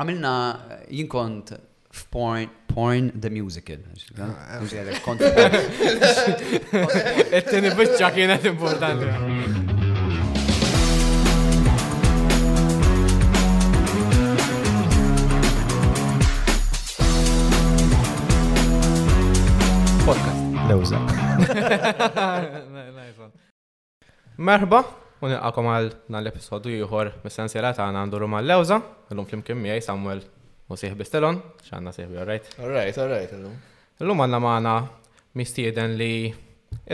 Għamilna jinkont f'Porn Porn the Musical. Ah, kont. Et-tini bicċa kienet importanti. Podcast. Lewza. Merħba, u nilqakom għal dan l-episodju ieħor mis-sensiela tagħna għandu Rumal Lewża, illum flimkien miegħi Samuel u sieħ Bistelon, x'għandna sieħbi, all right? All right, all right, illum. Illum għandna magħna mistieden li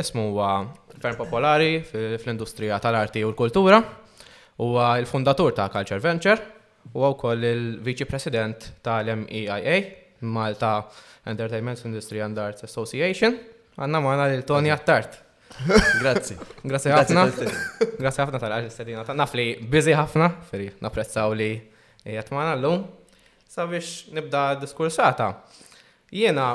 ismu huwa ferm popolari fl-industrija tal-arti u l-kultura. Huwa l-fundatur ta' Culture Venture, Huwa wkoll il-Viċi President tal-MEIA, Malta Entertainment Industry and Arts Association. Għandna magħna lil Tony Attard. Grazzi. Grazzi ħafna. Grazzi ħafna tal-għal istedina. Naf li biżi ħafna, ferri, napprezzaw li jgħat maħna l-lum. Sabiex nibda diskursata. Jena,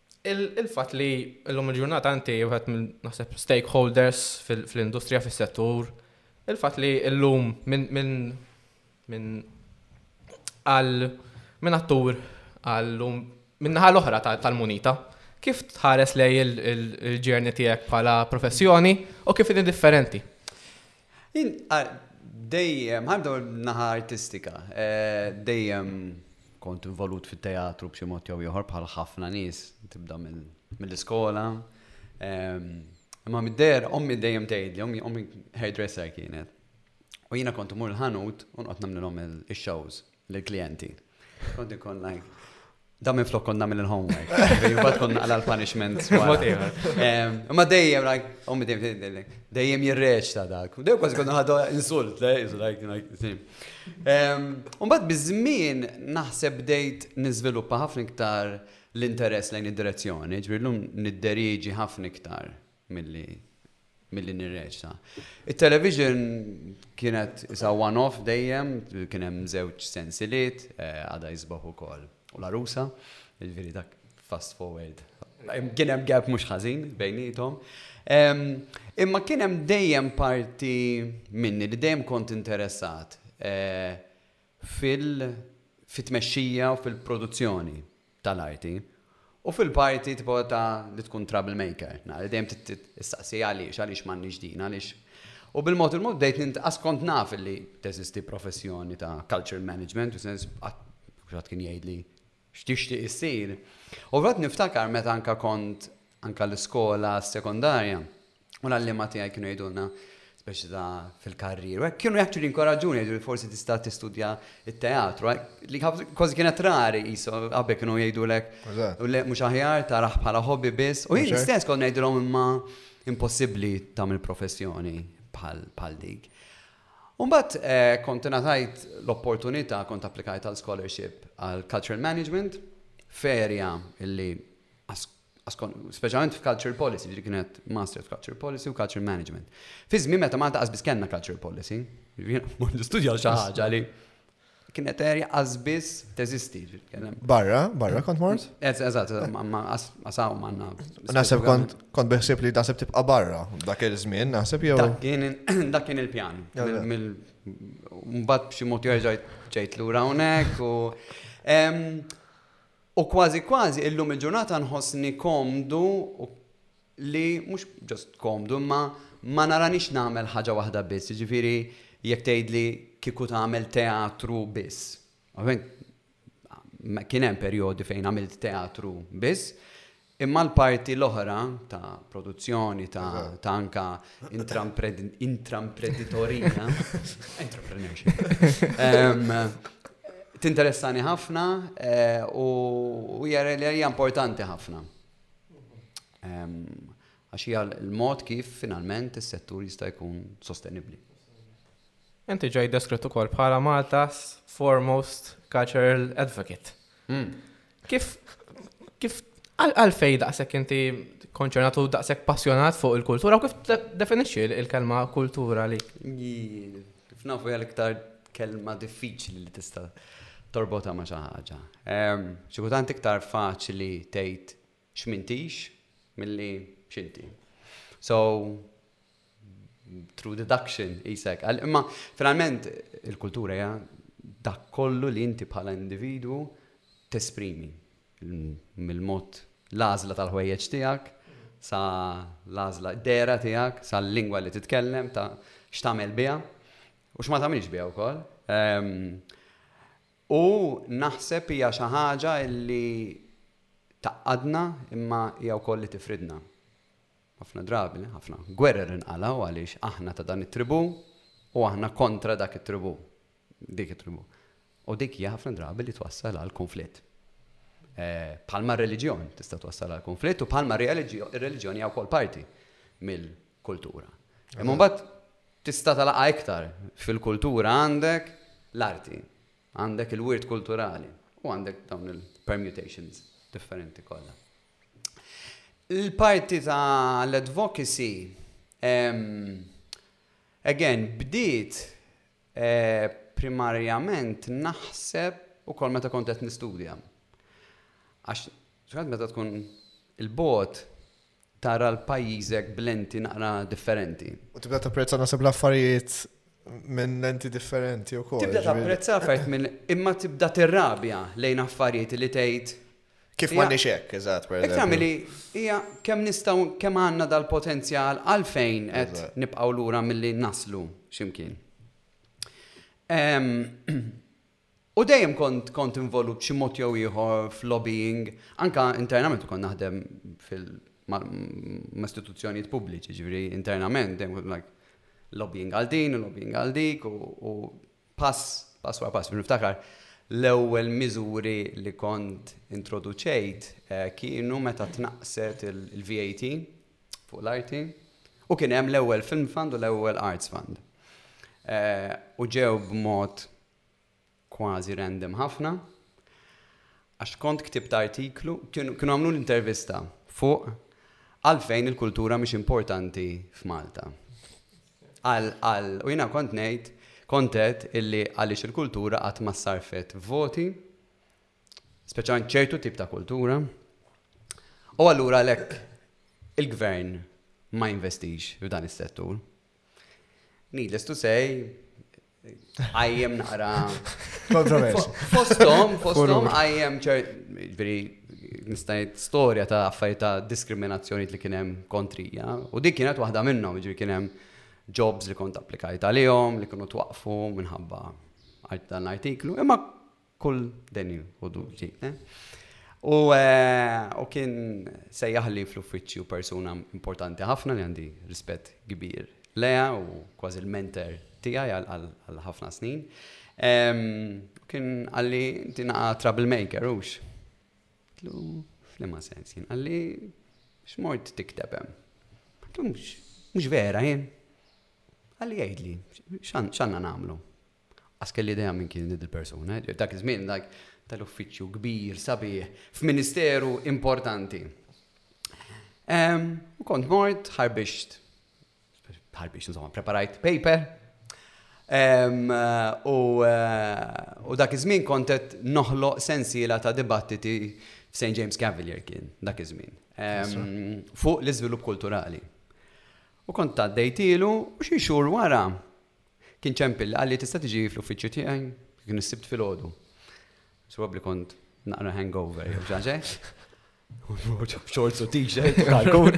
Il-fatt li llum il-ġurnata inti wieħed minn naħseb stakeholders fl-industrija fis-settur, il-fatt li llum minn minn minn għal minn attur għal lum minn naħa l-oħra tal-munita, kif tħares lej il-ġerni tiegħek bħala professjoni u kif inhi differenti? Jien dejjem, ħa nibdew naħa artistika, eh, dejjem kont involut fit-teatru b'xi mod jew ieħor bħal ħafna nies tibda mill-iskola. Ehm, imma mid-der ommi dejjem tgħidli, ommi ommi hairdresser kienet. U jiena kont imur il-ħanut u nqgħod nagħmlilhom il-shows, lill-klijenti. Kont ikun like Da minn flok konna mill homework Jibbat konna għal punishment. Ma dejjem, like, ommi dejjem, dejjem jirreċ ta' dak. Dejjem kważi konna ħadu insult, like, like, Umbat bizmin naħseb dejt nizviluppa ħafna iktar l-interess lejn id-direzzjoni, ġbirlum nidderieġi ħafna iktar milli milli nirreċta. It-television kienet isa one-off dejjem, kien hemm żewġ sensiliet, eh, għada jisbaħ ukoll. U la rusa, ġifieri dak fast forward. Kien hemm gap mhux ħażin bejnietom. Imma kien hemm dejjem parti minni li dejjem kont interessat eh, fil-tmexxija u fil-produzzjoni. tal-arti, u fil-parti tipo ta' li tkun trouble maker, nara li dejjem tistaqsi għaliex, għaliex m'għandniex din, għaliex. U bil-mod il-mod bdejt nintqas kont naf li teżisti professjoni ta' cultural management, fis-sens qatt kulħadd kien jgħidli x'tixtieq issir. U fil-fatt niftakar meta anke kont anke l-iskola sekondarja, U l-għalliema tiegħi kienu jgħidulna speċi ta' fil-karrier. U hekk kienu jekk li inkoraġġuni jgħidu li forsi tista' tistudja it-teatru. Li kważi kienet rari qisu qabel kienu jgħidulek mhux aħjar taraħ bħala hobby biss. U jien stess kont ngħidilhom imma impossibbli tagħmel professjoni bħal dik. Umbat eh, kont natajt l-opportunità kont applikajt għal scholarship għal cultural management, ferja illi speċjalment f'culture policy, ġifieri kien qed master f'culture policy u culture management. Fi żmien meta Malta qasbis kellna culture policy, ġifieri studjaw xi ħaġa li kienet erja qasbis teżisti. Barra, barra kont mort? Eżatt, ma qasaw manna. Naħseb kont kont beħsib li naħseb tibqa' barra dak il-żmien, naħseb jew. Dak kien il-pjan. Mbagħad b'xi mod jerġa' ġejt lura hawnhekk u U kważi kważi illum il-ġurnata nħossni komdu li, mhux just komdu, imma ma naranix nagħmel ħaġa waħda biss, jiġifieri jekk tgħidli kieku tagħmel teatru biss. Ovvjament kien hemm perjodi fejn għamilt teatru biss, Imma l-parti l-oħra ta' produzzjoni, ta' anka intramprenditorija, tinteressani ħafna eh, u hija li hija importanti ħafna. Għax hija l-mod kif finalment is-settur jista' jkun sostenibbli. Inti ġej deskritt ukoll bħala Malta's foremost cultural advocate. Hmm. Kif kif għalfej daqshekk inti konċernatu daqshekk passjonat fuq il-kultura u kif definixxi il-kelma kultura li? Kif nafu hija l-iktar kelma diffiċli li tista' torbota ma' xi ħaġa. Xi kultant iktar faċli tgħid x'mintix milli x'inti. So, through deduction, isek. Imma, finalment, il-kultura hija dak kollu li inti bħala individwu tesprimi mill-mod l-għażla tal-ħwejjeġ tiegħek, sa l-għażla dera tiegħek, sa l-lingwa li titkellem, ta' x'tagħmel biha, u x'ma tagħmilx biha wkoll. Ehm, U naħseb hija xi ħaġa li tgħaqqadna imma hija wkoll li tifridna. Ħafna drabi, ħafna gwerer inqalgħu għaliex aħna ta' dan it-tribù u aħna kontra dak it-tribù, dik it-tribù. U dik hija ħafna drabi li twassal għal kunflitt. Bħalma r-reliġjon tista' twassal għal kunflitt u bħalma r-reliġjon hija wkoll parti kultura. Imma mbagħad tista' talaqa' iktar. Fil-kultura għandek l-arti, għandek il-wirt kulturali u għandek dawn il-permutations differenti kollha. Il-parti ta' l-advocacy, again, bdiet eh, primarjament naħseb u kol meta kontet nistudja. Għax, xħad meta tkun il-bot, tara l-pajjiżek b'lenti naqra differenti. U tibda tapprezza naħseb l-affarijiet minn lenti differenti wkoll. Tibda tapprezza affarijiet minn imma tibda tirrabja lejn affarijiet li tgħid Kif m'għandniex hekk, eżatt, per Iktar milli hija kemm nistgħu kemm għandna dal-potenzjal għalfejn qed nibqgħu lura milli naslu x'imkien. U dejjem kont kont involut b'xi mod jew ieħor f'lobbying, anke internament ukoll naħdem fil ma' ma' istituzzjonijiet pubbliċi, jiġifieri internament dejjem kont like lobbying għal din u lobbying għal dik u u pass pass wara pass. Niftakar l-ewwel miżuri li kont introduċejt kienu meta tnaqqset il-VAT fuq l-arti u kien hemm l-ewwel Film Fund u l-ewwel Arts Fund. U ġew b'mod kważi random ħafna, għax kont ktibt artiklu, kienu għamluli intervista fuq għalfejn il-kultura mhix importanti f'Malta. Għal, għal, u jiena kont ngħid, kont qed illi għaliex il-kultura qatt ma sarfet voti, speċjalment ċertu tip ta' kultura, u allura għalhekk il-gvern ma jinvestix f'dan is-settur. Needless to say, għajjem naqra. Kontroversi. Fostom, fostom għajjem ċert, veri, nistajt storja ta' affarijiet ta' diskriminazzjoni li kienem kontrija. U dik kienet waħda minnhom, ġifieri kien hemm jobs li kont applikajt għalihom, li kienu twaqfu minħabba dan l-artiklu. Imma Kull denju u duti. U kien sejjaħli fl-uffiċċju persuna importanti ħafna li għandi rispett kbir leha u kważi l-mentor tiegħi għal ħafna snin. U kien qalli inti naqa' troublemaker hux. Tlu f'liema sens jien qalli x'mort tikteb hemm. Mhux vera jien. Qalli jgħidli x'għandna nagħmlu. Qas kelli idea min kienet dik il-persuna. Dak iż-żmien like tal-uffiċċju kbir, sabiħ, f'ministeru importanti. U kont mort, ħarbixt, ħarbixt, insomma, preparajt paper. U eh, dak iż-żmien kontet noħloq sensiela ta' dibattiti f'St. James Cavalier kien dak iż-żmien. Fuq l-iżvilupp kulturali. U kont ta' dejtilu u xi xhur wara Kien ċempil, qalli tista' tiġi fl-uffiċċju tiegħi, kien is-Sibt filgħodu. Probabbli kont naqra hangover jew xi Shorts u t-shirt, kalkun.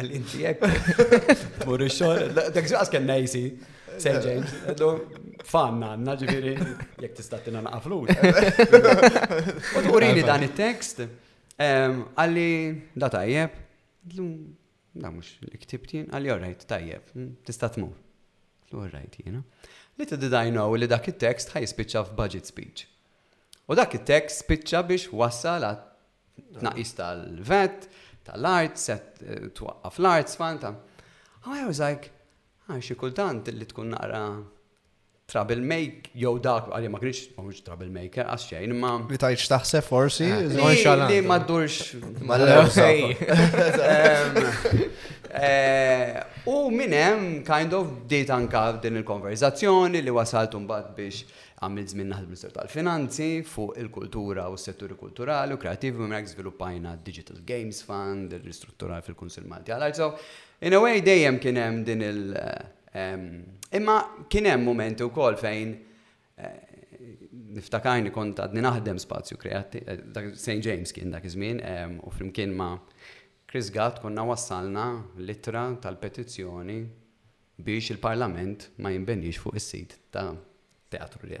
Għalli inti jek. Mur xor, dak ġaqas kien nejsi, St. James, għaddu fanna għanna ġifiri, jek tistatina naqa flus. U turini dan il-tekst, għalli da tajjeb, Dan mhux li ktibt jien, qal li all right, tajjeb, tista' tmur. Qlu all right jiena. Little did I know li dak it-text ħa jispiċċa f'budget speech. U dak it-text spiċċa biex wassal għat tnaqqis tal-vet, tal-arts, twaqqaf l-arts fund. I was like, Hi xi kultant li tkun naqra trouble make jew dak għalija ma kienx ma kienx trouble maker qas xejn imma. Li tgħid x'taħseb forsi? Li ma ddurx mal-lewsej. U minn hemm kind of bdiet anka din il-konverzazzjoni li wasalt mbagħad biex għamilt żmien naħdem Ministeru tal-Finanzi fuq il-kultura u s-setturi kulturali u kreattivi minn hekk żviluppajna Digital Games Fund, ristrutturar fil-Kunsill Malti għal Arts. In a way dejjem kien hemm din il Imma kien hemm mumenti wkoll fejn niftakarni kont għadni naħdem spazju kreattiv, St. James kien dak iż-żmien u flimkien ma' Chris Gatt konna wassalna l-ittra tal-petizzjoni biex il-Parlament ma jinbenix fuq is-sit ta' teatru li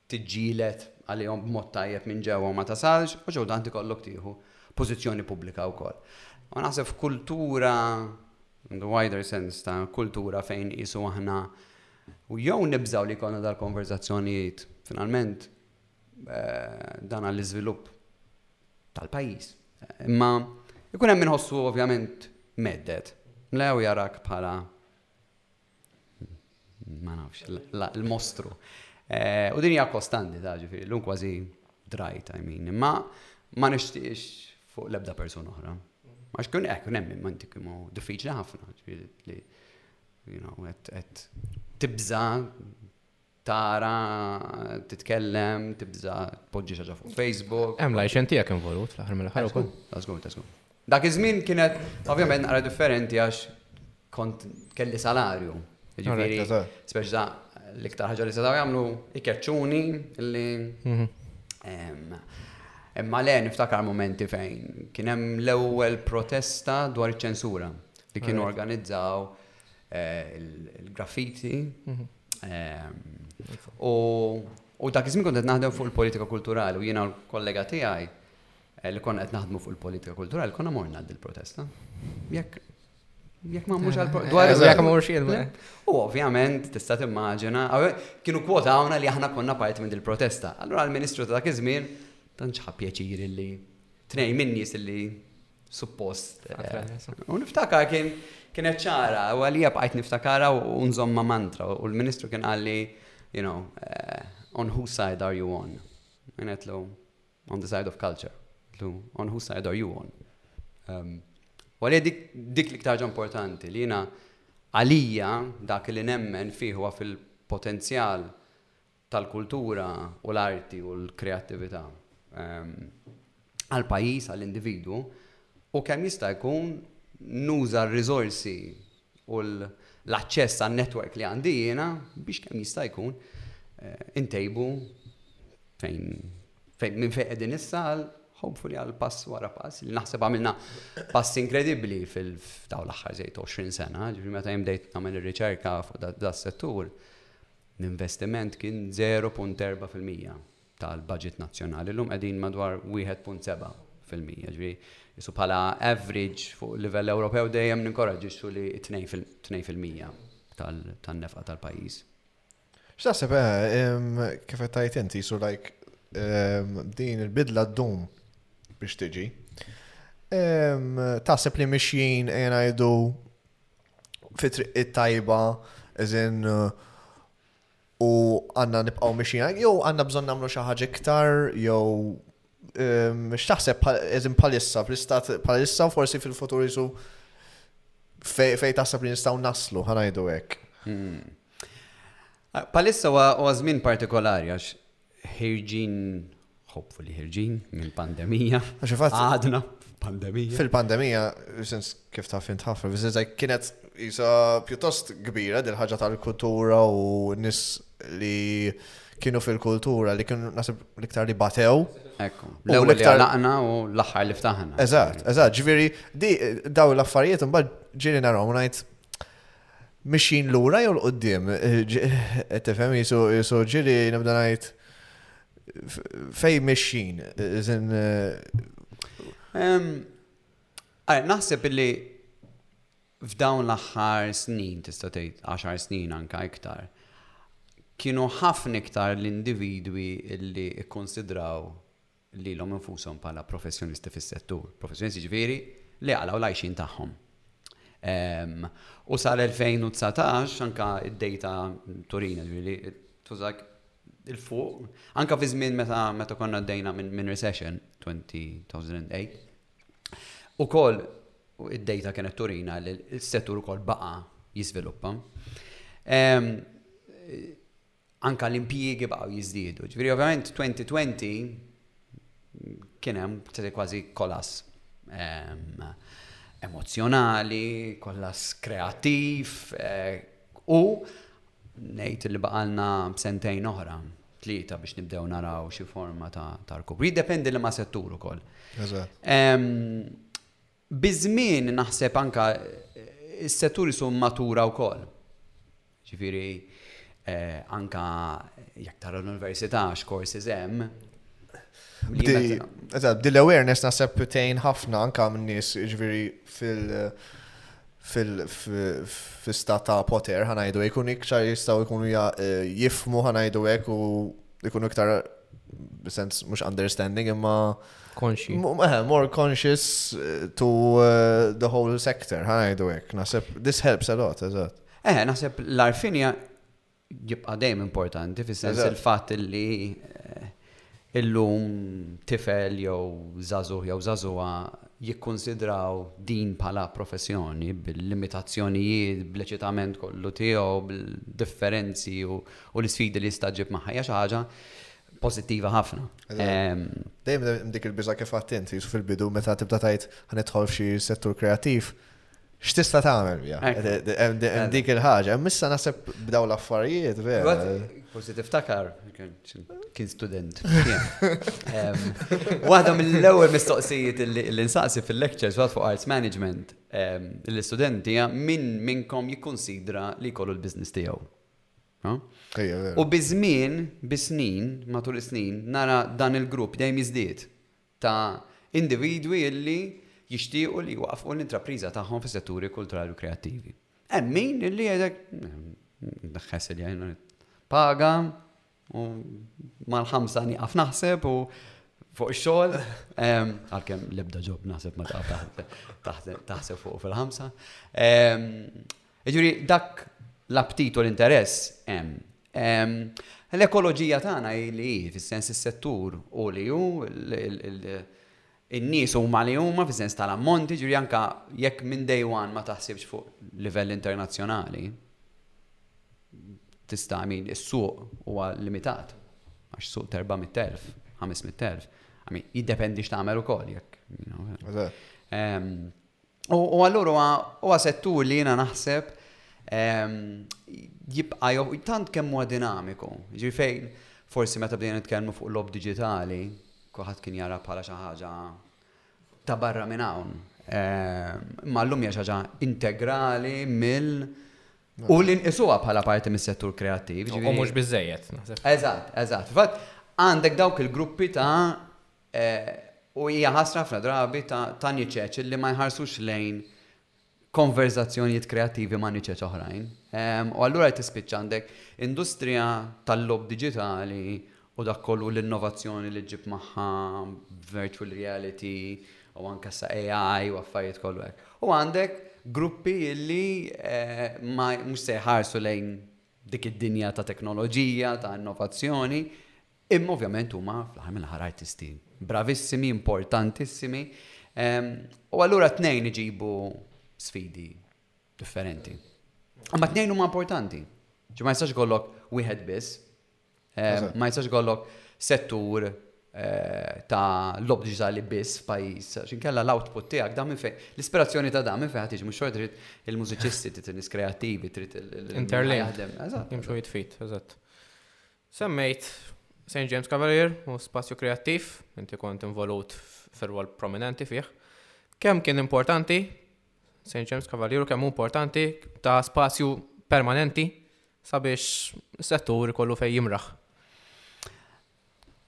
tiġġieled għalihom b'mod tajjeb minn ġewwa u ma tasalx u xi kultant ikollok tieħu pożizzjoni pubblika wkoll. U naħseb f'kultura, in the wider sense ta' kultura fejn qisu aħna jew nibżgħu li jkollna dal-konverżazzjonijiet, finalment dan għall-iżvilupp tal-pajjiż. Imma jkun hemm min iħossu ovvjament mhedded, mlew jarak bħala ma nafx, l-mostru. Eh, u din hija kostanti ta' ġifieri, l-lum kważi drajt, I mean, imma ma nixtiex fuq l-ebda persuna oħra. Għax kun hekk kun hemm manti kienu diffiċli ħafna, ġifieri li you know, qed tibża tara, titkellem, tibża' tpoġġi xi ħaġa fuq Facebook. Hemm l-għajxen tiegħek involut fl-aħħar mill-aħħar ukoll. Tażgur, tażgur. Dak iż-żmien kienet ovvjament naqra differenti għax kont kelli salarju. Jiġifieri, speċi sa l-iktar ħaġa li setgħu jagħmlu ikeċċuni li mhm. imma le niftakar momenti fejn kien hemm l-ewwel protesta dwar iċ-ċensura li kienu organizzaw eh, il-graffiti mhm. U dak iż-żmien kont qed naħdem fuq il-politika kulturali u jiena l-kollega tiegħi eh, li konna qed naħdmu fuq il-politika kulturali konna morna għal il-protesta. Jekk jekk ma mhux għal dwar jekk ma mhux jien. U ovvjament tista' timmaġina, kienu kwota hawnna li aħna konna parti minn il-protesta. Allura l-Ministru ta' dak iż-żmien tant ħa pjaċir li tnej minn nies li Suppost. U niftakar kien kienet ċara, u għalija bqajt niftakara u nżomma mantra, u l-ministru kien għalli, you know, eh, on whose side are you on? Kienet lu, on the side of culture. Lu, on whose side are you on? Um, u għalija dik, dik l-iktarġa importanti li jina għalija dak li nemmen fiħu fil-potenzjal tal-kultura u l-arti u l-kreattività għall-pajjiż, għall-individwu, u kemm jista' jkun nuża r-riżorsi u l-aċċess għan-network li għandi jiena biex kemm jista' jkun intejbu fejn minn fejn qegħdin issa għal hopefully għal pass wara pass li naħseb għamilna pass inkredibbli fil-daw l-aħħar żejt 20 sena, ġifieri meta jimdejt nagħmel ir-riċerka fuq das-settur L-investiment kien 0.4 fil-mija tal-baġit nazzjonali, llum qegħdin madwar 1.7 fil-mija, jiġifieri qisu bħala average fuq livell Ewropew dejjem ninkoraġġixxu li t-tnejn fil-mija tan-nefqa tal-pajjiż. X'taħseb, kif qed tgħid inti, qisu like din il-bidla ddum biex tiġi. Taħseb li mixjin ejja ngħidu fi triq it-tajba, eżin u għanna nibqaw miexin, jew għanna bżon namlu xi ħaġa iktar, jew ehm, x'taħseb eżin palissa, fl-istat palissa u forsi fil-futur jisu fej taħseb li nistaw naslu, ħanajdu hekk. Hmm. Palissa huwa żmien partikolari għax ħirġin, hopefully ħirġin, minn pandemija. Għadna pandemija. Fil-pandemija, since kif ta' fint ħafna, bizzez kienet jisa pjuttost kbira dil ħaġa tal-kultura u nis li kienu fil-kultura li kienu nasib liktar li batew. Ekku, l-ewwel li għalaqna u l-aħħar li ftaħna. Eżatt, eżatt, ġviri, di daw l-affarijiet mbagħad ġiri narhom ngħid Mixjin lura jew l-qoddim? Qed tifhem jisu ġiri nibda ngħid fej mixjin. Naħseb illi f'dawn l-aħħar snin tista' tgħid 10 snin anka iktar. Kienu ħafna iktar l-individwi illi kkonsidraw lilhom infushom bħala professjonisti fis-settur, professjonisti jiġifieri li qalgħu l-għajxien tagħhom. U sal-2019 anke d-dejta turina li tużak il-fuq, anke fi żmien meta konna għaddejna minn recession 2008, ukoll id-dejta kienet turina li s-settur ukoll baqa' jiżviluppa. anke l-impjiegi baqgħu jiżdiedu. Ġifieri ovvjament 2020 kien hemm kważi kolass ehm, emozzjonali, kolass kreattiv eh, u ngħid li baqalna b'sentejn oħra tlieta biex nibdew naraw xi forma ta' rkupru. Jiddependi li ma' settur ukoll. Eżatt. Ehm, Biż-żmien naħseb anke s-settur isu matura wkoll. Jiġifieri anke jekk tara l-università x'courses hemm. Eżatt, din l-awareness naħseb tgħin ħafna anke minn nies jiġifieri fil- fil-stat ta' poter ħanajdu jkun iktar jistgħu jkunu jifmu ħanajdu hekk u ikunu iktar sens mhux understanding imma Konxi. M- eh, more conscious eh, to eh, the whole sector, ħajdu hekk. Naħseb this helps a lot, eżatt. Eh, naħseb l-arfinja jibqa' dejjem importanti fis-sens Eżatt. il-fatt li eh, illum tifel jew żagħżugħ jew żagħżugħa jikkunsidraw din bħala professjoni bil-limitazzjonijiet, bl-eċitament kollu tiegħu, bil-differenzi u U l-isfidi li jista' ġġib magħha hija xi ħaġa pożittiva ħafna. Dejjem dik il-biża' kif għad inti fil-bidu meta tibda tgħid ħanidħol f'xi settur kreattiv, x'tista' tagħmel biha? Hemm dik il-ħaġa, hemm issa naħseb b'daw l-affarijiet vera. Forsi tiftakar, kien student. Waħda mill-ewwel mistoqsijiet li nsaqsi fil-lectures fuq arts management l-istudenti hija min minnkom jikkunsidra li jkollu l-business tiegħu. U biż-żmien, bis-snin, matul is-snin, nara dan il-grupp dejjem jiżdied ta' individwi li jixtiequ li jwaqqfu l-intrapriża tagħhom fis-setturi kulturali u kreattivi. Hemm min li jgħidlek, Daħħes li paga, U mal-ħamsa nieqaf naħseb u fuq ix-xogħol, għalkemm l-ebda ġob naħseb ma taqaf taħseb fuq fil-ħamsa. Ġuri, dak l-aptit u l-interess hemm. L-ekoloġija tagħna li fis-sens is-settur u li hu In-nies huma li huma fis-sens tal-ammonti, jiġifieri anke jekk minn day one ma taħsibx fuq livell internazzjonali, tista' I mean is-suq huwa limitat għax suq t'erba' mitt elf, ħames mitt elf. I mean jiddependi x'tagħmel ukoll jekk, you know. Eżatt. U allura huwa settur li jiena naħseb ehm, jibqa' tant kemm huwa dinamiku. Ġifejn, forsi meta bdejna nitkellmu fuq lob diġitali, kuħat kien jara bħala xi ħaġa ta' barra minn hawn. Ehm, ma llum hija xi ħaġa integrali mill u li nqisuha bħala parti mis-settur kreattiv. U mhux biżejjed. Eżatt, eżatt. Fatt, għandek dawk il-gruppi ta' U hija ħasra ħafna drabi ta' niċeċ illi ma jħarsux lejn konverżazzjonijiet kreattivi ma' niċeċ oħrajn. U allura qed tispiċċa għandek industrija tal-logħob diġitali u dak kollu l-innovazzjoni li ġġib magħha virtual reality u anke sa AI u affarijiet kollu hekk. U għandek gruppi illi eh, ma mhux se jħarsu lejn dik id-dinja ta' teknoloġija, ta' innovazzjoni, Imma ovvjament huma fl-aħħar mill-aħħar artisti bravissimi, importantissimi, u allura t-tnejn iġibu sfidi differenti. Imma t-tnejn huma importanti. Ġi ma jistax ikollok wieħed biss, ma jistax ikollok settur Eh, ta' lob diġitali biss f'pajjiż, xinkella l-output tiegħek da minn fejn. L-ispirazzjoni ta' da minn fejn ħatiġ mhux trid il-mużiċisti, trid il-nies kreattivi, trid il-interlink. Jaħdem, eżatt. Jimxu jitfit, eżatt. Semmejt St. James Cavalier u Spazju Kreattiv, inti kont involut fir-rwol prominenti fih. Kemm kien importanti St. James Cavalier u kemm importanti ta' spazju permanenti sabiex settur ikollu fejn jimraħ?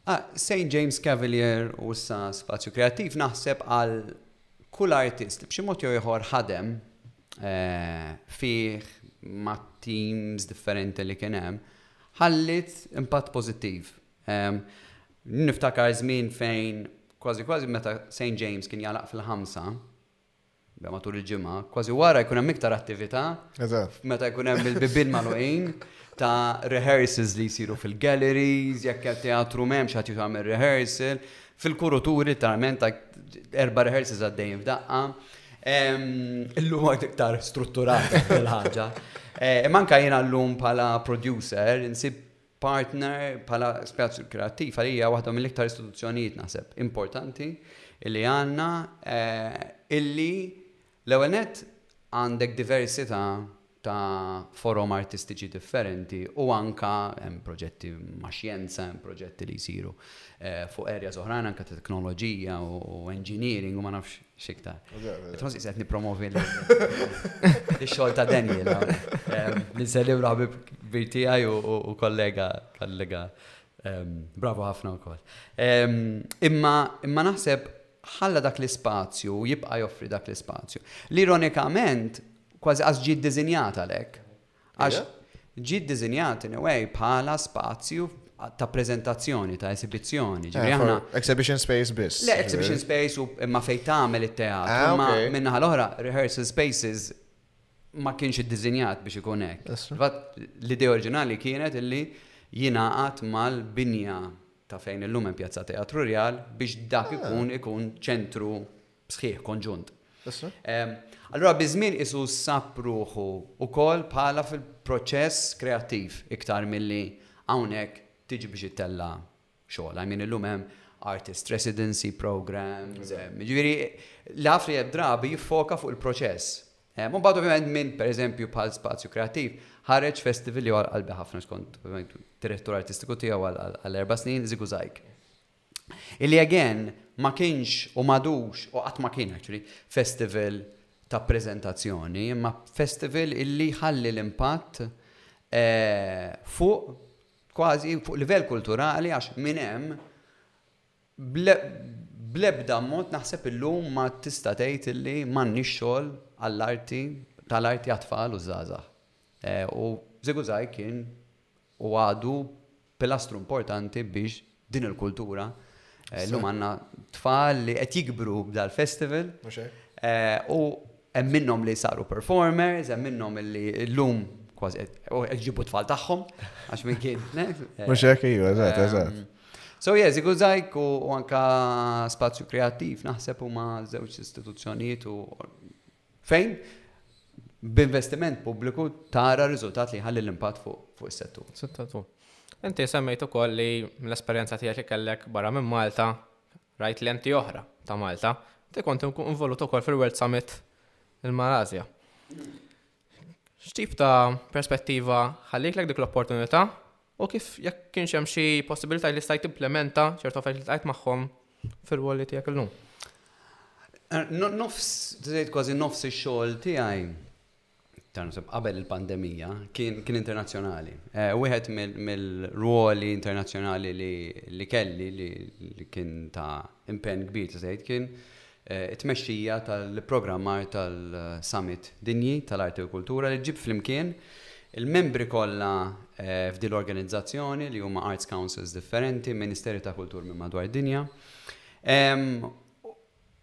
Ah, St. James Cavalier u sa Spazju Kreattiv naħseb għal kull artist li b'xi mod jew ieħor ħadem fih mat-teams differenti li kien hemm, ħallit impatt pożittiv. Niftakar żmien fejn kważi kważi meta St James kien jagħlaq fil-ħamsa, matul il-ġimgħa, kważi wara jkun hemm iktar attività. Meta jkun hemm il-bibien magħluqin ta' rehearsals li jsiru fil-galleries, jekk qed teatru m'hemmx ħadd jagħmel rehearsal, Fil-kuruturi ta' hemm ta' erba' rehearsals għaddejjin f'daqqa. Illum għad iktar strutturata il-ħaġa. Imma anke jiena llum bħala producer insib partner bħala spazju kreattiv għalija waħda mill-iktar istituzzjonijiet naħseb importanti li għandna illi L-ewwel nett, għandek diversità ta' forom artistiċi differenti u anke hemm proġetti max-xjenza, hemm proġetti li jsiru fuq areas oħrajn anke ta' teknoloġija u engineering u ma nafx x'iktar. Qed nħoss qisha qed nippromovi l-xogħol ta' Daniel hawn. Ninsellim l-ħabib kbir tiegħi u kollega kollega bravu ħafna wkoll. Imma naħseb ħalla dak l-ispazju u jibqa' joffri dak l-ispazju. Li ironikament kważi qas ġie ddisinjat għalhekk. Għax ġie ddisinjat in a way bħala spazju ta' preżentazzjoni, ta' esibizzjoni. Ġifieri aħna Exhibition space biss. Le exhibition space u imma fejn tagħmel it-teatru. Ah, Imma okay. min-naħa l-oħra, rehearsal spaces ma kienx iddisinjat biex ikun hekk. Issa. Fatt, L-idea oriġinali kienet illi jingħaqad mal-binja ta' fejn illum hemm Pjazza Teatru Rjal biex dak ikun ikun ċentru sħiħ konġunt. Allura biż-żmien qisu sab ruħu wkoll bħala fil-proċess kreattiv iktar milli hawnhekk tiġi biex ittella' xogħol. I mean illum hemm artist residency programmes, jiġifieri l-Afri għad-drabi jiffoka fuq il-proċess. Imbagħad ovvjament minn, pereżempju, bħal Spazju Kreattiv, ħareġ festival li hu għal qalbi ħafna skont direttur artistiku tiegħu għal erba' snin, Ziguzaig. Illi again ma kienx u m'għadux u qatt ma kien actually festival ta' preżentazzjoni, imma festival illi ħalli l-impatt fuq kważi fuq livell kulturali għax minn hemm Bl-ebda mod naħseb illum ma tista' tgħid illi m'għandniex xogħol għall-arti tal-arti għat-tfal u ż-żgħażagħ. U Ziguzaj kien u għadu pilastru importanti biex din il-kultura, illum għandna tfal li qed jikbru b'dal-festival. Mhux hekk. U hemm minnhom li saru performers, hemm minnhom illi llum kważi qed iġibu t-tfal tagħhom għax minn kien. Mhux hekk, ejju, eżatt, eżatt. So yeah, Zigu Zajk u anka Spazju Kreattiv naħseb huma żewġ istituzzjonijiet u fejn b'investiment pubbliku tara riżultat li ħalli l-impatt fuq is-settur. Settur. Inti semmejt ukoll li l-esperjenza tiegħek li kellek barra minn Malta rajt lenti oħra ta' Malta, ti kont involut ukoll fil-World Summit il-Malasja. X'tip ta' perspettiva ħallitlek dik l-opportunità u kif jekk kienx hemm xi possibilità li stajt implementa ċertu affarijiet li tqajt magħhom fir-rwol li tiegħek illum? Nofs, tgħid kważi nofs ix-xogħol tiegħi qabel il-pandemija kien internazzjonali. Wieħed mill-rwoli internazzjonali li kelli li kien ta' impenn kbir tgħid kien it-tmexxija tal-ipprogrammar tal-Summit Dinji tal-Arti u l-Kultura li ġġib flimkien il-membri kollha f'din l-organizzazzjoni li huma Arts Councils differenti, Ministeri ta' Kultur minn madwar id-dinja.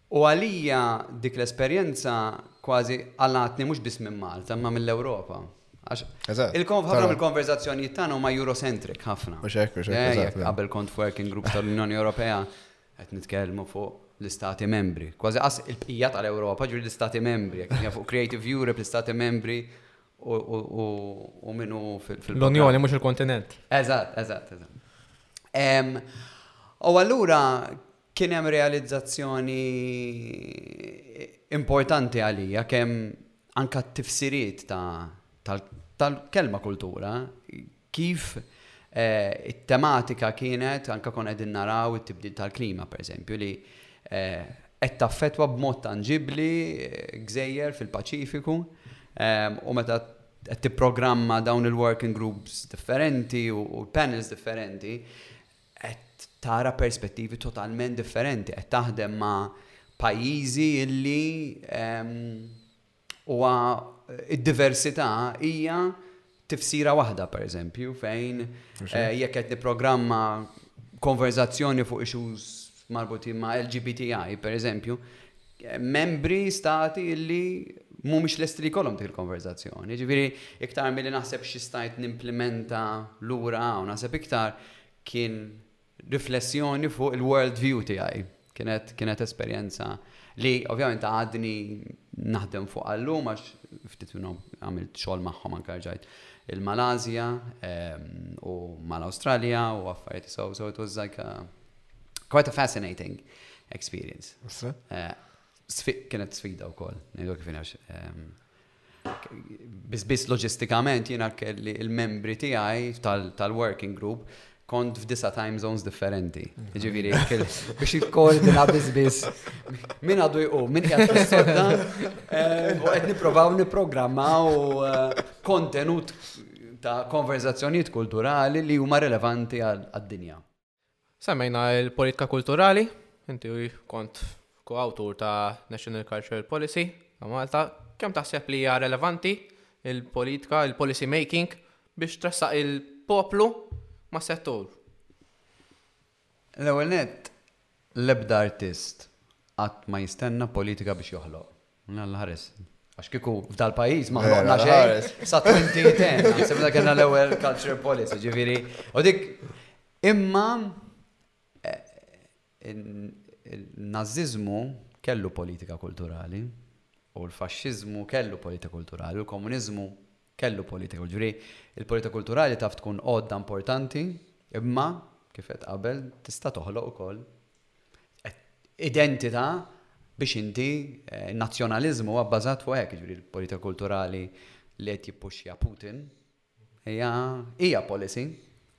U għalija dik l-esperjenza kważi qalgħatni mhux biss minn Malta imma mill-Ewropa. Għax ħafna mill-konverżazzjonijiet tagħna huma Eurocentric ħafna. Mhux hekk, mhux hekk. Qabel kont f'working groups tal-Unjoni Ewropea, Qed nitkellmu fuq l-Istati Membri, kważi qas il-bqija tal-Ewropa, jiġifieri l-Istati Membri, jekk nitkellmu fuq Creative Europe, l-Istati Membri u min hu fil-. L-Unjoni, mhux il-kontinent. Eżatt, eżatt, eżatt. U allura kien hemm realizzazzjoni importanti għalija kemm anke t-tifsiriet tal-kelma kultura kif it-tematika kienet, anke konna qegħdin naraw it-tibdil tal-klima, pereżempju, li qed taffettwa b'mod tanġibbli gżejjer fil-Paċifiku, u meta qed tipprogramma dawn il-working groups differenti u l-panels differenti, qed tara perspettivi totalment differenti, qed taħdem ma' pajjiżi li u d-diversità hija tifsira waħda, per eżempju, fejn eh, jekk qed nipprogramma konverzazzjoni fuq issues marbutin ma' LGBTI, per eżempju, eh, membri stati illi mhumiex lesti li jkollhom dik il-konverzazzjoni. Ġifieri iktar milli naħseb xi stajt nimplementa lura hawn, naħseb iktar kien riflessjoni fuq il-world view tiegħi. Kienet, kienet esperjenza li ovvjament għadni naħdem fuq għallum għax ftit minnhom għamilt xogħol magħhom anke rġajt il-Malazja ehm, u mal-Awstralja u affarijiet so, so it was like a, quite a fascinating experience. Eh, kienet sfida wkoll, ngħidu kif ehm, Biss biss loġistikament jiena kelli il-membri tiegħi tal-working group kont f'disa time zones differenti. Ġiviri, biex jikkoordina bizbis. Min għadu jqu, min jgħat s-sodda, eh, u għed niprofaw niprogrammaw eh, kontenut ta' konverzazzjoniet kulturali li huma relevanti għad-dinja. Semmejna l-politika kulturali, inti kont ko-awtur ta' National Cultural Policy ta' Malta, kemm taħseb li hija relevanti il-politika, il-policy making biex tressaq il-poplu mas-settur? L-ewwel nett, l-ebda artist qatt ma jistenna politika biex joħloq. Alla ħares. Għax kieku f'dal-pajjiż ma ħloqna xejn, sa 2010, ħsibna kellna l-ewwel culture policy, ġifieri. U dik imma n-Nażiżmu kellu politika kulturali u l-Faxxiżmu kellu politika kulturali u l-Komuniżmu kellu politika kulturali. Ġifieri il-politika kulturali taf tkun għodda importanti imma kif qed qabel tista' toħloq ukoll identità biex inti nazzjonaliżmu huwa bbażat fuq hekk, jiġifieri l-politika kulturali li qed jippuxxja Putin hija hija policy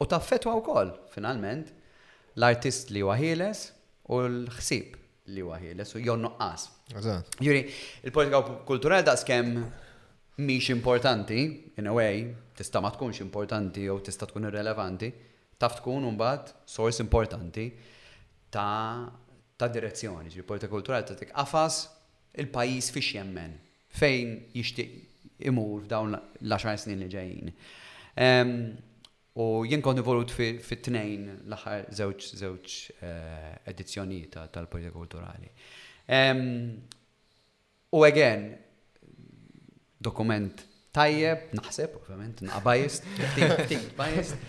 u taffettwa wkoll finalment l-artist li huwa ħieles u l-ħsieb li huwa ħieles u jew nuqqas. Eżatt. Jiġifieri il-politika kulturali daqskemm mhix importanti in a way, tista' ma tkunx importanti jew tista' tkun irrelevanti, Taf tkun imbagħad sors importanti ta' ta' direzzjoni. Ġifieri politika kulturali tagħtik qafas il-pajjiż fiex jemmen, fejn jixtieq imur f'dawn l-għaxar snin li ġejjin. U jien kont involut fi tnejn l-aħħar żewġ żewġ edizzjonijiet tal-politika kulturali. U again, dokument tajjeb, naħseb, ovvjament, naqa biased, ftit biased,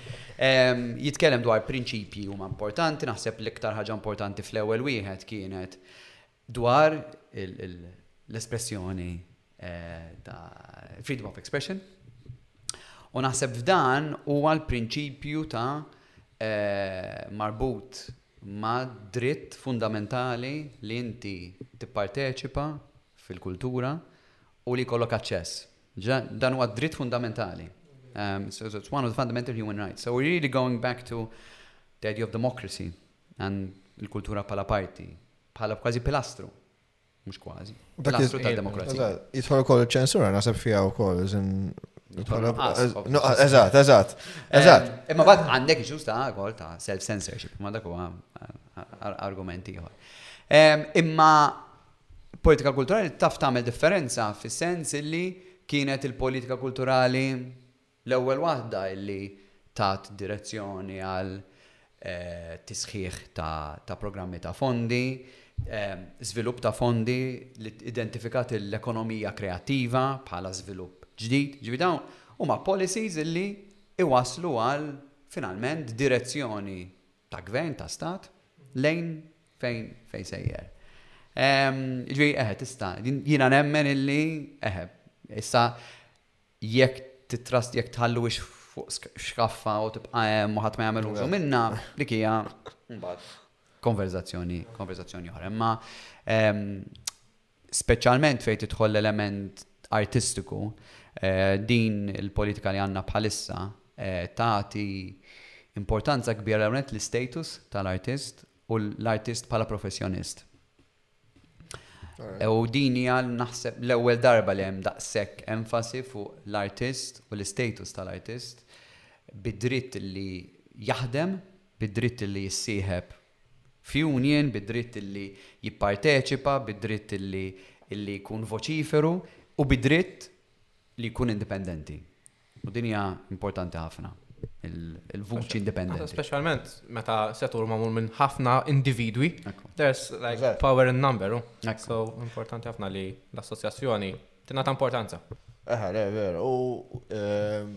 jitkellem dwar prinċipji huma importanti, naħseb l-iktar ħaġa importanti fl-ewwel wieħed kienet dwar l-espressjoni eh, ta' freedom of expression. U naħseb f'dan huwa l-prinċipju ta' eh, marbut ma' dritt fundamentali li inti tipparteċipa fil-kultura u li jkollok aċċess. Dan huwa dritt fundamentali. It's one of the fundamental human rights. So we're really going back to the idea of democracy and il-kultura bħala parti, bħala kważi pilastru Mhux kważi. Pilastru tad-demokrazija. Jidħol ukoll iċ-ċensura naħseb fiha wkoll. Eżatt, eżatt. Eżatt. Imma bad għandek iġus ta' wkoll ta' self-censorship, ma dak huwa argument ieħor. Imma politika kulturali taf tagħmel differenza fis-sens illi kienet il-politika kulturali L-ewwel waħda illi tat direzzjoni għal tisħiħ ta' programmi ta' fondi, żvilupp ta' fondi li identifikat l-ekonomija kreattiva bħala żvilupp ġdid. Jiġifieri dawn huma policies illi jwasslu għal finalment direzzjoni ta' gvern, ta' stat lejn fejn fejn sejjer. Jiġifieri eħe tista' jiena nemmen illi eħe issa jekk titrast jekk tħalluhiex fuq xkaffa u tibqa' hemm u ħadd ma jagħmel użu minnha, dik hija mbagħad konverzazzjoni, konverzazzjoni oħra. Imma ehm, speċjalment fejn tidħol l-element artistiku, eh, din il-politika li għandna bħalissa eh, tagħti importanza kbira l-element l-status tal-artist u l-artist bħala professjonist. U din hija naħseb l-ewwel darba li hemm daqshekk enfasi fuq l-artist u l-istatus tal-artist bid-dritt li jaħdem, bid-dritt li jissieħeb f'union, bid-dritt li jipparteċipa, bid-dritt li jkun voċiferu u bid-dritt li jkun indipendenti. U din hija importanti ħafna, il-vuċi indipendenti. Speċjalment meta settur magħmul minn ħafna individwi, there's like power in number. So importanti ħafna li l-assoċjazzjoni tingħata importanza. Eħe, le, veru. U ehm,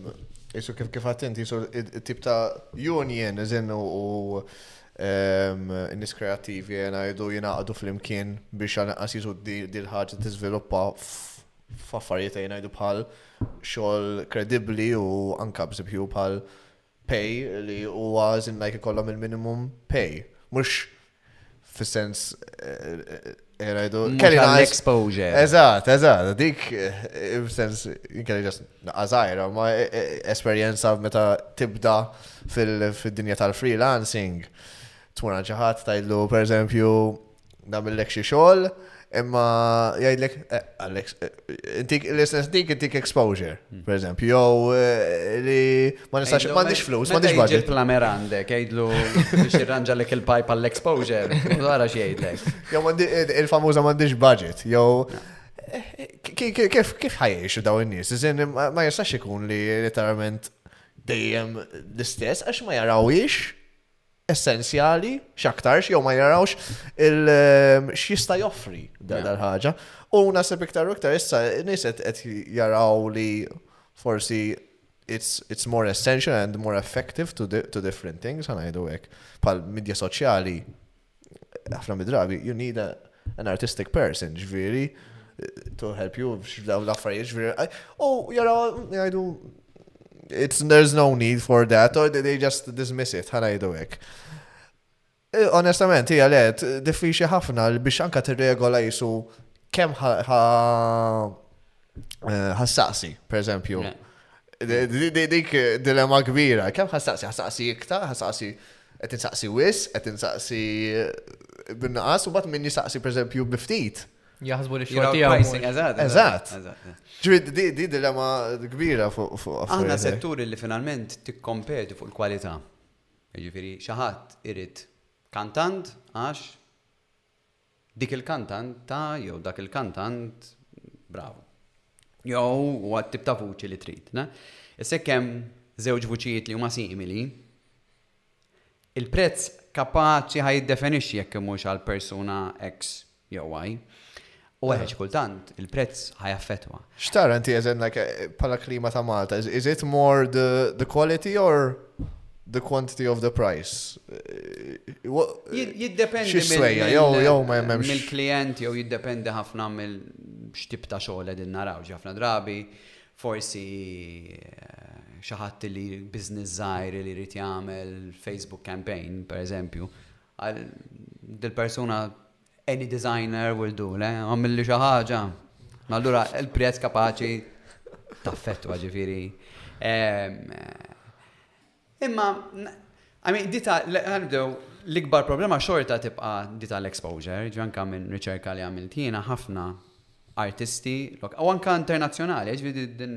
jisu kif kif għattin, jisu tip ta' union, eżin u ehm, nis kreativi jena jidu jinaqdu fl-imkien biex għanqas jisu dil-ħagġa t-izviluppa f'affarijiet ejja ngħidu bħal xogħol kredibbli u anke b'żempju bħal pay li huwa żinna jekk ikollhom il-minimum pay. Mhux fis-sens ngħidu. Kelli exposure. Eżatt, eżatt, dik fis-sens kelli ġas naqażajra, ma esperjenza meta tibda fil-dinja tal-freelancing. Tmur għal ċaħat tajdlu pereżempju Namillek xi xogħol, imma jgħidlek, eh, Alex, eh, intik l-istess dik intik exposure, hmm. per eżempju, jew eh, li ma nistax ma nix flus, ma nix budget. Plamer għandek, jgħidlu biex irranġalek il-pipe għall-exposure, għara xiejdlek. Jew il-famuża ma nix budget, jew kif kif ħajjiex daw in-nies, iżin ma jistax ikun li literalment dejjem l-istess għax ma jarawiex essenzjali, x'aktarx, jew ma jarawx x'jista' joffri dal-ħaġa. U naħseb iktar u iktar issa nies qed jaraw li forsi it's, it's more essential and more effective to, di to different things, għanajdu għek. Pal media soċjali, ħafna midrabi, you need a, an artistic person, ġviri, to help you f'daw l-affarijiet, ġviri. U jara, jgħidu, it's, there's no need for that, or they just dismiss it, ħana jgħidu hekk. E, onestament, hija let, diffiċi ħafna biex anka tirregola jisu kemm ħa ħassaqsi, per eżempju. Dik dilemma kbira, kemm ħassaqsi, ħassaqsi iktar, ħassaqsi qed insaqsi wis, qed insaqsi bin-naqas, u bat minn jisaqsi per eżempju biftit. Jaħsbu li xorti Eżatt. Eżatt. Ġrid di dilemma kbira fuq fuq. Aħna setturi li finalment tikkompeti fuq il-kwalità. Jiġifieri xi ħadd irid kantant għax Dik il-kantanta jew dak il-kantant bravu. Jew huwa t-tip ta' vuċi li trid. Issa jekk hemm żewġ vuċijiet li huma simili, il-prezz kapaċi ħa jiddefinixxi jekk imurx għal persuna X jew Y. U għalhekk xi kultant il-prezz ħa jaffettwa. X'tara inti eżempju bħala klima ta' Malta? Is it more the quality or? the quantity of the price. Jiddependi mill-klient jew jiddependi ħafna mill xtib ta' xogħol qegħdin naraw ħafna drabi, forsi eh, xi ħadd li business żgħir li jrid jagħmel Facebook campaign, pereżempju, għal dil-persuna Any designer will do, le? Għamilli xi ħaġa. Allura l-prezz kapaċi taffettwa ġifieri. Imma, I mean, dita, għanibdew, l-ikbar problema xorta tibqa' dita l-exposure, ġvanka minn riċerka li għamilt jiena ħafna artisti lokali u anke internazzjonali, jiġifieri din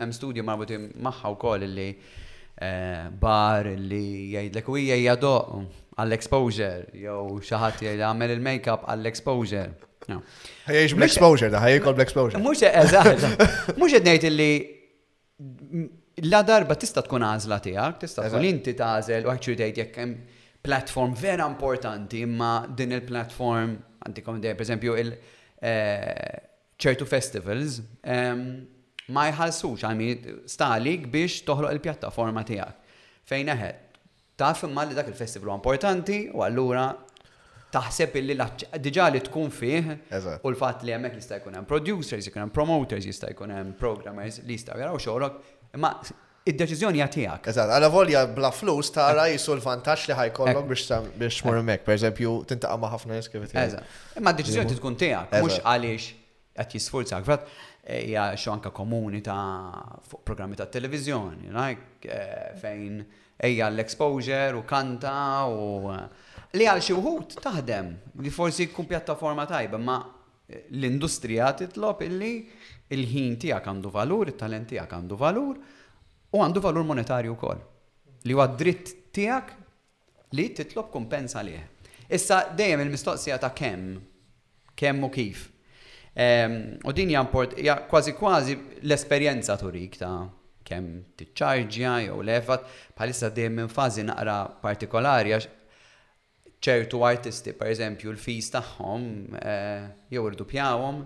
hemm studji marbutin magħha wkoll li eh, bar li jgħidlek u hija jadoq għall-exposure jew xi ħadd jgħid għamel il-makeup għall-exposure. Ħajjiex bl-exposure da, ħajjikol bl-exposure. Mhux eżatt, mhux qed ngħid li Ladarba tista' tkun għażla tiegħek, tista' tkun inti tagħżel u actually tgħid jekk hemm platform vera importanti imma din il-platform għandikom idea pereżempju il eh, ċertu festivals ehm, ma jħallsux għal min stalik biex toħloq il-pjattaforma tiegħek. Fejn eħed, Taf imma li dak il-festival huwa importanti u allura taħseb illi diġà li tkun fih u l-fatt li hemmhekk jista' jkun hemm producers, jkun hemm promoters, jista' jkun hemm programmers li jistgħu jaraw xogħlok, imma id-deċiżjoni hija tiegħek. Eżatt, allavolja bla flus tara qisu l-vantaġġ li ħa jkollok biex tmur hemmhekk. Pereżempju, tintaqa' ma' ħafna nies kif qed tgħid. Eżatt. Imma d-deċiżjoni trid tkun tiegħek, mhux għaliex Qed jisfurza fil-fatt hija xi anke komuni ta' fuq programmi tat-televiżjoni like fejn ejja għall-exposure u kanta u li għal xi wħud taħdem li forsi tkun pjattaforma tajba imma l-industrija titlob illi l-ħin tiegħek għandu valur, it-talent tiegħek għandu valur u għandu valur monetarju wkoll li huwa d-dritt tiegħek li titlob kumpens għalih. Issa, dejjem il-mistoqsija ta' kemm, kemm u kif. U din hija import, hija kważi kważi l-esperjenza turik ta' kemm tiċċarġja jew le, fatt bħalissa għaddejjin minn fażi naqra partikolari għax ċertu artisti pereżempju l-fees tagħhom jew irdupjawhom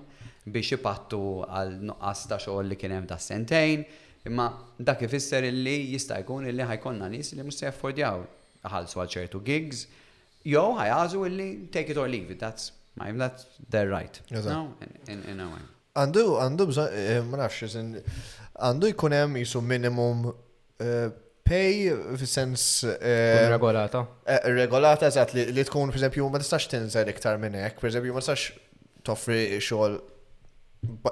biex ipattu għal nuqqas ta' xogħol li kien hemm das-sentejn, Imma dak ifisser illi jista' jkun illi ħa jkollna nies li mhux se jaffordjaw iħallsu għal ċertu gigs jew ħa jagħżu illi take it or leave it, that's my, that's their right. Eżatt. Għandu, għandu bżonn, eh, ma nafx, għandu jkun hemm jisu minimum eh, pay fis-sens. Eh, regolata. Eh, regolata, eżatt, li tkun, per esempio, ma tistax tinżel iktar minn hekk, per esempio, ma tistax toffri xogħol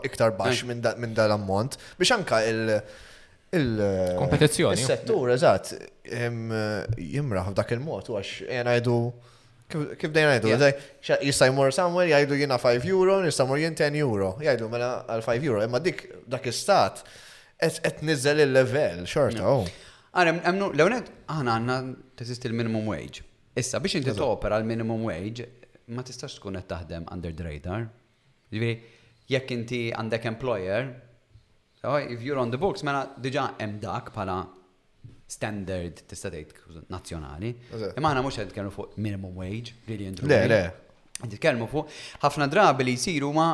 iktar baxx minn dal-ammont biex anka il- il-kompetizzjoni. Il-settur, eżatt, jimraħ f'dak il-mod, għax jena jdu Kif dejna jgħidu, jista' jmur Samuel jgħidu jiena 5 euro, jista' jmur jien 10 euro, jgħidu mela għal 5 euro, imma dik dak istat qed niżel il-level xorta. Oh. Għara, emnu, l-ewnet, għana għanna teżist il-minimum wage. Issa biex inti topera l-minimum wage ma tistax tkun qed taħdem under the radar. Ġifieri jekk inti għandek employer, oh, if you're on the books, mela diġà hemm dak bħala standard tista' tgħid nazzjonali. Imma aħna mhux qed nitkellmu fuq minimum wage, really and truly. Le, le. qed nitkellmu fuq, ħafna drabi li jsir huma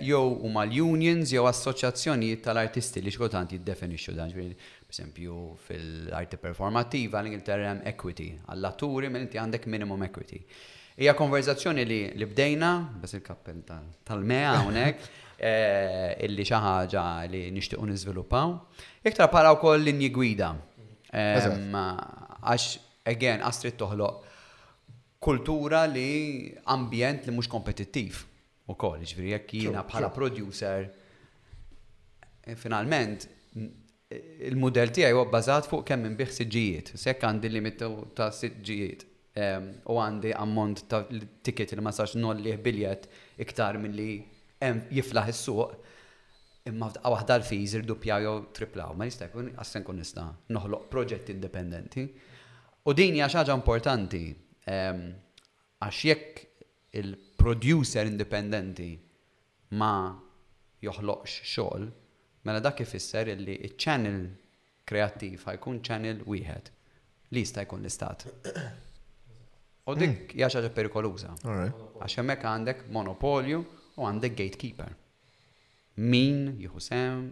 jew huma l-unions jew assoċjazzjonijiet tal-artisti li xi kultant jiddefinixxu dan. Ġifieri, pereżempju, fil-arti performattiva l-Ingilterra hemm equity għall-atturi meta inti għandek minimum equity. Hija konverżazzjoni li li bdejna, biss il-kappell tal-MEA hawnhekk, illi xi ħaġa li nixtiequ niżviluppaw. Iktar bħala wkoll linji gwida. Għax, again, Astrid toħloq kultura li ambjent li mhux kompetittiv ukoll, jiġifieri jekk jiena bħala producer eh, finalment il-mudell tiegħi huwa bbażat fuq kemm inbih siġġijiet. Sekk għandi limitu ta' siġġijiet ehm, u għandi ammont ta' ticket li ma sax nollih biljett iktar milli jiflaħ is-suq, imma f'daqqa waħda l-fiż irduppjaw jew triplaw, ma jista' jkun assen kun nista' noħloq proġett indipendenti. U din hija xi ħaġa importanti għax jekk il-producer indipendenti ma joħloqx xogħol, mela dak ifisser illi ċ-channel kreattiv ħa jkun channel wieħed li jista' jkun l-Istat. U dik hija xi ħaġa perikoluża. Għax hemmhekk għandek monopolju u għandek gatekeeper. Min jieħu sehem,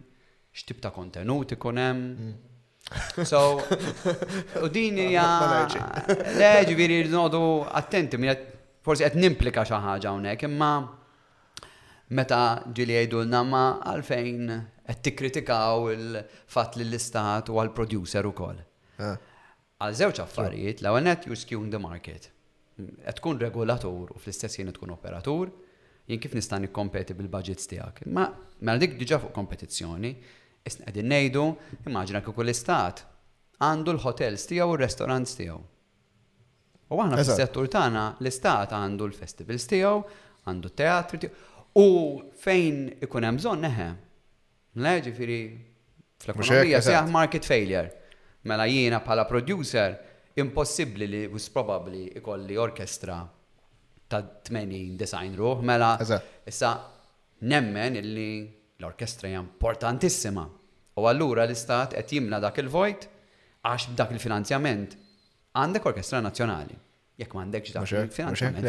x'tip ta' kontenut ikun hemm. Mm. So, u din hija. Le, ġifieri nodu attenti, forsi qed nimplika xi ħaġa hawnhekk, imma meta ġili jgħidulna ma għalfejn qed tikkritikaw il-fatt li l-istat u għal-producer ukoll. Ah. Għal żewġ affarijiet, l-ewwel nett you're skewing the market. Qed tkun regulatur u fl-istess ħin qed tkun operatur. Jien kif nista' nikkompeti bil-baġits tiegħek? Imma mela dik diġà fuq kompetizzjoni. Isna qegħdin ngħidu, immaġina kieku l-Istat għandu l-ħotels tiegħu u r-restorants tiegħu. U aħna fis-settur tagħna l-Istat għandu l-festivals tiegħu, għandu t-teatri tiegħu u fejn ikun hemm bżonn eħe. Le, jiġifieri fl-ekonomija seħħ market failure. Mela jiena bħala producer impossibbli li mhux probabbli jkolli orkestra ta' tmenin, disgħin ruħ. Mela issa nemmen illi l-orkestra hija importantissima. U allura l-istat qed jimla dak il-vojt għax b'dak il-finanzjament għandek orkestra nazzjonali. Jekk m'għandekx dak il-finanzjament,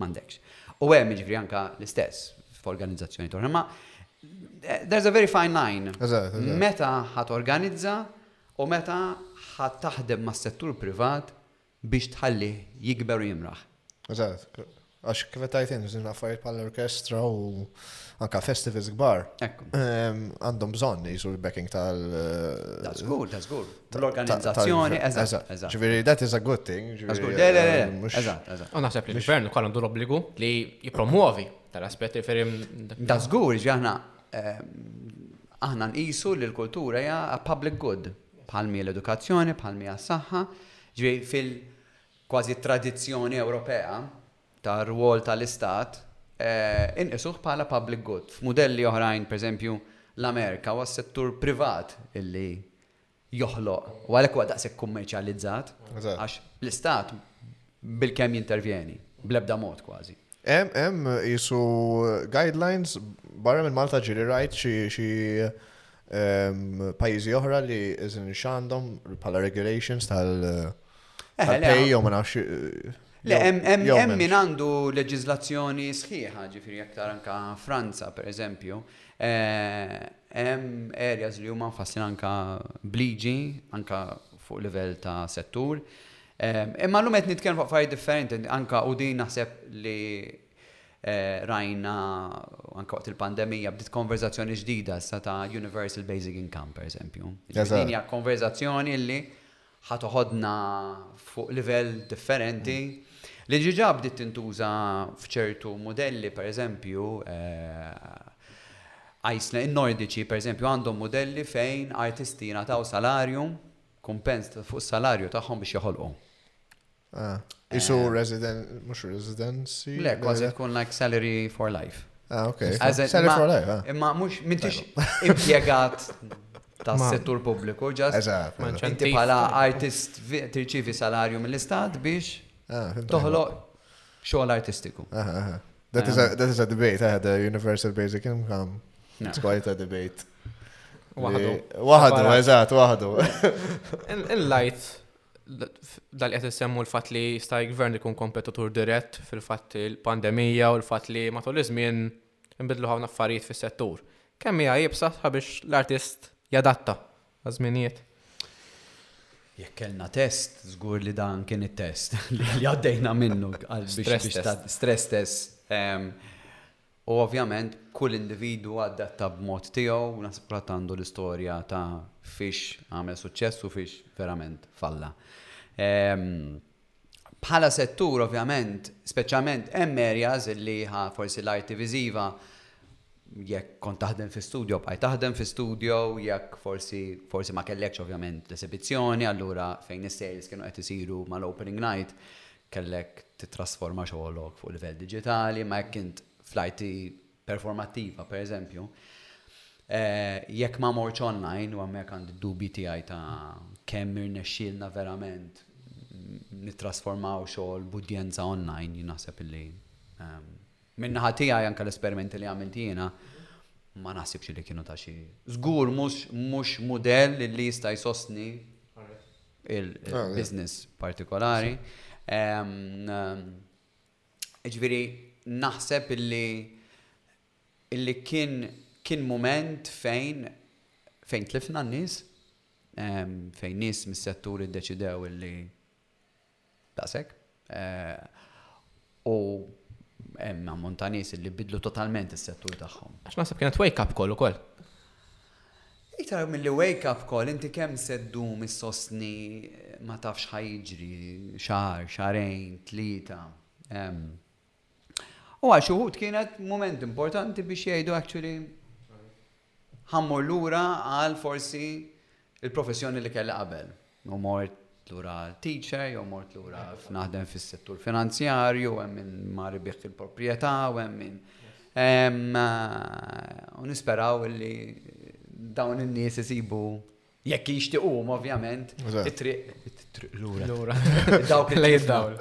m'għandekx. U hemm jiġifieri anke l-istess f'organizzazzjoni toħra. Ma eh, there's a very fine line. Meta ħat organizza u meta ħat taħdem mas-settur privat biex tħalli jikber u jimraħ. Eżatt. Għax kif tajt int, bżin affarijiet bħal orkestra u anka festivals kbar. Ehm, għandhom bżonn jisu l-backing tal. Ta' zgur, ta' zgur. L-organizzazzjoni, eżatt. Ġviri, that is a good thing. Eżatt, eżatt. Eżatt, eżatt. U naħseb li l-gvern ukoll għandu l-obbligu li jipromuovi tal-aspetti ferim. Ta' zgur, ġaħna, ehm, aħna nqisu li l-kultura hija public good, bħal mi l-edukazzjoni, bħal mi għas-saħħa, ġviri fil- kważi t-tradizzjoni Ewropea tar-rwol tal-Istat, inqisuh bħala public good. F'mudelli oħrajn, pereżempju l-Amerika, huwa s-settur privat li joħloq u għalhekk huwa daqshekk kummerċjalizzat għax l-Istat bilkemm jintervjeni, bl-ebda mod kważi. Hemm hemm qisu guidelines barra minn Malta ġieli rajt xi xi pajjiżi oħra li x'għandhom bħala regulations tal pay jew ma nafx. Le hemm min għandu leġiżlazzjoni sħiħa, ġifieri aktar anke Franza pereżempju, hemm areas li huma mfasslin anke b'liġi anke fuq livell ta' settur. Imma llum qed nitkellmu fuq affarijiet differenti anke u din naħseb li rajna anke waqt il-pandemija bdiet konverżazzjoni ġdida issa ta' universal basic income pereżempju. Din hija konverżazzjoni li ħa toħodna fuq livell differenti li diġà bdiet tintuża f'ċertu mudelli pereżempju in-Nordiċi pereżempju għandhom mudelli fejn artisti jingħataw salarju kumpens fuq is-salarju tagħhom biex joħolqu. Ah, isu eh. resident, mhux residency. Le, kważi tkun like salary for life. Ah, ok. Salary for life. Ah. Imma mhux m'intix impjegat tas settur pubbliku, ġas. Inti bħala artist tirċivi salarju mill-istat biex ah, toħloq xogħol artistiku. That is a debate, I had a universal basic income. It's quite a debate. Waħdu. Waħdu, eżatt, waħdu. Il-lajt dal qed issemmu l-fatt li sta' gvern ikun kompetitur dirett fil-fatt il-pandemija u l-fatt li matul iż-żmien nbidlu ħafna affarijiet fis-settur. Kemm hija jibsa biex l-artist jadatta għaż-żminijiet? Jekk kellna test, żgur li dan kien it-test li għaddejna minnu għal biex stress test. Ehm, U ovvjament kull individwu adatta b'mod tiegħu u naħseb kulħadd għandu l-istorja ta' fiex għamel suċċess u fiex verament falla. Bħala settur ovvjament, speċjalment hemm areas li forsi l-arti viżiva jekk kont taħdem fi studio, bqajt taħdem fi studio, jekk forsi, forsi ma kellekx ovvjament l-esibizzjoni, allura fejn is-sales kienu qed isiru mal-opening night, kellek tittrasforma xogħlok fuq livell diġitali, ma jekk int fl-IT performattiva, per eżempju, eh, jekk ma morċ online, u għammek għand dubi tijaj ta' kemm irnexxilna verament nittrasformaw xogħol budjenza online, jinaħseb li ehm, minna ħatijaj anka l-esperimenti li għamilt jiena, ma naħsibx li kienu ta' xi. Zgur mhux mudell li jista' jsostni il-business ah, partikolari. Ġviri, naħseb illi illi kien kien moment fejn fejn tlifna n-nis, fejn nis mis-settur id-deċidew illi Daqshekk. U hemm ammont ta' nies li bidlu totalment is-settur tagħhom. Għax naħseb kienet wake up call ukoll. Iktar milli wake up call, inti kemm se ddum issostni ma tafx ħa jiġri xahar, xahrejn, tlieta. U għal xi wħud kienet mument importanti biex jgħidu actually Ħa mmur lura għal forsi l-professjoni li kelli qabel. U mort lura għal teacher, jew mort lura f'naħdem fis-settur finanzjarju, hemm min ma ribieħ il-proprjetà, u hemm min. U nisperaw li dawn in-nies isibu jekk jixtiqhom ovvjament it-triq lura. Dawk li jiddawl.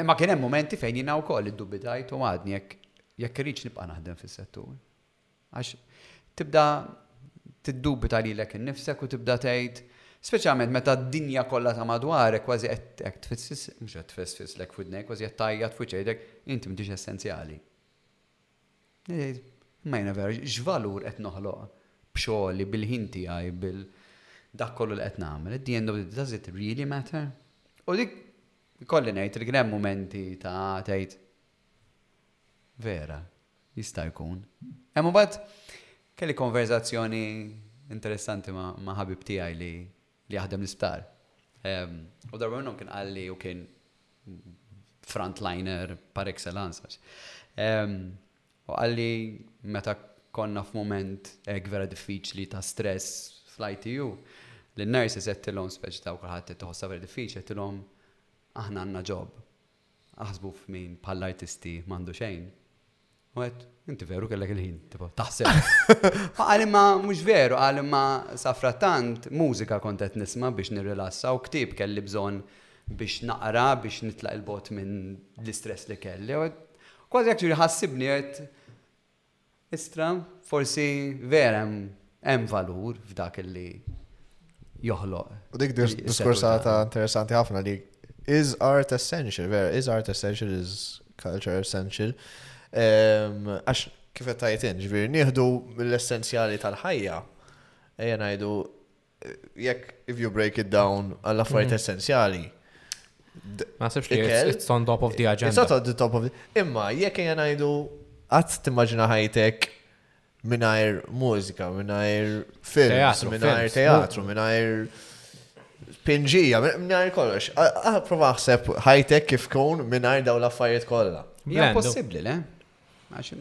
Imma kien hemm momenti fejn jiena wkoll iddubidajt u għadni jekk irridx nibqa' naħdem fis-settur. Għax tibda tiddubita lilek innifsek u tibda tgħid, speċjalment meta d-dinja kollha ta' madwarek kważi qed tfisfis, mhux qed tfisfislek f'widnejk, kważi qed tgħajjat f'wiċċek tgħidlek, inti m'intix essenzjali. Tgħid, imma jiena vera x'valur qed noħloq b'xogħli, bil-ħin tiegħi, bil dak kollu li qed nagħmel. At the end of the day, does it really matter? U dik ikolli ngħid li kien hemm mumenti ta' tgħid vera, Jista' jkun. Imma mbagħad kelli konverżazzjoni interessanti ma' ħabib tiegħi li jaħdem l-isptar. U darba minnhom kien qalli u kien frontliner par excellence. U qalli meta konna f'mument hekk vera diffiċli ta' stress fl-ITU, lin-nurses għedtilhom speċi ta' kulħadd qed iħossha vera diffiċli, għedtilhom aħna għandna ġob. Aħsbu f'min bħall-artisti m'għandu xejn. U għedt, inti veru kellek il-ħin, tipo, taħseb. Għal imma mhux veru, għal imma safrattant mużika kont qed nisma' biex nirrilassa u ktieb kelli bżonn biex naqra biex nitlaq il-bogħod minn l-istress li kelli. Kważi jekk ġiri ħassibni għedt Istra, forsi vera hemm hemm valur f'dak li joħloq. U dik diskursata interessanti ħafna li is art essential, vera, is art essential, is culture essential. Ehm, għax kif qed tajt ġifieri nieħdu mill-essenzjali tal-ħajja, ejja ngħidu jekk if you break it down għall affarijiet mhm. essenzjali. Nasibx li it's on top of the agenda. It's on the top of the... Imma, jekk jena jdu għat timmaġina ħajtek minnajr mużika, minnajr films, minnajr teatru, minnajr pinġija, minnajr kollox. Prova ħseb ħajtek kif kun minnajr daw l-affarijiet kollha. Ja, possibli, le? Għax,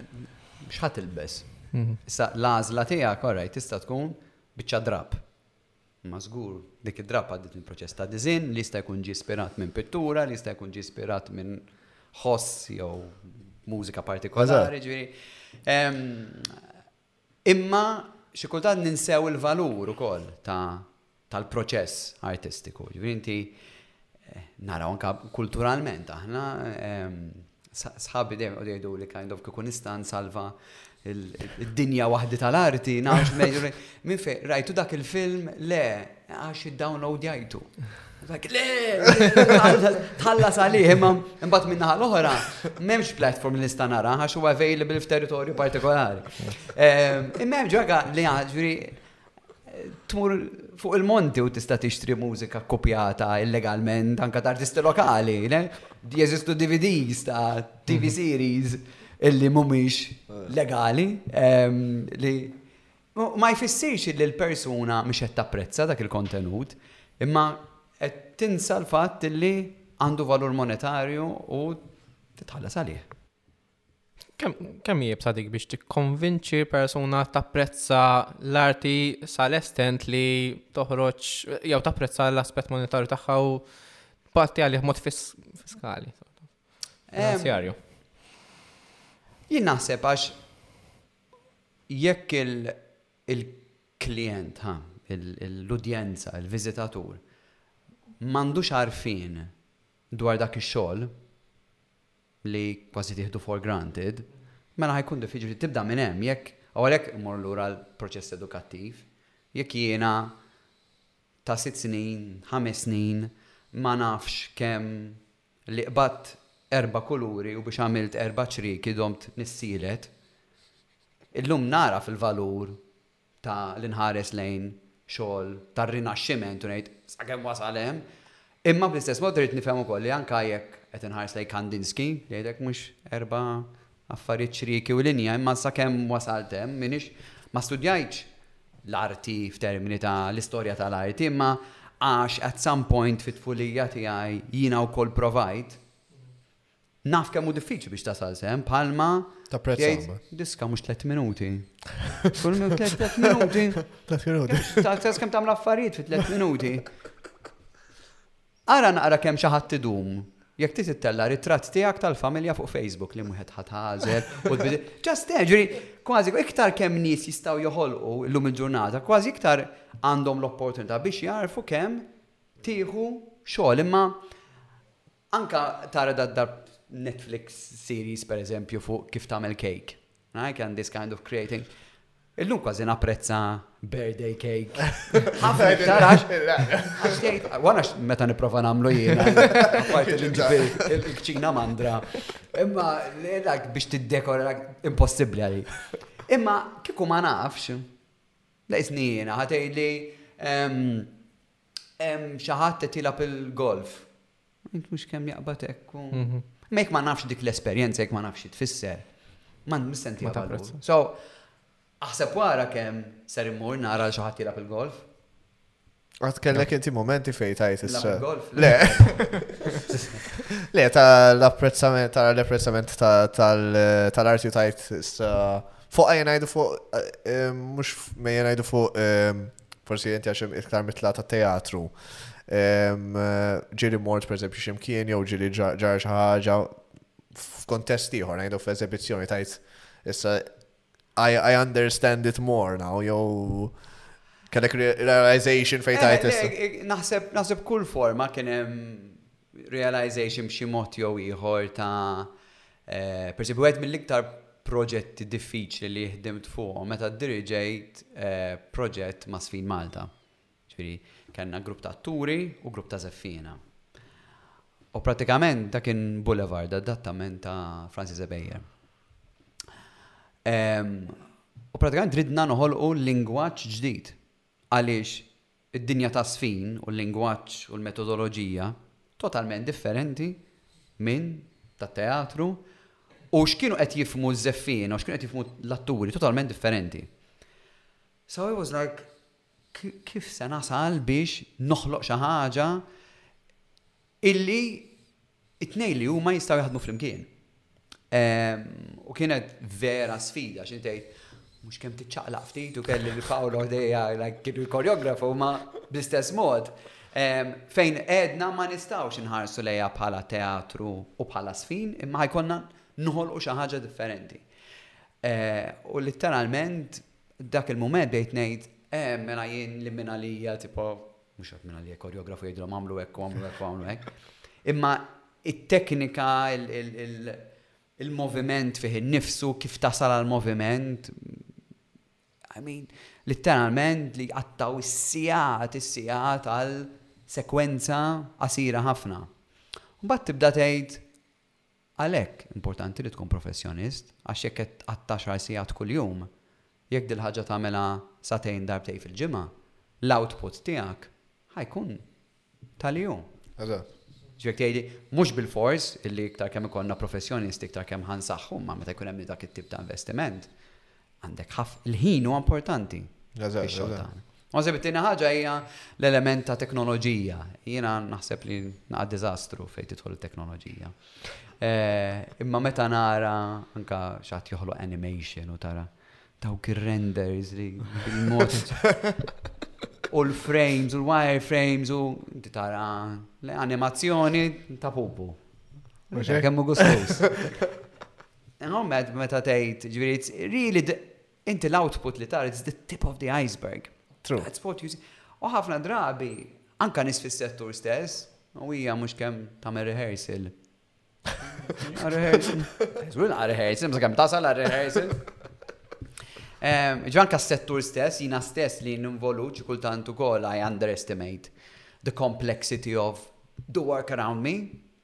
xħat il-bess. Mhm. Issa, lażla tija, korraj, tista tkun Biċċa drapp. Imma żgur dik id-drapp għaddiet minn proċess ta' disinn li jista' jkun ġie spirat minn pittura, li jista' jkun ġie spirat minn ħoss jew mużika partikolari, ġifieri. Imma xi kultant ninsew il-valur ukoll tal-proċess artistiku. Ġifieri inti Naraw anka kulturalment aħna sħabi dejjem qogħdu jgħidu li kind of kieku nista' nsalva id-dinja waħdi tal-arti, nafx meġri. Min fej, rajtu dak il-film, le, għax id-download jajtu. Le, tħalla salih, imma imbagħad minna l-oħra, m'hemmx platform li nista' nara għax huwa available f'territorju partikolari. Ehm, imma hemm ġaga li għaġri tmur fuq il-monti u tista' tixtri mużika kopjata illegalment anka ta' artisti lokali, ne? Jeżistu DVDs ta' TV mhm. series illi mhumiex legali ehm, li ma jfissirx li l-persuna mhux qed tapprezza dak il-kontenut, imma qed tinsa l-fatt illi għandu valur monetarju u titħallas għalih. Kemm hi jibsa dik biex tikkonvinċi persuna tapprezza l-arti sal-estent li toħroġ jew tapprezza l-aspett monetarju tagħha u parti għalih mod fiskali. Finanzjarju. Jien naħseb għax jekk il-klient, l-udjenza, il-viżitatur, m'għandux għarfien dwar dak ix-xogħol, li kważi tieħdu for granted, mela ħa jkun diffiċli tibda minn hemm jekk, u għalhekk immorru lura għal proċess edukattiv, jekk jiena ta' sitt snin, ħames snin ma nafx kemm li qbadt erba' kuluri u biex għamilt erba' ċrieki domt nissielet, illum nagħraf il-valur ta' li nħares lejn xogħol tar-Rinaxximent u ngħid, sakemm wasal hemm. Imma bl-istess mod irrid nifhem ukoll li anke jekk qed inħares lejn Kandinsky, li jgħidlek mhux erba' affarijiet ċrieki u linja, imma sakemm wasalt hemm, m'iniex, ma studjajtx l-arti f'termini ta' l-istorja ta' l-arti, imma għax at some point fit-tfulija tiegħi jiena wkoll provajt, Naf kemm hu diffiċli biex tasal sehem bħalma Tapprezza. Diska mhux tliet minuti. Kull minn tliet minuti. Tliet minuti. Taħseb kemm tagħmel affarijiet fi tliet minuti. Ara naqra kemm xi ħadd idum. Jekk ti tittella ritratt tiegħek tal-familja fuq Facebook li wieħed ħadd ħażel u tbidi. Ġast ġuri, kważi iktar kemm nies jistgħu joħolqu llum il-ġurnata, kważi iktar għandhom l-opportunità biex jarfu kemm tieħu xogħol imma Anke tara dal-darb Netflix series per eżempju fuq kif tagħmel cake. I can this kind of creating. Illum kważi napprezza birthday cake. Ħafna iktar għax. Għax tgħid, wara meta nipprova nagħmlu jiena. Apparti li ġifieri il-kċina mandra. Imma dak biex tiddekora impossibbli għali. Imma kieku ma nafx, laqisni jiena ħatejli ehm, Hemm xi ħadd qed jilgħab il-golf. Int mhux kemm jaqbad hekk. Ma jekk ma nafx dik l-esperjenza, jekk ma nafx xi tfisser. Ma nissenti ma So, aħseb wara kemm ser immur nara xi ħadd jilgħab il-golf. Għat kellek inti momenti fej tajt is Le. Le, tal-apprezzament, tal-apprezzament tal-arti tajt fuq għajnajdu fuq, eh, eh, mux mejnajdu fuq eh, forsi inti għaxem iktar mitla ta' teatru. Ġili mort, per eżempju, ximkien, jew ġili ġar ħaġa f'kontest ieħor, ngħidu f'eżibizzjoni tajt issa I, I understand it more now, jew kellek realization fejn eh, tajt eh, issa. Eh, naħseb naħseb kull forma kien hemm realization b'xi mod jew ieħor ta' pereżempju wieħed mill-iktar proġetti diffiċli li ħdimt fuqhom meta diriġejt proġett ma' Sfin Malta. Ġifieri kellna grupp ta' atturi u grupp ta' żeffiena. U prattikament dak kien Boulevard adattament ta' Francis Ebejer. U prattikament ridna noħolqu lingwaġġ ġdid għaliex Id-dinja taż-żfin u l-lingwaġġ u l-metodoloġija totalment differenti minn tat-teatru u x'kienu qed jifhmu ż-żeffiena u x'kienu qed jifhmu l-atturi totalment differenti. So I was like kif se nasal biex noħloq xi ħaġa Illi t-tnejn li huma jistgħu jaħdmu flimkien. U kienet vera sfida xi tgħid mhux kemm tiċċaqlaq ftit u kelli li Paolo dejja kien il-koreografu ma bl-istess mod fejn għedna ma nistgħux inħarsu lejha bħala teatru u bħala sfin imma ħajkonna noħolqu xi ħaġa differenti. U litteralment dak il-mument bdejt ngħid mela jien li minn għalija tipo Mhux qed ngħid li koreografu jgħidilhom għamlu hekk u għamlu hekk u għamlu hekk. Imma it-teknika, il-moviment fih innifsu, kif tasal għall-moviment, I mean, litteralment li jqattgħu s-sigħat, is-sigħat għal sekwenza qasira ħafna. Mbagħad tibda tgħid, Għalhekk importanti li tkun professjonist għax jekk qed tqatta' għaxar sigħat kuljum, jekk dil-ħaġa tagħmilha sagħtejn darbtejn fil-ġimgħa, l-output tiegħek ħa jkun ta' li hu. Eżatt. Ġifieri jekk tgħidli, mhux bilfors illi iktar kemm ikollna professjonisti iktar kemm ħa nsaħħu, imma meta jkun hemm dak it-tip ta' investiment, Għandek ħaf, il-ħin huwa importanti. Għazeb, it-tina ħaġa hija l-element ta' teknoloġija. Jiena naħseb li naqa dizastru fejn tidħol teknoloġija. Eh, imma meta nara anka xaħat joħloq animation u tara dawk ir-renders li bil-mod u l-frames u l-wireframes u inti tara l-animazzjoni ta' pupu. Kemmu gustus. And on that, meta tgħid, ġifieri, it's really the, inti l-output li tar, it's the tip of the iceberg. True. That's what you see. U ħafna drabi, anka nis fis-settur stess, u hija mhux kemm tagħmel rehearsal. Rehearsal. Żgur naqra rehearsal, msa kemm tasal għal rehearsal. Ehm, Ġo anka s-settur stess, jina stess li ninvolu xi kultant ukoll I underestimate the complexity of the work around me,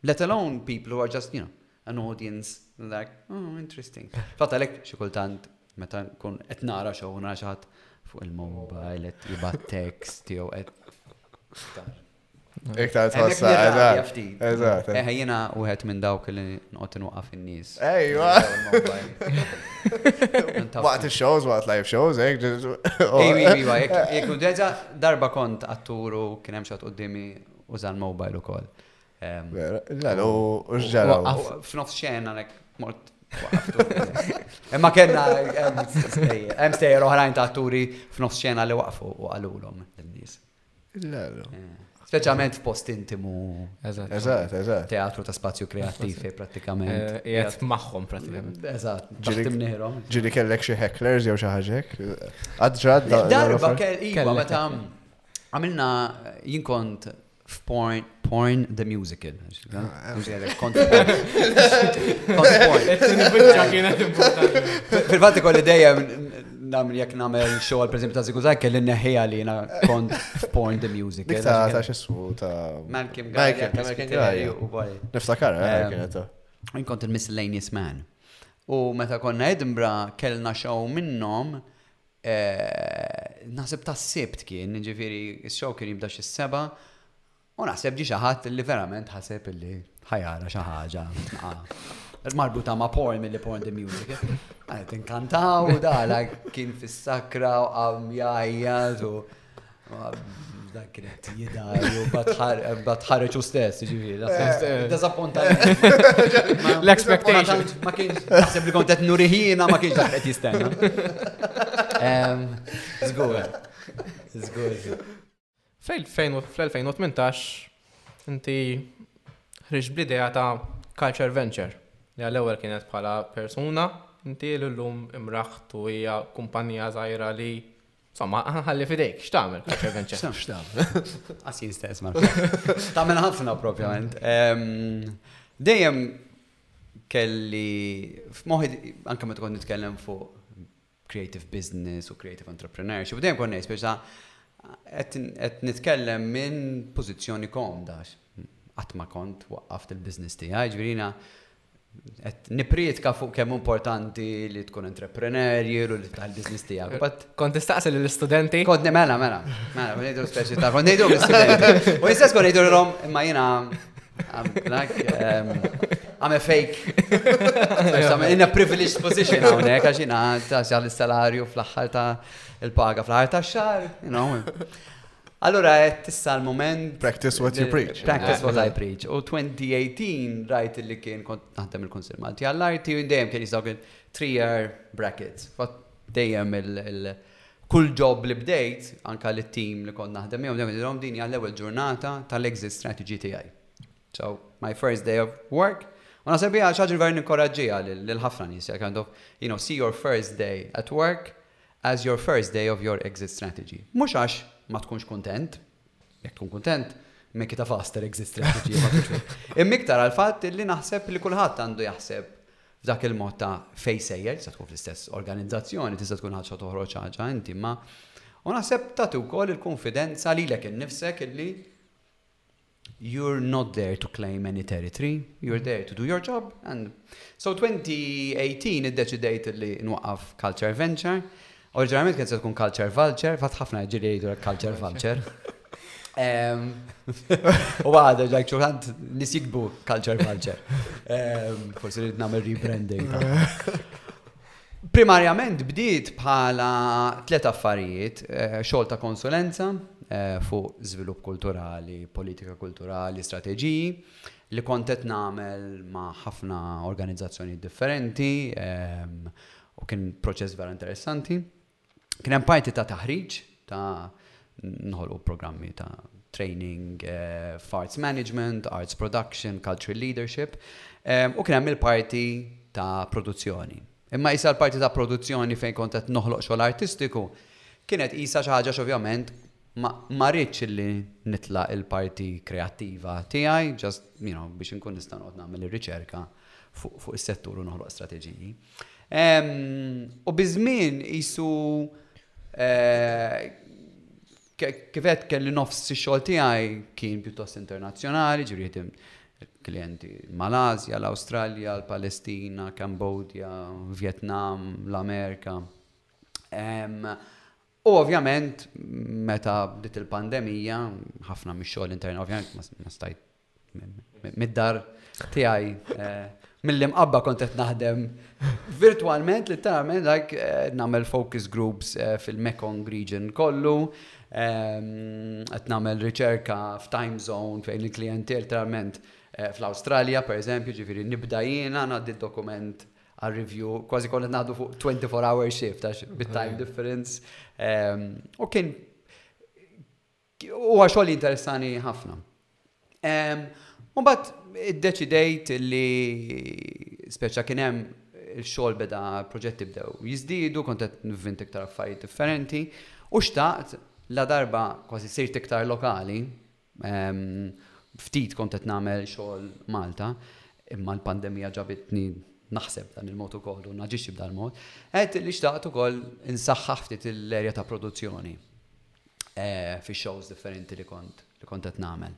let alone people who are just, you know, an audience like, oh, interesting. Fatt għalhekk xi kultant meta nkun qed nara xew u nara xi ħadd fuq il-mobile qed jibgħat text jew qed Iktar tħossa, eżatt. Eżatt. Eħe, jena u għet minn dawk li nqot nwaqaf in-nies. Ejwa. Waqt il-shows, waqt live shows, ek. Ejwa, ejwa, ek. Deġa darba kont atturu kienem xat qoddimi użan mobile u koll. L-għal, u xġara. F'nofs xena, like, mort. Imma kena, hemm stejjer oħrajn ta' atturi f'nofs xena li waqfu u għalulhom l-nies. L-għal. Speċjalment f'post intimu. Eżatt, eżatt. Teatru ta' spazju kreattivi pratikament. Jgħat magħhom pratikament. Eżatt. Ġiri kellek xi hecklers jew xi ħaġek. Għadġad. Darba kellek. Għamilna jinkont F'Porn, Porn the Musical. Fil-fatti kolli dejjem namel jek namel xogħol per esempio ta' ziguzaj kelli neħħija li jena kont f'Porn the Music. Dik ta' ta' xissu ta' Malcolm Guy. Malcolm Guy. Niftakar, eh, ehm, kienet. Inkont il-miscellaneous man. U meta konna Edinburgh kellna xaw minnom Naħseb tas-Sibt kien, ġifieri x-show kien jibda xi seba' u naħseb ġi xi ħadd li verament ħaseb li ħajara xi ħaġa. Marbuta ma' porn milli porn the music. Għanet inkantaw, dala kien fis-sakra u għam jajjat u Dak kienet jidar, bat ħareċ u stess, ġiviri. Eh. Dezappuntajt. L-expectation. Ma kienx, naħseb li kontet nuriħina, ma kienx dak qed jistenna. Zgur. Zgur. Fl-2018, inti ħriġ bl-idea ta' culture venture. Li għal-ewel kienet bħala persuna, inti l-lum imraħtu hija kumpanija zaħira li Somma, ħalli fidejk, x'tagħmel Culture Venture? Sam x'tagħmel? Għas jien stess ma Tagħmel ħafna propjament. Dejjem kelli f'moħi anke meta kont nitkellem fuq creative business u creative entrepreneurship, dejjem kont ngħid biex qed nitkellem minn pożizzjoni komda qatt ma kont waqqaft il-business tiegħi, ġvirina Qed nipprietka fuq kemm importanti li tkun entreprenerji u li tagħmel business tiegħek. But Kont tistaqsi lill-istudenti? kont ni- mela, mela, mela, ma ngħidu speċi ta' kont ngħidu l-istudenti. U jistess kont ngħidu lhom imma jiena I'm black, um, I'm a fake. Għax I'm in a privileged position hawnhekk għax jiena ta' xahar l-salarju fl-aħħar ta' il-paga fl-aħħar ta' xahar, you know. Allura għedt issa l-moment. Practice what you preach. Practice what I preach. U 2018 rajt li kien kont naħdem il-Kunsil Malti għall-arti u dejjem kien jisaw kien three-year brackets. Kont dejjem il- kull ġob li bdejt, anka li tim li kont naħdem jew dejjem dihom din hija l-ewwel ġurnata tal-exit strategy tiegħi. So, my first day of work, u naħseb hija xi ħaġa li vera nikkoraġġiha lil ħafna nies, kind of, you know, see your first day at work as your first day of your exit strategy. Mhux għax ma tkunx kuntent, jekk tkun kuntent, make it a faster exit strategy. Imma iktar għall-fatt li naħseb li kulħadd għandu jaħseb f'dak il-mod ta' fejn sejjer, tista' tkun fl-istess organizzazzjoni, tista' tkun ħaġa toħroġ ħaġa inti, imma u naħseb tagħti wkoll il-kunfidenza lilek innifsek illi You're not there to claim any territory, you're there to do your job. And so 2018 id-deċidejt li nwaqqaf Culture Venture. Oriġinalment kien se tkun Culture Vulture, fatt ħafna ġiri jgħidu Culture Vulture. U għada, ġajk ċuħant nis jikbu culture culture. Forse rrid namel rebranding. Primarjament bdiet bħala tliet affarijiet, xogħol ta' konsulenza fuq żvilupp kulturali, politika kulturali, strateġiji li kont qed nagħmel ma' ħafna organizzazzjonijiet differenti u kien proċess vera interessanti. Kien hemm parti ta' taħriġ ta' nħolqu programmi ta' training eh, f'arts management, arts production, cultural leadership, eh, u kien hemm il-parti ta' produzzjoni. Imma isa l-parti ta' produzzjoni fejn kont qed noħloq xogħol artistiku kienet isa xi ħaġa x'ovvjament ma rridx li nitla' il-parti kreattiva tiegħi, just you know, biex inkun nista' noqgħod nagħmel ir-riċerka fuq is-settur u noħloq strateġiji. U biż-żmien qisu kifet kelli nofs ix-xogħol tiegħi kien pjuttost internazzjonali, ġifieri tim klienti Malasja, l-Awstralja, l-Palestina, Kambodja, Vjetnam, l-Amerika. U ovvjament meta bdiet il-pandemija, ħafna mix-xogħol intern ovvjament ma stajt mid-dar tiegħi eh, mill-imqabba kont qed naħdem virtualment li tagħmel like eh, nagħmel focus groups eh, fil-Mekong region kollu, ehm, qed nagħmel riċerka f'time zone fejn il-klijenti literalment fl-Awstralja pereżempju, ġifieri nibda jiena ngħaddi dokument għal review, kważi konna naħdu fuq 24 hour shift, għax bit-time difference. Ehm, u kien, u għaxol interessani ħafna. Ehm, u bat, id-deċidejt li, speċa kienem il-xol beda proġetti bdew jizdidu, kontet nivvint iktar affarijiet differenti, u xtaqt la darba kważi sirt iktar lokali, Ftit kont qed nagħmel xogħol Malta, imma l-pandemija ġabitni naħseb b'dan il-mod ukoll u naġixxi b'dal-mod. Għedt li xtaqt ukoll insaħħaħ ftit l-erja ta' produzzjoni fix-shows differenti li kont qed nagħmel.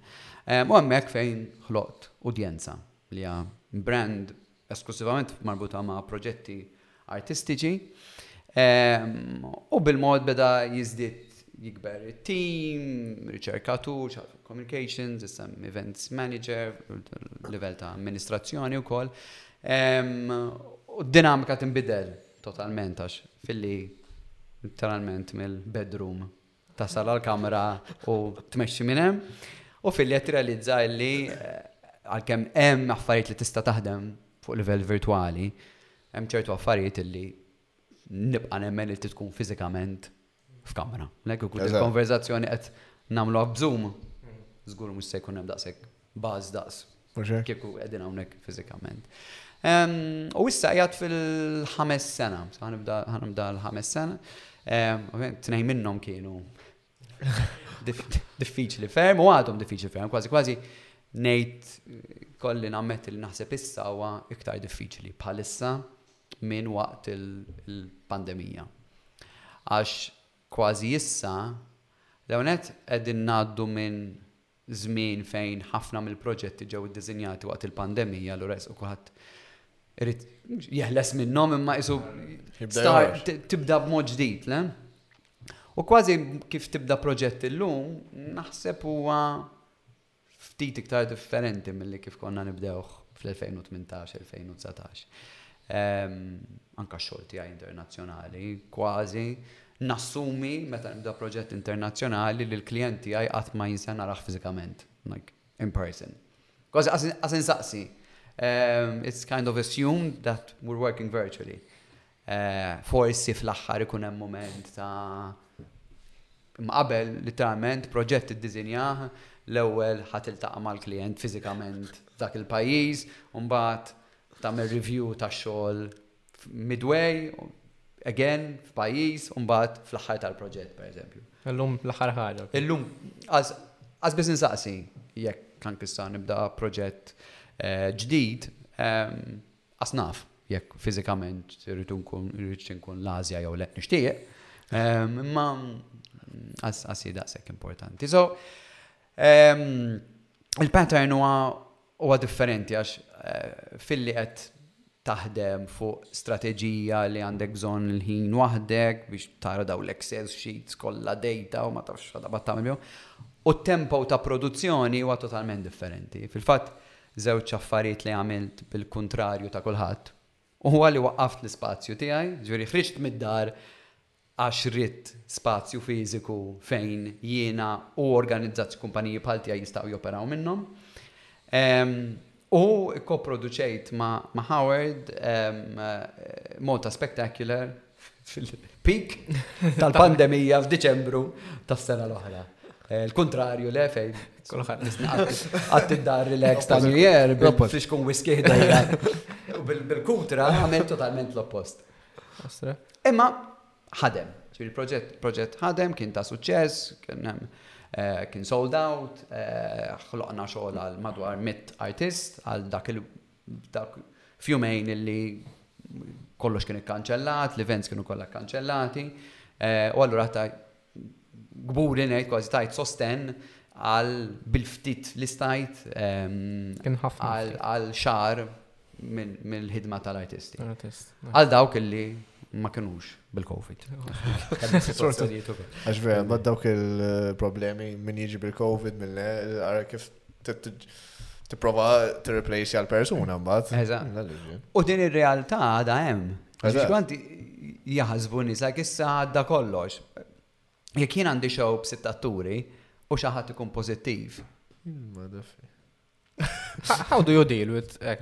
U hemmhekk fejn ħloqt udjenza li hija brand esklussivament marbuta ma' proġetti artistiċi, u bil-mod beda jiżdied jikber it-tim, riċerkatur, ċaħat fuq communications, issa hemm events manager, livell ta' amministrazzjoni wkoll. U d-dinamika tinbidel totalment għax filli literalment mill-bedroom tasal għall-kamra u tmexxi minn hemm. U fil qed realizza li eh, għalkemm hemm affarijiet li tista' taħdem fuq livell virtwali, hemm ċertu affarijiet li nibqa' nemmen li tkun fiżikament f'kamra. Lek ikun il-konverzazzjoni qed nagħmluha b'Zoom, żgur mhux se jkun hemm daqshekk Baż daqs. Kieku qegħdin hawnhekk fiżikament. U issa qiegħed fil-ħames sena, ħanibda l-ħames sena. Tnejn minnhom kienu diffiċli ferm u għadhom diffiċli ferm, kważi kważi ngħid kolli nammet li naħseb issa huwa iktar diffiċli bħalissa minn waqt il-pandemija. Għax kważi issa l-ewnet qegħdin ngħaddu minn żmien fejn ħafna mill-proġetti ġew iddiżinjati waqt il-pandemija allura qisu kulħadd irid jeħles minnhom imma qisu tibda b'mod ġdid, le? U kważi kif tibda proġett illum, naħseb huwa ftit iktar differenti milli kif konna nibdewh fl-2018-2019. anke x-xogħol tiegħi internazzjonali, kważi, nassumi meta nibda proġett internazzjonali li l-klijent tiegħi qatt ma jinsa narah fiżikament, like, in person. Kważi qas insaqsi. It's kind of assumed that we're working virtually. Forsi fl-aħħar ikun hemm mument ta' imma qabel literalment proġett iddiżinjah, l-ewwel ħa tiltaqa' mal-klijent fiżikament f'dak il-pajjiż, u mbagħad Tagħmel review tax-xogħol midway, again, f'pajjiż, u mbagħad fl-aħħar tal-proġett, pereżempju. Illum l-aħħar ħaġa. Illum, għaż biss insaqsi, jekk kan kissa nibda proġett eh, ġdid, għas naf, jekk fiżikament irrid nkun l-Azja jew le nixtieq, imma għas jidaqsek importanti. So, il-pattern huwa Huwa differenti għax filli qed taħdem fuq strateġija li għandek bżonn il-ħin waħdek biex tara dawn l-excel sheets kollha dejta u ma tafx x'taqbad tagħmel bihom. U t-tempo ta' produzzjoni huwa totalment differenti. Fil-fatt, żewġ affarijiet li għamilt bil-kuntrarju ta' kulħadd huwa li waqqaft l-ispazju tiegħi, jiġifieri ħriġt mid-dar għax ridt spazju fiżiku fejn jiena u organizzazz kumpaniji bħal tiegħi jistgħu joperaw minnhom. U kkoproduċejt ma' Howard Malta Spectacular fil-peak tal-pandemija f'Diċembru tas-sena l-oħra. Il-kuntrarju le fejn. Kulħadd nisnaqat. Qatt id-dar relax ta' New Year, bil-flixkun whisky ħdejja. U bil-kutra għamilt totalment l-oppost. Imma ħadem. Il-proġett proġett ħadem, kien ta' suċċess, kien eh, kien sold out, eh, ħloqna xogħol għal madwar mit artist għal dak il dak fjumejn illi kollox kien ikkanċellat, l-events kienu kollha kkanċellati, eh, u allura ta' kburi ngħid kważi tajt sostenn għal bil-ftit li stajt għal xar mill-ħidma tal-artisti. Għal dawk illi ma kienux bil-Covid. Għax vera, ma dawk il-problemi minn jiġi bil-Covid, mill-għara kif tipprova tirreplace għal persuna mbagħad. U din ir-realtà għadha hemm. Għanti jaħsbu nisa kissa għadda kollox. Jekk jien għandi xow b'sitt atturi u xi ħadd ikun pożittiv. Hmm, How do you deal with like,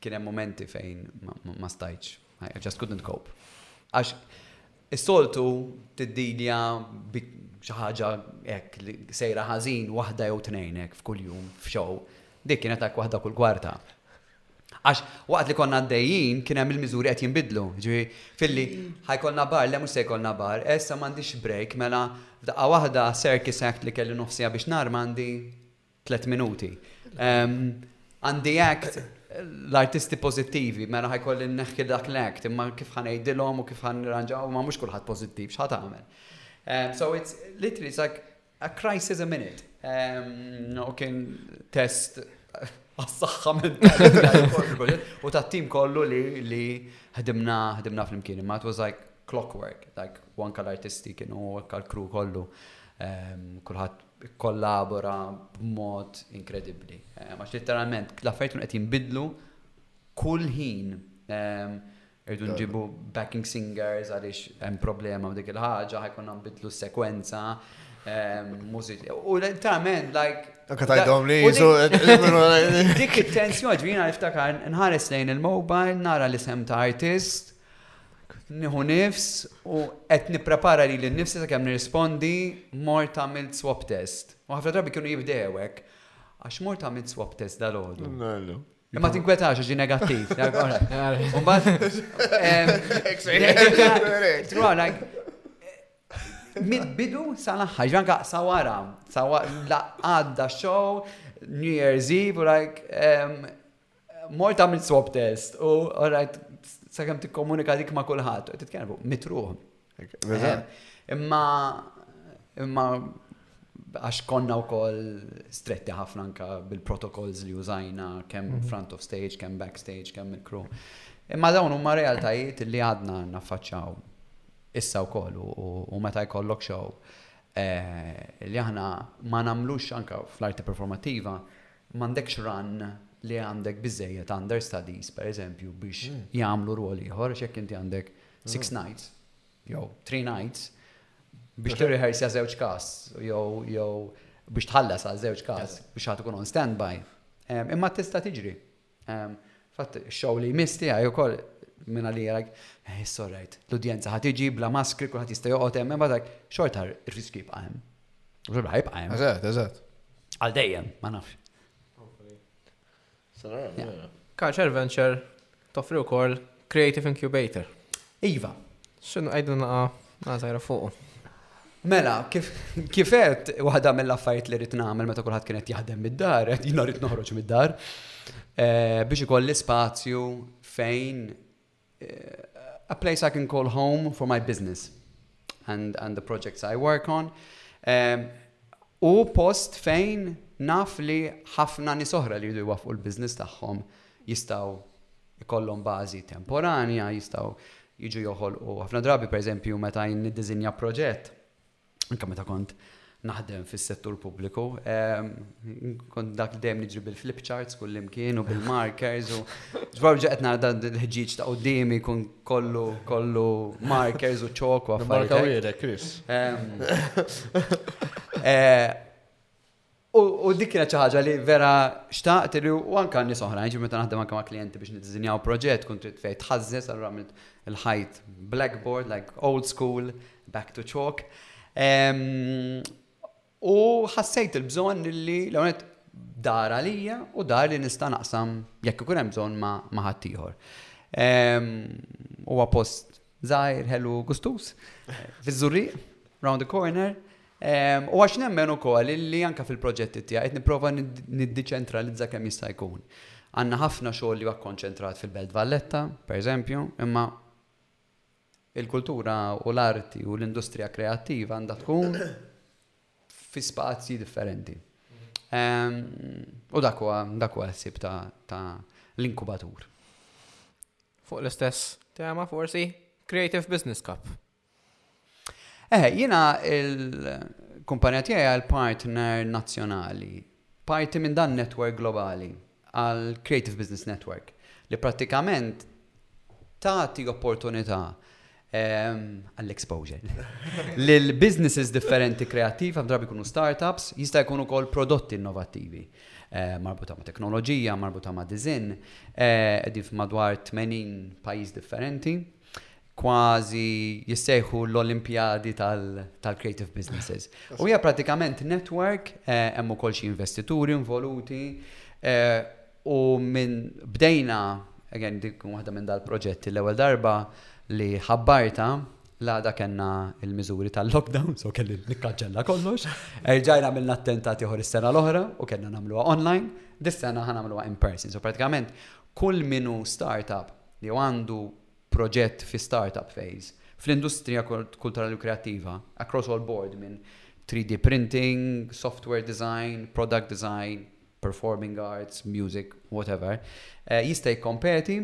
Kien hemm mumenti fejn ma stajtx, I just couldn't cope. Għax is-soltu tiddilja bi xi ħaġa hekk li sejra ħażin waħda jew tnejn hekk f'kuljum f'show, dik kienet hekk waħda kull kwarta. Għax waqt li konna għaddejjin kien hemm il-miżuri qed jinbidlu, jiġifieri filli ħa jkollna bar, le mhux se jkollna bar, eh issa m'għandix break, mela f'daqqa waħda circus act li kelli nofsiha biex narma għandi Tlet minuti. Għandi um, act l-artisti pozittivi, mela ħajkolli neħki dak l-act, imma kif ħanejdilhom u kif ħan ranġaw, ma mhux kulħadd pozittiv, x'ħat għamel. Um, so it's literally it's like a crisis a minute. Um, u kien test għas-saxħa minn u ta' tim kollu li li ħdimna ħdimna fl-imkien, ma' it was like clockwork, like wanka l-artisti kienu wanka l-kru kollu, ehm, kullħat ikkollabora b'mod inkredibbli. Għax litteralment l-affarijiet kienu qed jinbidlu kull ħin. Irdu nġibu backing singers għaliex hemm problema u dik il-ħaġa, ħajkun nbidlu s-sekwenza, mużiċi. U letteralment, like. Anka tajdom li jizu. Dik it-tensjoni ġvina niftakar nħares lejn il-mobile, nara l-isem ta' artist, Nieħu nifs u qed nipprepara lili nnifsi sakemm nirrispondi, mort għamilt swab test. U ħafna drabi kienu jibdew hekk. Għax mort għamilt swab test dal-għodu. Ma tinkwetax għax ġi negattiv. Mid-bidu sal-aħħar, ġanka sawara, sawara, għadda show, New Year's Eve, u like, Mort għamilt swab test u orajt sakemm tikkomunika dik ma' kulħadd, titkellem fuq mitruħ. Ehm, imma imma għax konna u koll stretti ħafna anka bil-protokolls li użajna kemm mhm. front of stage, kemm backstage, kemm il-crew. Imma dawn huma realtajiet li għadna naffaċċaw issa wkoll u meta jkollok xew eh, li aħna ma nagħmlux anka fl-arti performattiva M'għandekx run li għandek biżżejjed understudies, pereżempju, biex jagħmlu rwol ieħor, għax jekk inti għandek six nights, jew three nights, biex tirrehearsja żewġ casts, jew biex tħallas għal żewġ casts, biex ħadd ikun on standby. Imma tista' tiġri. Fatt, ix-show li jmiss tiegħi wkoll minn għalija like, eh, it's alright, l-udjenza ħad tiġi bla maskri, kulħadd jista' joqgħod hemm, imbagħad like, xorta r-riskju jibqa' hemm. Xorta jibqa' hemm. Eżatt, eżatt. Għal dejjem, ma nafx. Culture Venture toffri wkoll Creative Incubator. Iva. X'inhu qegħdu naqa' Għazajra ah, fuq. Mela, kif kifet, waħda mill-affarijiet li rrit nagħmel meta kulħadd kienet jaħdem mid-dar, qed jina rrit noħroġ mid-dar, eh, biex ikolli spazju fejn eh, a place I can call home for my business and, and the projects I work on. Eh, u post fejn naf li ħafna nisohra li jridu jwafqu l-biznis tagħhom jistgħu jkollhom bażi temporanja, jistgħu jiġu joħolqu ħafna drabi, pereżempju meta jien niddiżinja proġett, anke meta kont naħdem fis-settur pubbliku, kont dak li dejjem niġri bil-flip charts kullimkien u bil-markers u ġbor ġaqet nara l-ħġieġ ta' qudiemi kun kollu kollu markers u ċok u affarijiet. Marka Chris. Eh, U dik kienet xi ħaġa li vera xtaqt li u anke nies oħrajn, ġifieri meta naħdem anke ma' klijenti biex niddisinjaw proġett, tkun trid fejn tħażżeż, allura għamilt il-ħajt blackboard, like old school, back to chalk. U ħassejt il-bżonn li l-ewwel dar għalija u dar li nista' naqsam jekk ikun hemm bżonn ma' ħaddieħor. Huwa post Żgħir, ħelu, gustuż, fiż-Żurrieq, round the corner. Ehm, u għax nemmen ukoll li anke fil-proġetti tiegħi qed nipprova niddiċentralizza kemm jista' jkun. Għandna ħafna xogħol li huwa kkonċentrat fil-Belt Valletta, pereżempju, imma il-kultura u l-arti u l-industrija kreattiva għandha tkun fi spazji differenti. Ehm, u dak huwa dak huwa l-ħsieb ta' l-inkubatur. Fuq l-istess tema forsi, Creative Business Cup. Eħe, jina il-kumpanija tiegħi għal partner nazzjonali, parti minn dan network globali għal Creative Business Network li pratikament tagħti opportunità għall-exposure. Lil businesses differenti kreattiv, għam drabi kunu startups, jista' jkunu kol prodotti innovativi. Eh, marbuta ma' teknoloġija, marbuta ma' dizin, edin eh, f'madwar 80 pajis differenti, kważi jissejħu l-Olimpjadi tal-Creative Businesses. U hija pratikament network, eh, hemm ukoll xi investituri involuti, U minn bdejna, again din tkun waħda minn dal-proġetti, l-ewwel darba li ħabbartha, l-għada kellna l-miżuri tal-lockdown, so kelli nikkanċella kollox. Erġajna għamilna attentat ieħor is-sena l-oħra u kellna nagħmluha online, dis-sena ħa nagħmluha in person. So prattikament kull min hu startup li għandu proġett fi startup phase fl-industrija kulturali u kreattiva, across all board minn 3D printing, software design, product design, performing arts, music, whatever, jista' jikkompeti,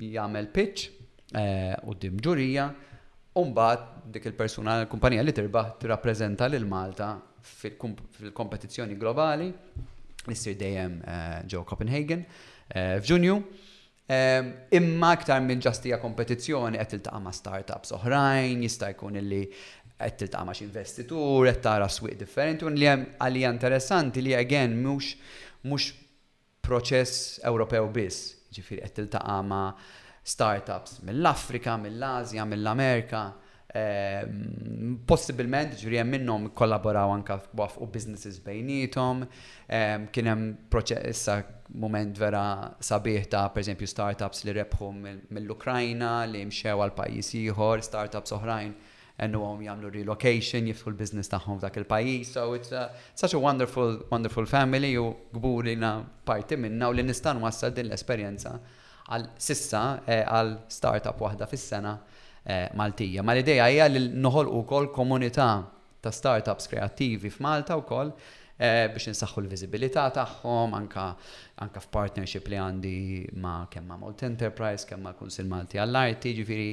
jagħmel pitch quddiem ġurija u mbagħad dik il-persuna, l-kumpanija li tirbaħ tirrappreżenta lil Malta fil-kompetizzjoni globali li ssir dejjem ġewwa Copenhagen f'Ġunju. Imma iktar minn just hija kompetizzjoni qed tiltaqa' ma' startups oħrajn, jista' jkun illi qed tiltaqa' ma' xi investitur, qed tara swieq differenti u li hemm għalija interessanti li again mhux mhux proċess Ewropew biss, jiġifieri qed tiltaqa' ma' startups mill-Afrika, mill-Ażja, mill-Amerika, Possibilment, ġifieri hemm minnhom ikkollaboraw anke waffqu businesses bejniethom. Kien hemm issa mument vera sabiħ ta' pereżempju startups li rebħu mill-Ukrajna li mxew għal pajjiż ieħor, startups oħrajn għenuhom jagħmlu relocation, jiftħu l-business tagħhom f'dak il-pajjiż. So it's such a wonderful, wonderful family u kburi li parti minnha u li nista' nwassal din l-esperjenza Qal, S'issa, għal startup waħda fis-sena Maltija. Ma l-idea hija li noħolqu wkoll komunità ta' startups kreattivi f'Malta wkoll biex insaħħu l-viżibilità tagħhom anke anke f'partnership li għandi ma' kemm ma' Maltenterprise, kemm mal-Kunsill Malti għall-Arti, jiġifieri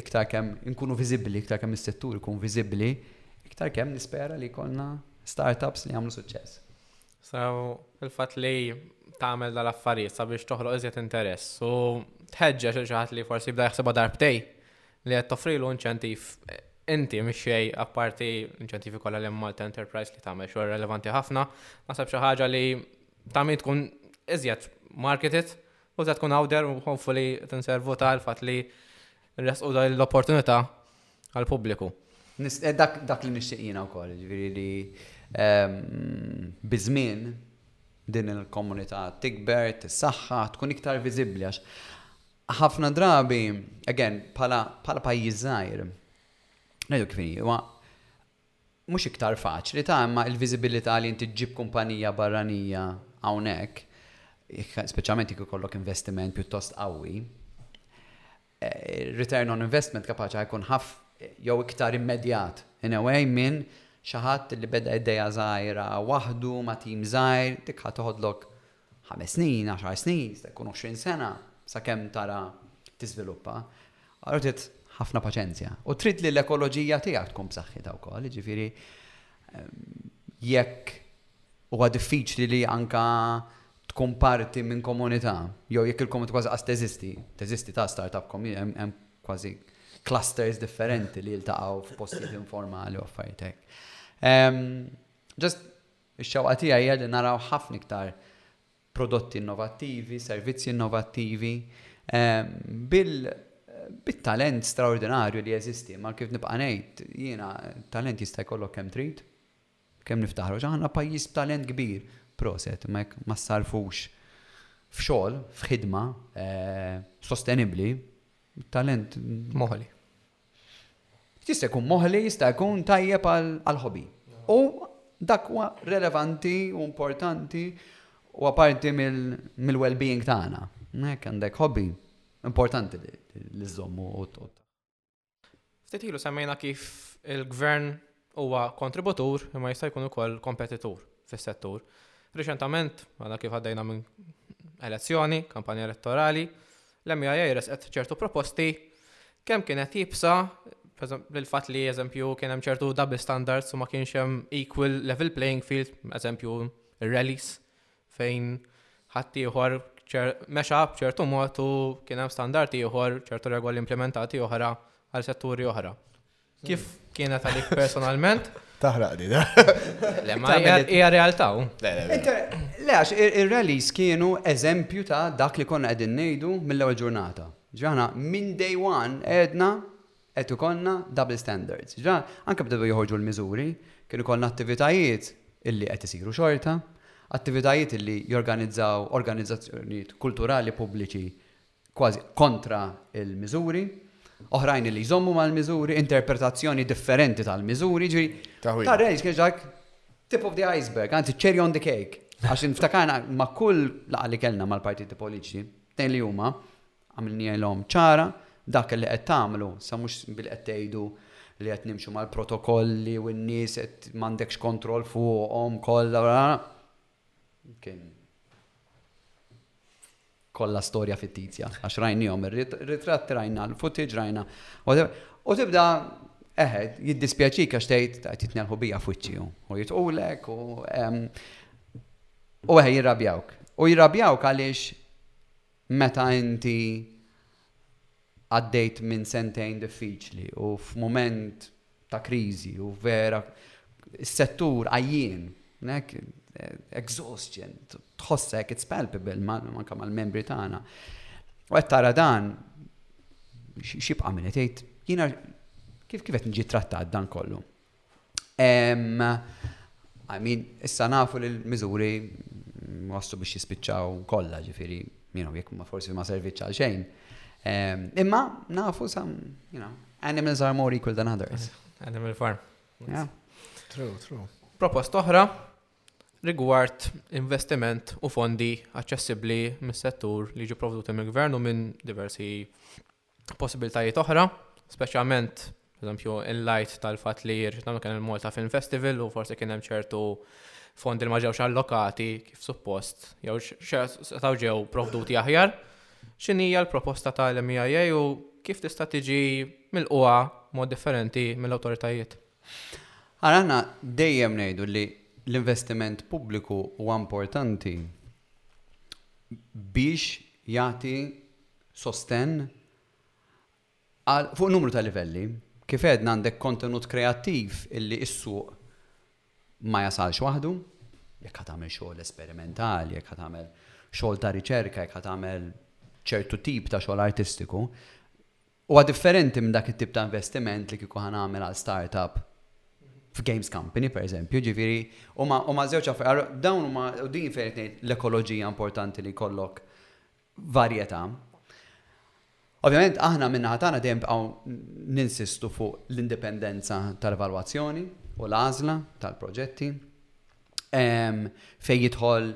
iktar kemm inkunu viżibbli, iktar kemm is-settur ikun viżibbli, iktar kemm nispera li jkollna startups li jagħmlu suċċess. So, il-fatt li tagħmel dal-affarijiet sabiex toħloq iżjed interess u tħeġġeġ il xi ħadd li forsi jibda jaħsibha darbtej li qed toffrilu inċentiv inti mixej apparti inċentivi kollha li Malta Enterprise li tagħmel xogħol relevanti ħafna, naħseb xi ħaġa li ta' min tkun iżjed marketed u ta' tkun għawder u hopefully tinservu tal-fatt li Nressqu dan l-opportunità għall-pubbliku. Eh, dak li nixtieq jiena wkoll, ġifieri li ehm, biżmien din il-komunità tikber, tissaħħa, tkun iktar viżibbli għax ħafna drabi, again, pala pajjiż żgħir, ngħidu kif huwa mhux iktar faċli ta' imma il-viżibilità li inti ġġib kumpanija barranija hawnhekk, speċjalment jekk ikollok investiment pjuttost qawwi, return on investment kapaċi ħa jkun ħaf jew iktar immedjat in a way minn xi ħadd li beda idea żgħira waħdu ma' team żgħir, dik ħa toħodlok ħames snin, għaxar snin, jista' jkun għoxrin sena sakemm tara tiżviluppa. Allura trid ħafna paċenzja. U trid li l-ekoloġija tiegħek tkun b'saħħitha wkoll, jiġifieri jekk huwa diffiċli li anke tkun parti minn komunità jew jekk il-komunità kważi qas teżisti, teżisti ta' startup community, hemm kważi clusters differenti li jiltaqgħu f'postijiet informali u affarijiet hekk. Just Ix-xewqa tiegħi hija li naraw ħafna iktar prodotti innovattivi, servizzi innovattivi, bil-talent straordinarju li jeżisti. Imma kif nibqa' ngħid jiena, talent jista' jkollok kemm trid, kemm niftaħru. Aħna pajjiż b'talent kbir. Proset, imma jekk ma ssarrfux f'xogħol, f'ħidma sostenibbli, it-talent. Moħli. Jista' jkun moħli, jista' jkun tajjeb għall-ħobi. U dak huwa relevanti u importanti u apparti mill-well-being tagħna. Hekk għandek ħobi importanti li żommu u t-tot. Ftit ilu semmejna kif il-gvern Huwa kontributur imma jista' jkun ukoll kompetitur fis-settur. Riċentament, għala kif għaddejna minn elezzjoni, kampanja elettorali, l-MEIA resqet ċertu proposti kemm kienet jibsa l-fatt li eżempju kien hemm ċertu double standards u ma kienx hemm equal level playing field, eżempju rallies fejn ħadd ieħor mexa b'ċertu mod u kien hemm standard ieħor, ċertu regoli implementati oħra għal setturi oħra. Kif kienet għalik personalment? Taħraq di da. Le, ma hija realtà. Le, għax ir-rallies kienu eżempju ta' dak li konna qegħdin ngħidu mill-ewwel ġurnata. Ġaħna minn day one edna qed ikollna double standards. Ġa, anke bdew joħorġu l-miżuri, kienu konna attivitajiet illi qed isiru xorta, attivitajiet illi jorganizzaw organizzazzjonijiet kulturali pubbliċi kważi kontra l-miżuri, oħrajn li jżommu mal-miżuri, interpretazzjoni differenti tal-miżuri, ġifieri. Taħwid. Tara li kienx dak tip of the iceberg, anzi cherry on the cake. Għax niftakarna ma' kull laqgħa li kellna mal-partiti politiċi, tgħid li huma għamilnielhom ċara dak li qed tagħmlu, sa mhux billi qed tgħidu li qed nimxu mal-protokolli u n-nies qed m'għandekx kontroll fuqhom kollha. Kien kollha storja fittizja, għax rajnihom ir-ritratti, rajna l-footage, rajna. U tibda eħed, jiddispjaċik għax tgħid ta' titnelħu bija f'wiċċi u jitqulek u u eħe jirrabjawk. U jirrabjawk għaliex meta inti għaddejt minn sentejn diffiċli u f'mument ta' kriżi u vera s-settur għajjien, nek, exhaustion, tħossek it's palpable manka mal-membri tagħna. U qed tara dan xibqa' minn qed jiena kif kif qed nġi trattat dan kollu. I mean, issa nafu li l-miżuri waslu biex jispiċċaw kollha ġifieri You know, jekk ma forsi ma servitx għal xejn. Ehm, imma, nafu sam, you know, animals are more equal than others. Animal farm. Yeah. True, true. Proposta oħra rigward investiment u fondi aċċessibbli mis-settur li ġi provduti mill-gvern u minn diversi possibiltajiet oħra, speċjalment eżempju, in light tal-fat li jirġ namlu kien il-Malta Film Festival u forse kien hemm ċertu fondi li ma ġewx allokati kif suppost, jew xetaw ġew provduti aħjar, x'inhija l-proposta tal-MIA u kif tista' tiġi mill-qwa mod differenti mill-awtoritajiet. Għana dejjem ngħidu li l-investiment pubbliku huwa importanti biex jagħti sostenn għal fuq numru ta' livelli. Kif għedna għandek kontenut kreattiv illi is-suq ma jasalx waħdu, jekk ħa tagħmel xogħol esperimentali, jekk ħa tagħmel xogħol ta' riċerka, jekk ħa tagħmel ċertu tip ta' xogħol artistiku, huwa differenti minn dak it-tip ta' investiment li kieku ħa nagħmel għal startup f'games company, per eżempju, ġifieri, huma huma żewġ affarijiet. Dawn huma din fejn ngħid l-ekoloġija importanti li jkollok varjetà. Ovvjament aħna min-naħa tagħna dejjem nibqgħu ninsistu fuq l-indipendenza tal-evalwazzjoni u l-għażla tal-proġetti. Fejn jidħol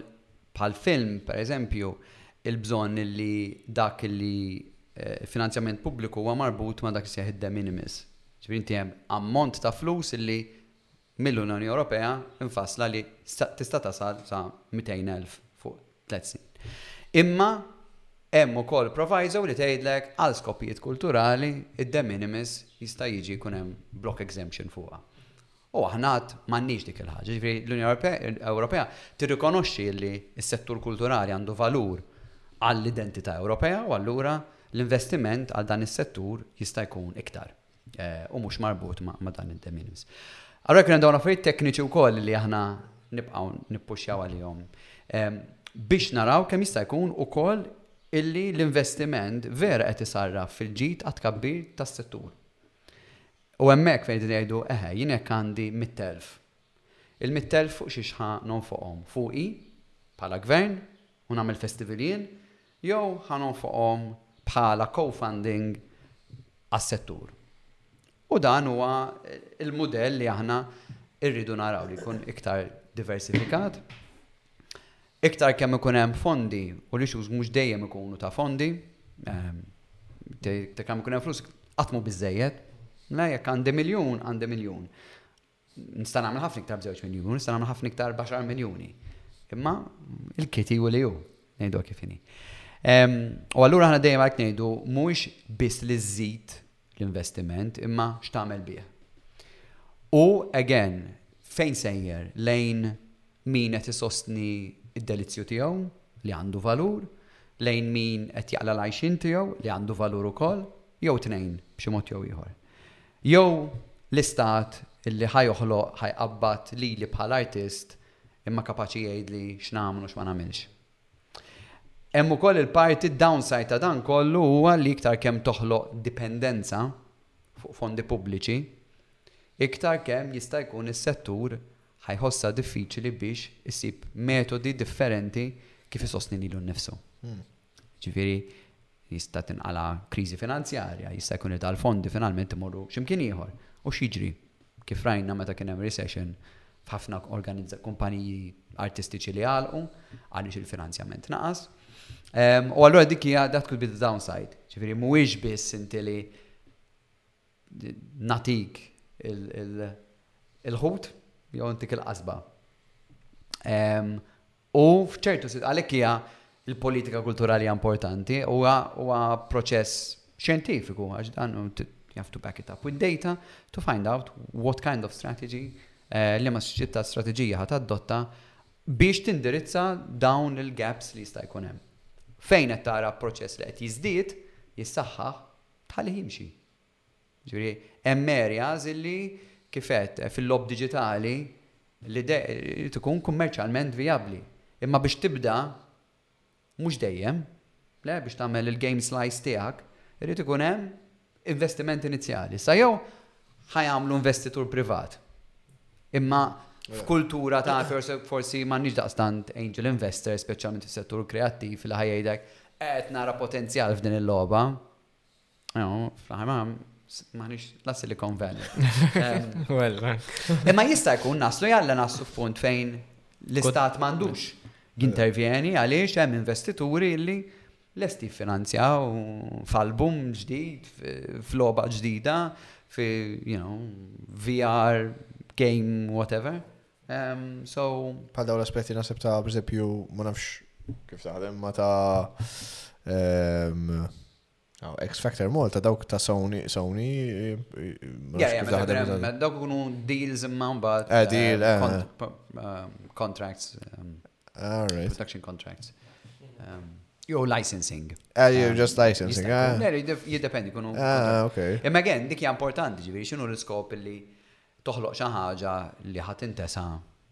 bħal film, pereżempju, il-bżonn li dak li l-finanzjament pubbliku huwa marbut ma' dak li sejjaħ id-de minimis. Jiġifieri inti hemm ammont ta' flus li mill-Unjoni Ewropea mfassla li tista' tasal sa 200,000 fuq tliet snin. Imma hemm ukoll proviso li tgħidlek għal skopijiet kulturali d-de minimis jista' jiġi jkun hemm block exemption fuqha. U aħna għad m'għandniex dik il-ħaġa. Jiġifieri l-Unjoni Ewropea tirrikonoxxi li s-settur kulturali għandu valur għall-identità Ewropea u allura l-investiment għal dan is-settur jista' jkun iktar. u mhux marbut ma' dan id-de minimis. Allora kien hemm dawn affarijiet tekniċi wkoll li aħna nibqgħu nippuxxjaw għalihom biex naraw kemm jista' jkun ukoll illi l-investiment vera qed isarraf fil-ġid għat-tkabbir tas-settur. U hemmhekk fejn qegħdin ngħidu, eħe, jien hekk għandi 100,000. Il-100,000 fuq xiex ħa nonfoqhom? Fuqi bħala gvern u nagħmel festival jien Jew ħa nonfoqhom bħala co-funding għas-settur. U dan huwa l-mudell li aħna rridu naraw li jkun iktar diversifikat. Iktar kemm ikun hemm fondi u l-issues mhux dejjem ikunu ta' fondi, iktar kemm ikun hemm flus qatt mhu biżżejjed. Mela jekk għandi miljun, għandi miljun. Nista' nagħmel ħafna iktar b'żewġ miljuni, nista' nagħmel ħafna iktar b'għaxar miljuni. Imma il-kiti u li hu, ngħidu kif inhi. U allura aħna dejjem għalhekk ngħidu mhuwiex biss li żżid l-investiment imma x'tagħmel bih. U again, fejn sejjer lejn min qed isostni id-delizzju tiegħu li għandu valur, lejn min qed jaqla l-għajxin tiegħu li għandu valur ukoll, jew tnejn b'xi mod jew ieħor. Jew l-Istat illi ħa joħloq ħa jqabbad lili bħala artist imma kapaċi jgħidli x'nagħmel u x'ma nagħmilx. Hemm ukoll il-parti d-downside ta' dan kollu huwa li iktar kemm toħloq dipendenza fuq fondi pubbliċi, iktar kemm jista' jkun is-settur ħa jħossha diffiċli biex isib metodi differenti kif isostni lilu nnifsu. Jiġifieri jista' tinqala' kriżi finanzjarja, jista' jkun li dal-fondi finalment imorru xi mkien ieħor. U x'jiġri? Kif rajna meta kien hemm recession f'ħafna kumpaniji artistiċi li għalqu għaliex il-finanzjament naqas. U allura dik hija dak could be the downside. Jiġifieri mhuwiex biss inti li nagħtik il-ħut jew intik il-qasba. U f'ċertu sit għalhekk hija l-politika kulturali hija importanti, huwa huwa proċess xjentifiku għax dan you have to back it up with data to find out what kind of strategy eh, li ma siġitta strateġija ħat adotta biex tindirizza dawn il-gaps li jista' jkun hemm. Fejn qed tara proċess li qed jiżdied, jissaħħaħ tħalli jimxi. Jiġifieri hemm areas illi, kif għedt, fil-logħob diġitali l-idea li tkun kummerċjalment vijabbli. Imma biex tibda, mhux dejjem, le, biex tagħmel il-game slice tiegħek, irid ikun hemm investiment inizjali. Issa jew ħa jagħmlu investitur privat. Imma f'kultura ta' forsi m'għandniex daqstant angel investors, speċjalment fis-settur kreattiv li ħa jgħidlek, qed nara potenzjal f'din il-logħba. Fl-ħar maħnix la Silicon Valley. Imma jista' jkun naslu jalla naslu f'punt fejn l-istat m'għandux jintervjeni għaliex hemm investituri li lesti finanzjaw f'album ġdid, f'loba ġdida, fi, you know, VR, game, whatever. Um, so. Pa daw l-aspetti nasib ta' bżepju, ma nafx kif taħdem, ma ta' um, Oh, X Factor Malta dawk ta' Sony, Sony. Dawk kunu deals imma mbagħad. Eh, deal, eh, eh. Um, contracts. Um, All right. Production contracts. Um, Jo licensing. Ah, you um, just licensing. Ah. Jiddependi kunu. Ah, okay. Imma again, dik hija importanti ġifieri x'inhu l-iskop li toħloq xi ħaġa li ħadd intesa.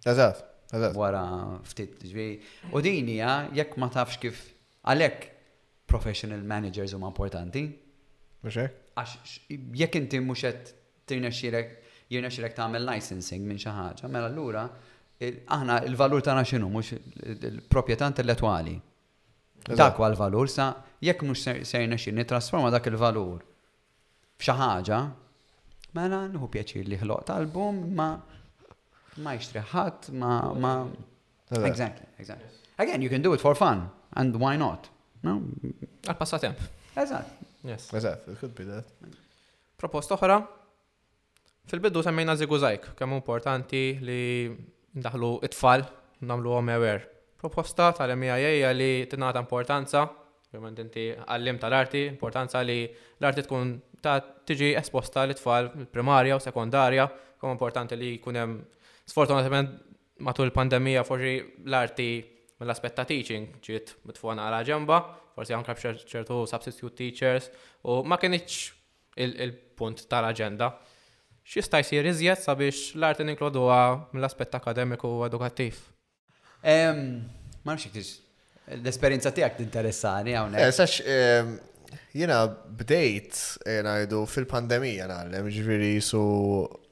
Eżatt. Wara ftit ġifieri. U din hija jekk ma tafx kif Għalhekk professional managers huma importanti. Mhux hekk? Għax jekk inti mhux qed tirnexxielek jirnexxielek tagħmel licensing minn xi ħaġa, mela allura aħna l-valur tagħna x'inhu mhux il-proprjetà intellettwali. Dak huwa l-valur sa jekk mhux se jirnexxi nittrasforma dak il-valur f'xi ħaġa, mela nħu pjaċir li ħloq tal-bum ma ma jixtri ħadd ma ma Exactly, exactly. Again, you can do it for fun, and why not? No? Għal-passatemp. Eżat. Yes. Eżat, it could be that. Proposta oħra, fil-biddu semmejna ziguzajk, kemm importanti li ndaħlu it-tfal, namlu għom aware. Proposta tal-MIA li tinata importanza, ovvjament inti għallim tal-arti, importanza li l-arti tkun ta' tiġi esposta l-tfal primarja u sekondarja, kemm importanti li kunem sfortunatament Matul il-pandemija forsi l-arti mill-aspett ta' teaching ġiet mitfuha naqra ġenba, forsi anke b'ċertu substitute teachers u ma kinitx il-punt tal-aġenda. X'jista' jsir iżjed sabiex l-arti ninkluduha mill-aspett akademiku u edukattiv? Ma nafx jekk l-esperjenza tiegħek tinteressani hawnhekk. Eh, sax ehm, jiena bdejt eh, ngħidu fil-pandemija nagħlem, ġifieri su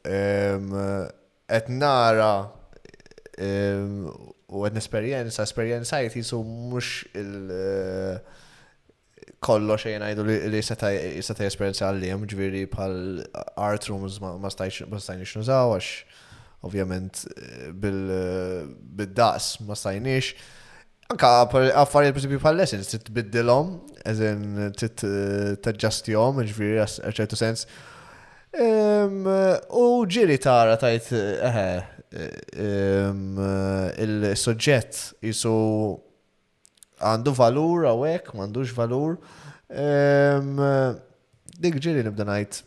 ehm, qed nara u qed nesperjenza, esperjenzajt jisu mhux il- kollox xejn ngħidu li seta' seta' jesperjenza għallim, ġifieri bħal art rooms ma stajniex nużaw għax ovvjament bil-daqs ma stajniex. Anka affarijiet per esempio bħal-lessons, trid tbiddilhom, eżin trid eh, taġġastihom, ġifieri ċertu sens. U ġiri tara tajt eħe eh, il-soġġett jisu għandu valur għawek, m'għandux valur. Dik ġiri nibda ngħid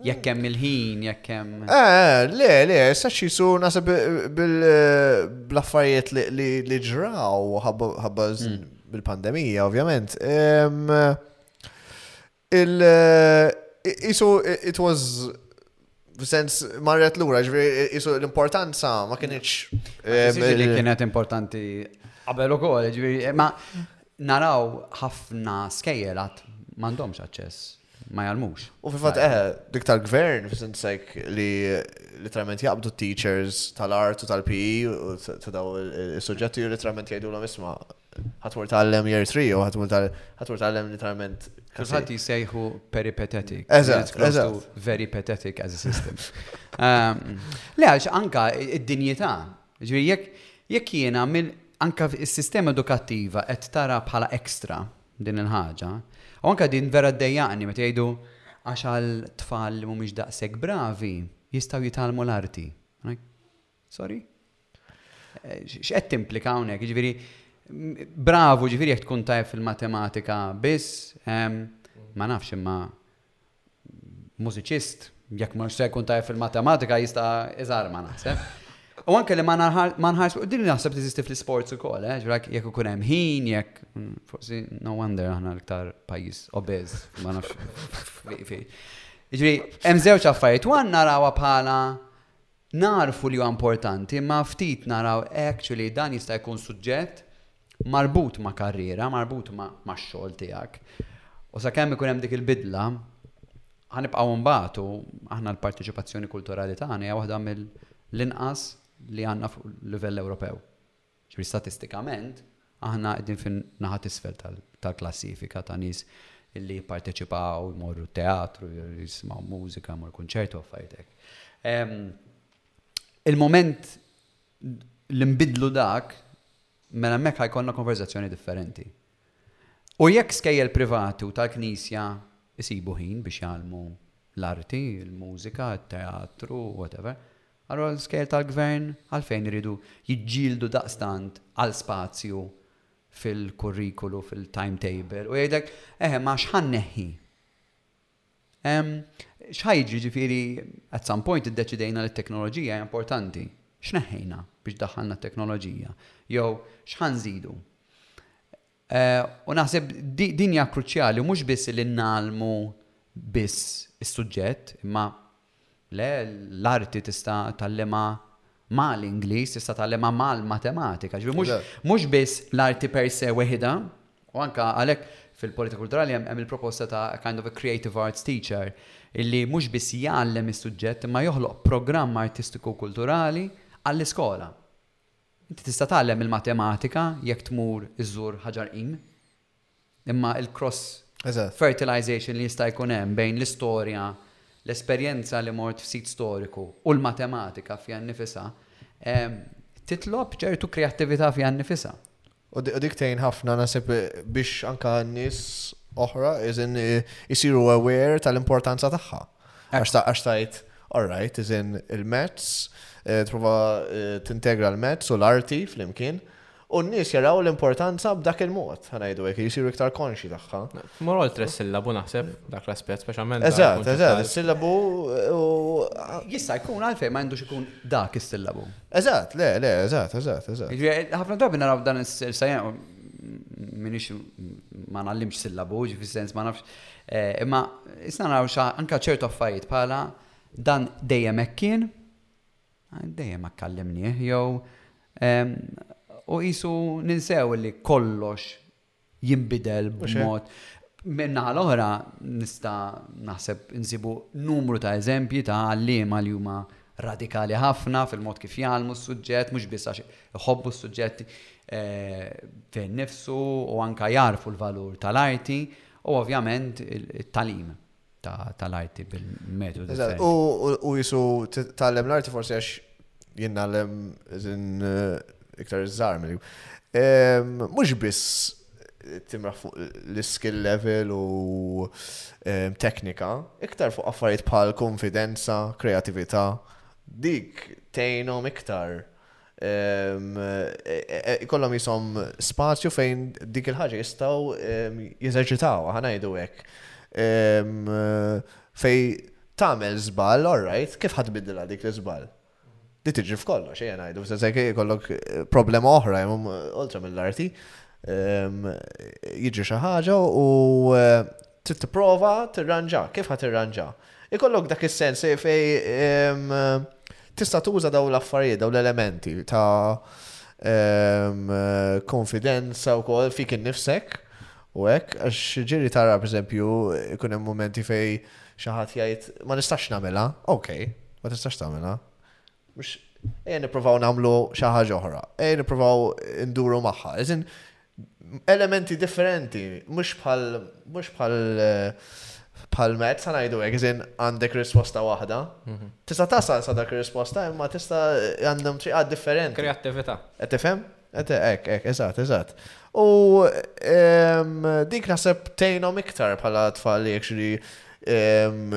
Jekk hemm il-ħin, jekk hemm. Eh, eh le, le, sa xisu nasib bil-affarijiet li ġraw ħabba hmm. bil-pandemija, ovvjament. Il- Isu, it was sens marret l-ura, ġviri, isu l-importanza ma kienieċ. Li kienet importanti qabel u kol, ġviri, ma naraw ħafna skejjelat mandomx aċċess ma jgħalmux. U fil-fatt eh, dik tal-gvern, fil-sens li literalment jaqbdu teachers tal-art u tal-PE u ta' daw il-sujġetti u literalment jgħidu l isma ħatmur tal-lem year 3 u ħatmur tal-lem literalment. Kulħadd jisejħu peripatetic. Eżatt, eżatt. Very pathetic as a system. Um, le għax anka id-dinjità. Ġifieri jekk jiena mill anka s-sistema edukattiva qed tara bħala ekstra din il-ħaġa. U anke din vera ddejjaqni meta jgħidu għax għal tfal li mhumiex daqshekk bravi jistgħu jitgħallmu l-arti. Sorry? Eh, x'qed timplika hawnhekk? Jiġifieri bravu ġifieri jekk tkun tajb fil-matematika biss, ehm, ma nafx imma mużiċist, jekk mhux se jkun tajjeb fil-matematika jista' iżarma naħseb. U anke li ma nħars fuq din naħseb tiżisti fl-isports ukoll, eh? ġrak jekk ikun hemm ħin, jekk mm, forsi no wonder aħna l-iktar pajjiż obeż, ma nafx. Ġri, hemm żewġ affarijiet, wan narawha bħala Nagħrfu li huwa importanti imma ftit naraw actually dan jista' jkun suġġett marbut ma' karriera, marbut max-xogħol tiegħek. U sakemm ikun hemm dik il-bidla, ħa nibqgħu nbatu, aħna l-parteċipazzjoni kulturali tagħna hija waħda mill-inqas li għandna fuq livell Ewropew. Ġifieri statistikament aħna qegħdin fin-naħa t'isfel tal-klassifika ta' nies li jipparteċipaw, imorru t-teatru, jisimgħu mużika, jmorru kunċerti u affarijiet hekk. Il-mument li nbiddlu dak, mela hemmhekk ħajkollna konverżazzjoni differenti. U jekk skejjel privati u tal-Knisja jsibu ħin biex jgħallmu l-arti, il-mużika, t-teatru, whatever, Allura l-iskejjel tal-Gvern għalfejn iridu jiġġieldu daqstant għal spazju fil-kurrikulu, fil-timetable u jgħidlek, eħe ma x'ħa nneħħi? X'ħa jiġri jiġifieri at some point iddeċidejna li t-teknoloġija hija importanti, x'neħħejna biex daħħalna t-teknoloġija jew x'ħa nżidu? U naħseb din hija kruċjali, mhux biss li ngħallmu biss is-suġġett, imma le, l-arti tista' tgħallimha mal-Ingliż, tista' tgħallimha mal-matematika. Ġifieri mhux biss l-arti per se weħidha, u anke għalhekk fil-politika kulturali hemm il-proposta ta' a kind of a creative arts teacher, illi mhux biss jgħallem is-suġġett imma joħloq programm artistiku u kulturali għall-iskola. Inti tista' tgħallem il-matematika jekk tmur iżżur Ħaġar Qim, imma l-cross fertilisation li jista' jkun hemm bejn l-istorja, l-esperjenza li mort f'sit storiku u l-matematika fiha nnifisha titlob ċertu kreattività fiha nnifisha. U dik tgħin ħafna nasib biex anka nies oħra iżin isiru aware tal-importanza tagħha. Għax tajt, all right, iżin il-mezz, eh, trova eh, tintegra l-mezz u l-arti fl-imkien. U n-nies jaraw l-importanza b'dak il-mod, ħanajdu għek, jisiru iktar konxi tagħha. Mor oltre s-sillabu naħseb dak l-aspet, speċjalment. Eżatt, eżatt, s-sillabu. Jista' jkun għalfej ma għandux ikun dak is-sillabu. Eżatt, le, le, eżatt, eżatt, eżatt. Jiġifieri ħafna drabi naraw dan is-sajjan minix ma nallimx sillabu, ġi fis-sens ma nafx. Eh, imma isna naraw xa anka ċertu affarijiet bħala dan dejjem hekk kien, ah, dejjem ma kallimnieh jew u qisu ninsew li kollox jinbidel b'mod. Min-naħa l-oħra nista' naħseb insibu numru ta' eżempji ta' għalliema li huma radikali ħafna fil-mod kif jgħallmu s-suġġett, mhux biss għax iħobbu s-suġġett fih nnifsu u anke jagħrfu l-valur tal-arti u ovvjament it-tagħlim. tal-arti bil-metodu differenti. U jisu tal-lem l-arti forsi għax jenna l-lem eh, iktar iż-żar mill Mux biss timra fuq l-skill level u teknika, iktar fuq affarijiet bħal konfidenza, kreativita, dik tejnom iktar ikollhom qishom spazju fejn dik il-ħaġa jistgħu jeżerċitawha, ħa ngħidu hekk. Fej tagħmel żball, all right, kif ħadd biddilha dik l-iżball? Di tiġi f'kollox, ejja ngħidu, f'sensek jkollok problema oħra, oltre mill-arti, jiġi xi ħaġa u Trid tipprova tirranġa. Kif ħa tirranġa? Ikollok dak is-sens fejn tista' tuża dawn l-affarijiet, dawn l-elementi ta' konfidenza wkoll fik innifsek u hekk, għax ġieli tara pereżempju jkun hemm mumenti fejn xi ħadd jgħid ma nistax nagħmilha, okej, ma tistax tagħmilha. Mhux ejja nippruvaw nagħmlu xi ħaġa oħra, ejja nippruvaw induru magħha. Eżin elementi differenti, mhux bħal mhux bħal bħal met, sa ngħidu hekk, eżin għandek risposta waħda. Mhm. Tista' tasal sa dak risposta imma tista' għandhom triqat differenti. Kreattività. Qed tifhem? Qed hekk, hekk, eżatt, eżatt. U ehm, dik naħseb tgħinhom iktar bħala tfal li actually ehm,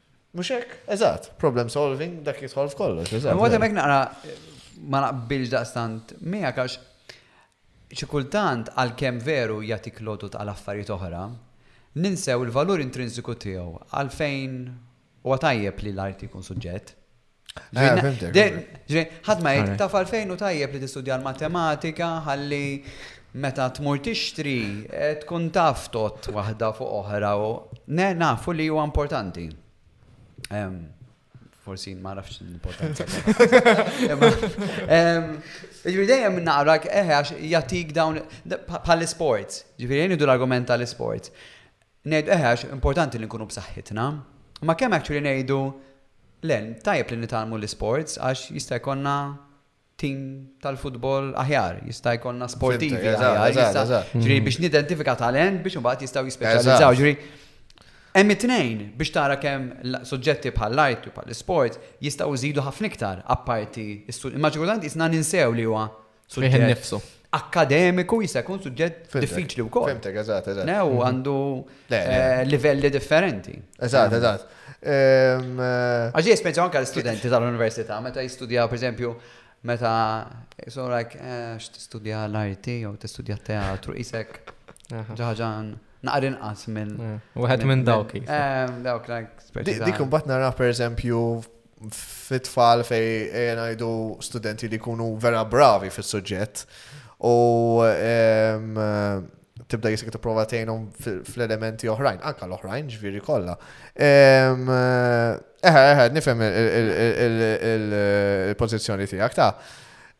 Mhux hekk? Eżatt, problem solving dak jidħol f'kollox, eżatt. Imma hemmhekk naqra ma naqbilx daqstant miegħek għax xi kultant għalkemm veru jagħtik l-għodod għal affarijiet oħra, ninsew il-valur intrinsiku tiegħu għalfejn huwa tajjeb li l-art jkun suġġett. Ħadd ma jgħid taf għalfejn u tajjeb li tistudja l-matematika ħalli meta tmur tixtri eh, tkun taf tot waħda fuq oħra u ne nafu li huwa importanti. Forsi ma nafx l-importanza. Ġifieri dejjem naqrak eħe eh, għax jagħtik dawn bħal-sports. Ġifieri jgħidu l-argument tal-sports. Ngħidu, eħe għax importanti li nkunu b'saħħitna. Imma kemm actually ngħidu, le, tajjeb li nitgħallmu l-isports għax jista' jkollna tim tal-futbol aħjar, jista' jkollna sportivi aħjar. Ġri biex nidentifika talent biex imbagħad jistgħu jispeċjalizzaw. Ġri hemm it-tnejn biex tara kemm suġġetti bħall-art u bħall-isport jistgħu jżidu ħafna iktar apparti s-sul. Imma ġikultant jisna ninsew li huwa fih innifsu. Akkademiku jista' jkun suġġett diffiċli wkoll. Fimtek, eżatt, eżatt. New mhm. għandu eh, livelli differenti. Eżatt, eżatt. Ehm, eh, Għaxi jespenzaw anka l-studenti tal-università, meta jistudjaw, per eżempju, meta, so like, eh, studja l-RT jew tistudja teatru, isek, ġaġan naqar inqas minn. Wieħed minn dawk. Dawk, like, Dik imbagħad nara pereżempju fit-tfal fej ngħidu studenti li jkunu vera bravi fis-suġġett u tibda jisik tipprova tgħinhom fl-elementi oħrajn, anka l-oħrajn ġviri kollha. Eħe, eħe, nifhem il-pożizzjoni tiegħek ta'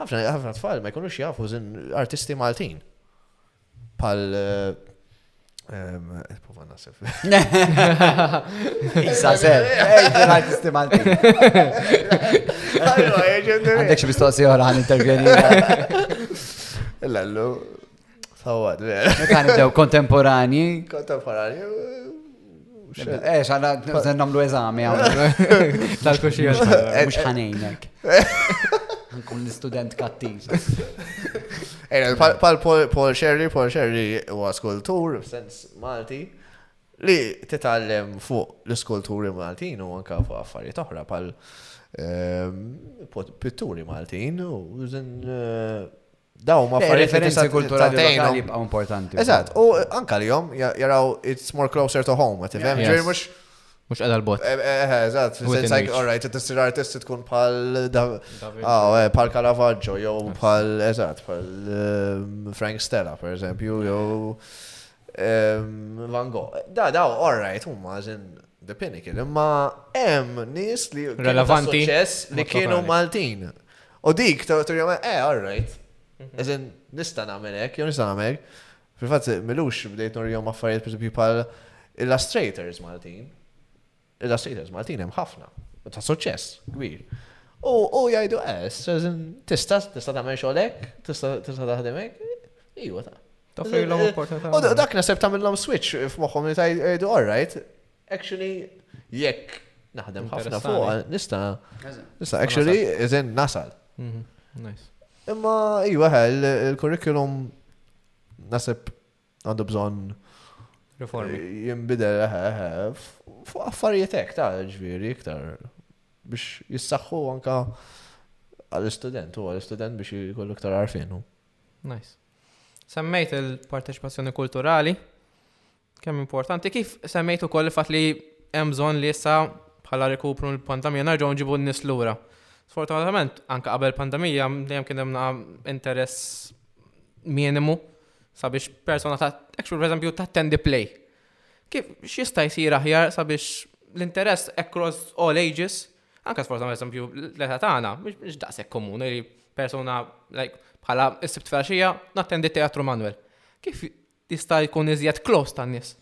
Ħafna ħafna tfal ma jkunux jafu żin artisti Maltin. Pal Prova nasib. Isa ser. Artisti Malti. Għandek xie mistoqsi għora għan intervjeni. Lallu, Fawad, vera. Meta nibdew kontemporanji. Kontemporanji. Eh, xalla, nżen namlu eżami għamlu. Tal-kuxija. Mux ħanejnek. Nkun l-student kattiv. Ejna, pal Paul Sherry, Paul Sherry huwa skultur, sens Malti, li titgħallem fuq l-skulturi Maltin u anka fuq affarijiet oħra pal ehm, pitturi Maltin u eh, Daw ma affarijiet referenzi kulturali lokali jibqgħu importanti. Eżatt, u anka li jom jaraw it's more closer to home, għet ifhem, ġiri mhux. Mhux qed l-bot. Eh, eh, eh, eżatt, sensajk, all right, tissir artist tkun bħal ah, bħal Caravaggio, jew bħal eżatt, bħal ehm, Frank Stella, per eżempju, jew ehm, Van Gogh. Da, da, all right, huma żin The Pinnacle, imma hemm nies li relevanti li kienu Maltin. U dik, ta' għaturi għamil, eh, all right. Eżin, nista' nagħmel hekk, jew nista' nagħmel hekk. Fil-fatt, milux bdejt norjom affarijiet pereżempju bħal illustrators Maltin. Illustrators Maltin hemm ħafna, ta' suċċess kbir. U jgħidu qes, eh, tista' tista' tagħmel xogħol hekk, tista' taħdem hekk, iwa ta' Toffrilhom eh, eh, opportunità. U dak naseb tagħmilhom switch f'moħħhom li tgħidu all right, Actually, jekk naħdem ħafna fuq, nista. Nista, actually, eżen nasal. Mhm, nice. Imma, iwa, il-curriculum nasib għandu bżon Reformi. Eh, jimbidel eh, eh, fuq affarijiet hekk ta' ġviri iktar biex jissaxħu anka għall-istudent u għall-istudent biex jkollu iktar għarfinu. Nice. Semmejt il-parteċipazzjoni kulturali. Kemm importanti kif semmejt ukoll il-fatt li hemm bżonn li issa bħala rikupru l-pandemija nerġgħu nġibu n-nies lura. Sfortunatament, anke qabel pandemija dejjem kien hemm interess minimu sabiex persona ta' actual eżempju ta' tendi play. Kif x'jista' jsir aħjar sabiex l-interess across all ages, anke sfortunatament eżempju l-età tagħna, mhux daqshekk komuni li persona like bħala issib tfal xija nattendi teatru Manuel. Kif Jista' jkun iżjed close tan-nies.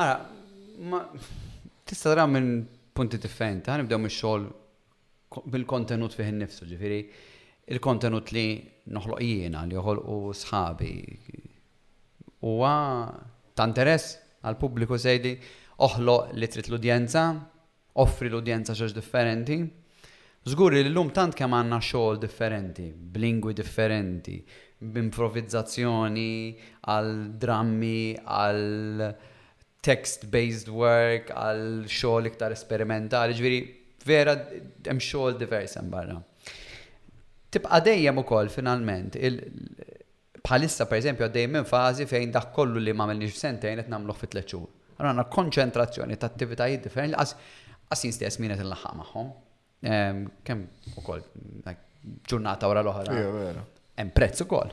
Ara, ma tista' tara minn punti differenti, ħa nibdew mix-xogħol bil-kontenut fih innifsu, ġifieri il-kontenut li noħloq jiena li joħolqu sħabi huwa ta' interess għall-pubbliku sejdi oħloq li trid l-udjenza Offri l-udjenza xi ħaġa differenti. Żgur li llum tant kemm għandna xogħol differenti, b'lingwi differenti, b'improvizzazzjoni għal drammi, għal text-based work, għal xogħol iktar esperimentali, jiġifieri vera hemm xogħol divers hemm barra. Tibqa' dejjem ukoll finalment Bħalissa pereżempju għaddejjin minn fażi fejn dak kollu li m'għamilniex f'sentejn qed nagħmluh fi tliet xhur. Allura għandna konċentrazzjoni ta' attivitajiet differenti li qas qas jien stess min qed inlaħħaq magħhom. Kemm ukoll ġurnata wara l-oħra. Hemm prezz ukoll.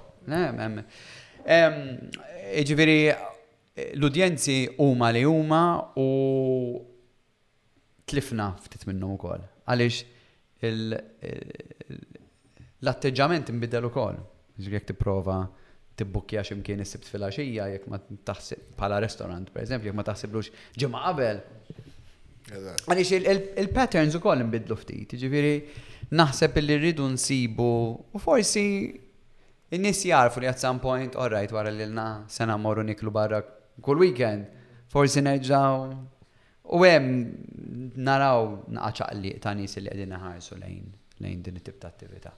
Jiġifieri l-udjenzi huma li huma u tlifna ftit minnhom ukoll. Għaliex l-atteġġament inbidel ukoll. Jiġifieri jekk tipprova tibbukkja xi mkien is-Sibt filgħaxija jekk ma taħsib bħala restorant, pereżempju, jekk ma taħsiblux ġimgħa qabel. Għaliex il-patterns ukoll inbidlu ftit. Jiġifieri naħseb li rridu nsibu u forsi n-nies jarfu li at some point, all right, wara li lna sena mmorru niklu barra kull weekend, forsi nerġgħu U hemm naraw naqa' ċaqliq ta' nies li qegħdin iħarsu lejn lejn din it-tip ta' attività.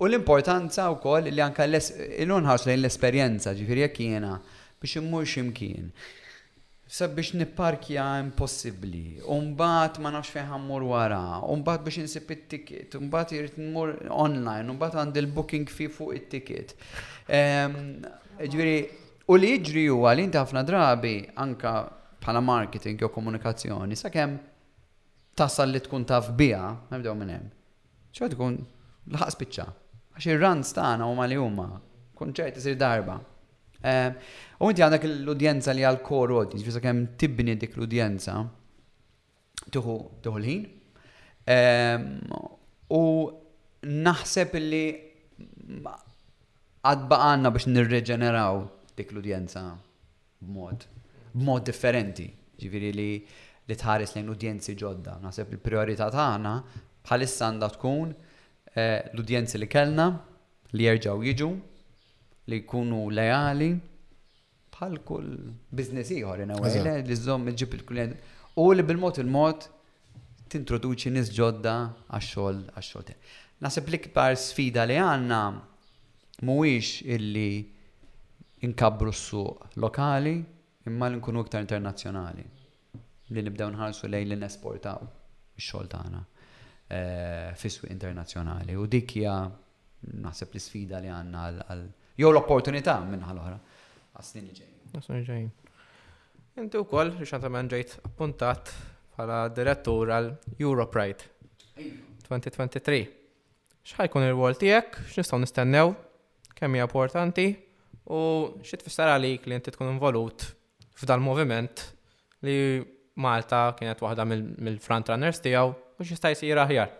U l-importanza wkoll li anke illum nħarsu lejn l-esperjenza, ġifieri jekk jiena biex immur xi mkien sabiex nipparkja impossibbli, u mbagħad ma nafx fejn ħa mmur wara, u mbagħad biex insib it-ticket, u mbagħad irid mmur online, u mbagħad għandi l-booking fee fuq it-ticket. Ġifieri U li jiġri huwa li inti ħafna drabi anke bħala marketing jew komunikazzjoni sakemm tasal li tkun taf biha, nibdew minn hemm. Xogħol tkun laħaq spiċċa. Għax ir-runs tagħna huma li huma. Kunċert isir darba. Eh, u inti għandek l-udjenza li għal core audience, ġifieri sakemm tibni dik l-udjenza, tieħu l-ħin. Ehm, u naħseb li għad baqanna biex nirreġeneraw dik l-udjenza b'mod, b'mod differenti. Ġifiri li li tħares lejn udjenzi ġodda. Naħseb il-priorità tagħna bħalissa għandha tkun eh, l-udjenzi li kellna, li jerġgħu jiġu, li jkunu leali, Bħal kull biznis ieħor in ewwel li żomm iġib il-klient u li bil-mod il-mod tintroduċi nies ġodda għax-xogħol għax-xogħol tiegħek. Naħseb l-ikbar sfida li għandna mhuwiex illi inkabbru s-suq lokali imma li nkunu iktar internazzjonali li nibdew nħarsu lejn li nesportaw ix-xogħol tagħna eh, fis-swieq internazzjonali u dik hija naħseb l-isfida li għandna għal jew l-opportunità minnaħa l-oħra għas-snin li ġejjin. Għas-snin li ġejjin. Inti wkoll riċentement ġejt appuntat bħala direttur għal Europride 2023. Iva. X'ħajkun ir-rwol tiegħek, x'nistgħu nistennew, kemm hija importanti u xi tfisser għalik li inti tkun involut f'dal-moviment li Malta kienet waħda mill-front runners tiegħu u x'jista' jsir aħjar.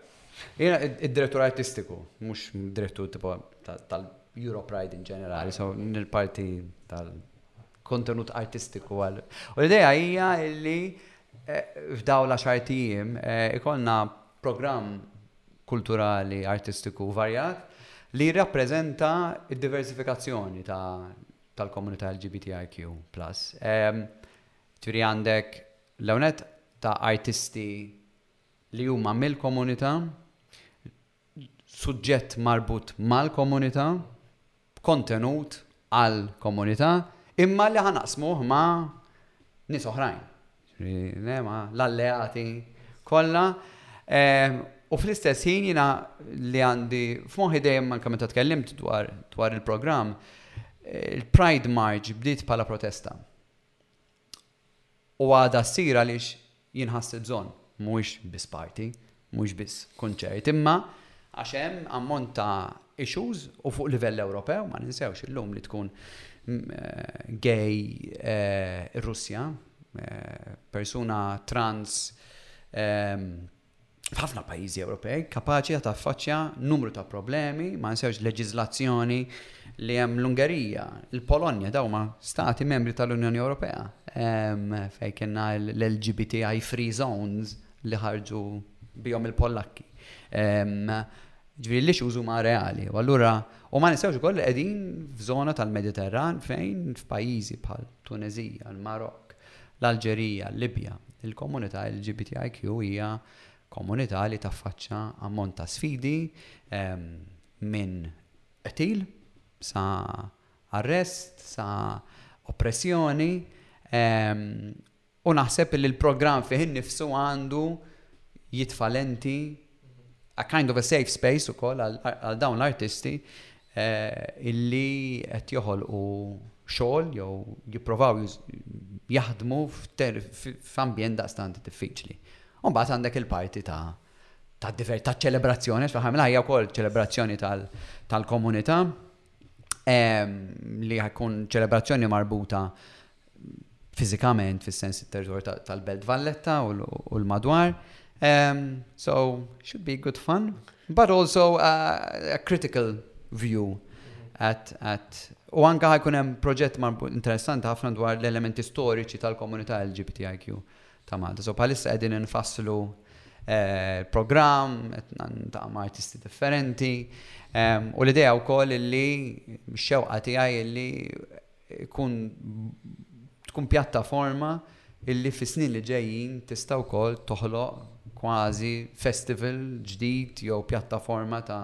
Jiena d-direttur artistiku, mhux direttur tipo tal-Europride in ġenerali, so nil-parti tal-kontenut artistiku għal. U l-idea hija li f'dawn l-għaxar ijiem ikollna programm kulturali artistiku varjat li jirrappreżenta d-diversifikazzjoni ta' tal-komunità LGBTIQ plus. Ġifieri għandek l-ewwel nett ta' artisti li huma mill-komunità, suġġett marbut mal-komunità, b'kontenut għall-komunità, imma li ħa naqsmuh ma' nies oħrajn. l-alleati kollha. U fl-istess ħin jiena li għandi f'moħħi dejjem anke meta tkellimt dwar il-programm, il-Pride March bdiet bħala protesta. U għadha ssir għaliex jinħass il-bżonn, mhuwiex biss party, mhux biss kunċert, imma għax hemm ammont ta' issues u fuq livell Ewropew, ma ninsewx illum li tkun gay ir-Russja, persuna trans f'ħafna pajjiżi Ewropej, kapaċi ta' taffaċċja numru ta' problemi, ma ninsewx leġiżlazzjoni li hemm l-Ungerija, il-Polonja, dawn huma stati membri tal-Unjoni Ewropea fejn kellna l-LGBTI free zones li ħarġu bihom il-Pollakki. Ġifieri l-issues huma reali. U allura u ma nistgħux ukoll li qegħdin f'żona tal-Mediterran fejn f'pajjiżi bħal Tuneżija, l-Marokk, l-Alġerija, l-Libja, il-komunità LGBTIQ hija komunità li taffaċċa ammont ta' sfidi minn qtil sa arrest, sa oppressjoni U naħseb illi l-programm fih innifsu għandu jitfa' lenti, a kind of a safe space ukoll għal dawn l-artisti illi qed joħolqu xogħol jew jipprovaw jaħdmu f'ambjent daqstant diffiċli. U mbagħad għandek il-parti ta' ta' diver ta' ċelebrazzjoni, fl-ħar mill-ħajja wkoll ċelebrazzjoni tal-komunità li ħakun ċelebrazzjoni marbuta fiżikament fis-sens it-territorju tal-Belt Valletta u l-madwar. Um, so, should be good fun, but also a, a critical view at, at U anka ħajkun hemm proġett interessanti ħafna dwar l-elementi storiċi tal-komunità LGBTIQ ta' Malta. So bħalissa qegħdin nfasslu eh, program, ta' artisti differenti. U l-idea wkoll li xewqa tiegħi li Ikun tkun pjattaforma illi fis-snin li ġejjin tista' wkoll toħloq kważi festival ġdid jew pjattaforma ta'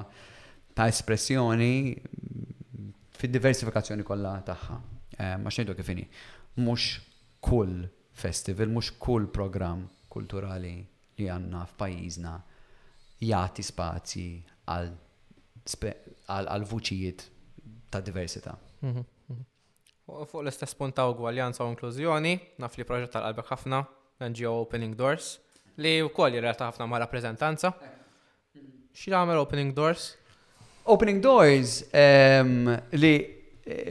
ta' espressjoni fid-diversifikazzjoni kollha tagħha. Għax ngħidlu kif inhi, mhux kull festival, mhux kull programm kulturali li għandna f'pajjiżna jagħti spazji għal għal vuċijiet ta' diversità. Mhm, mhm. Fuq l-istess punt ta' ugwaljanza u inklużjoni, naf li proġett tal-qalbek ħafna, NGO Opening Doors, li wkoll jirrelata ħafna ma' rappreżentanza. X'jagħmel Opening Doors? Opening Doors li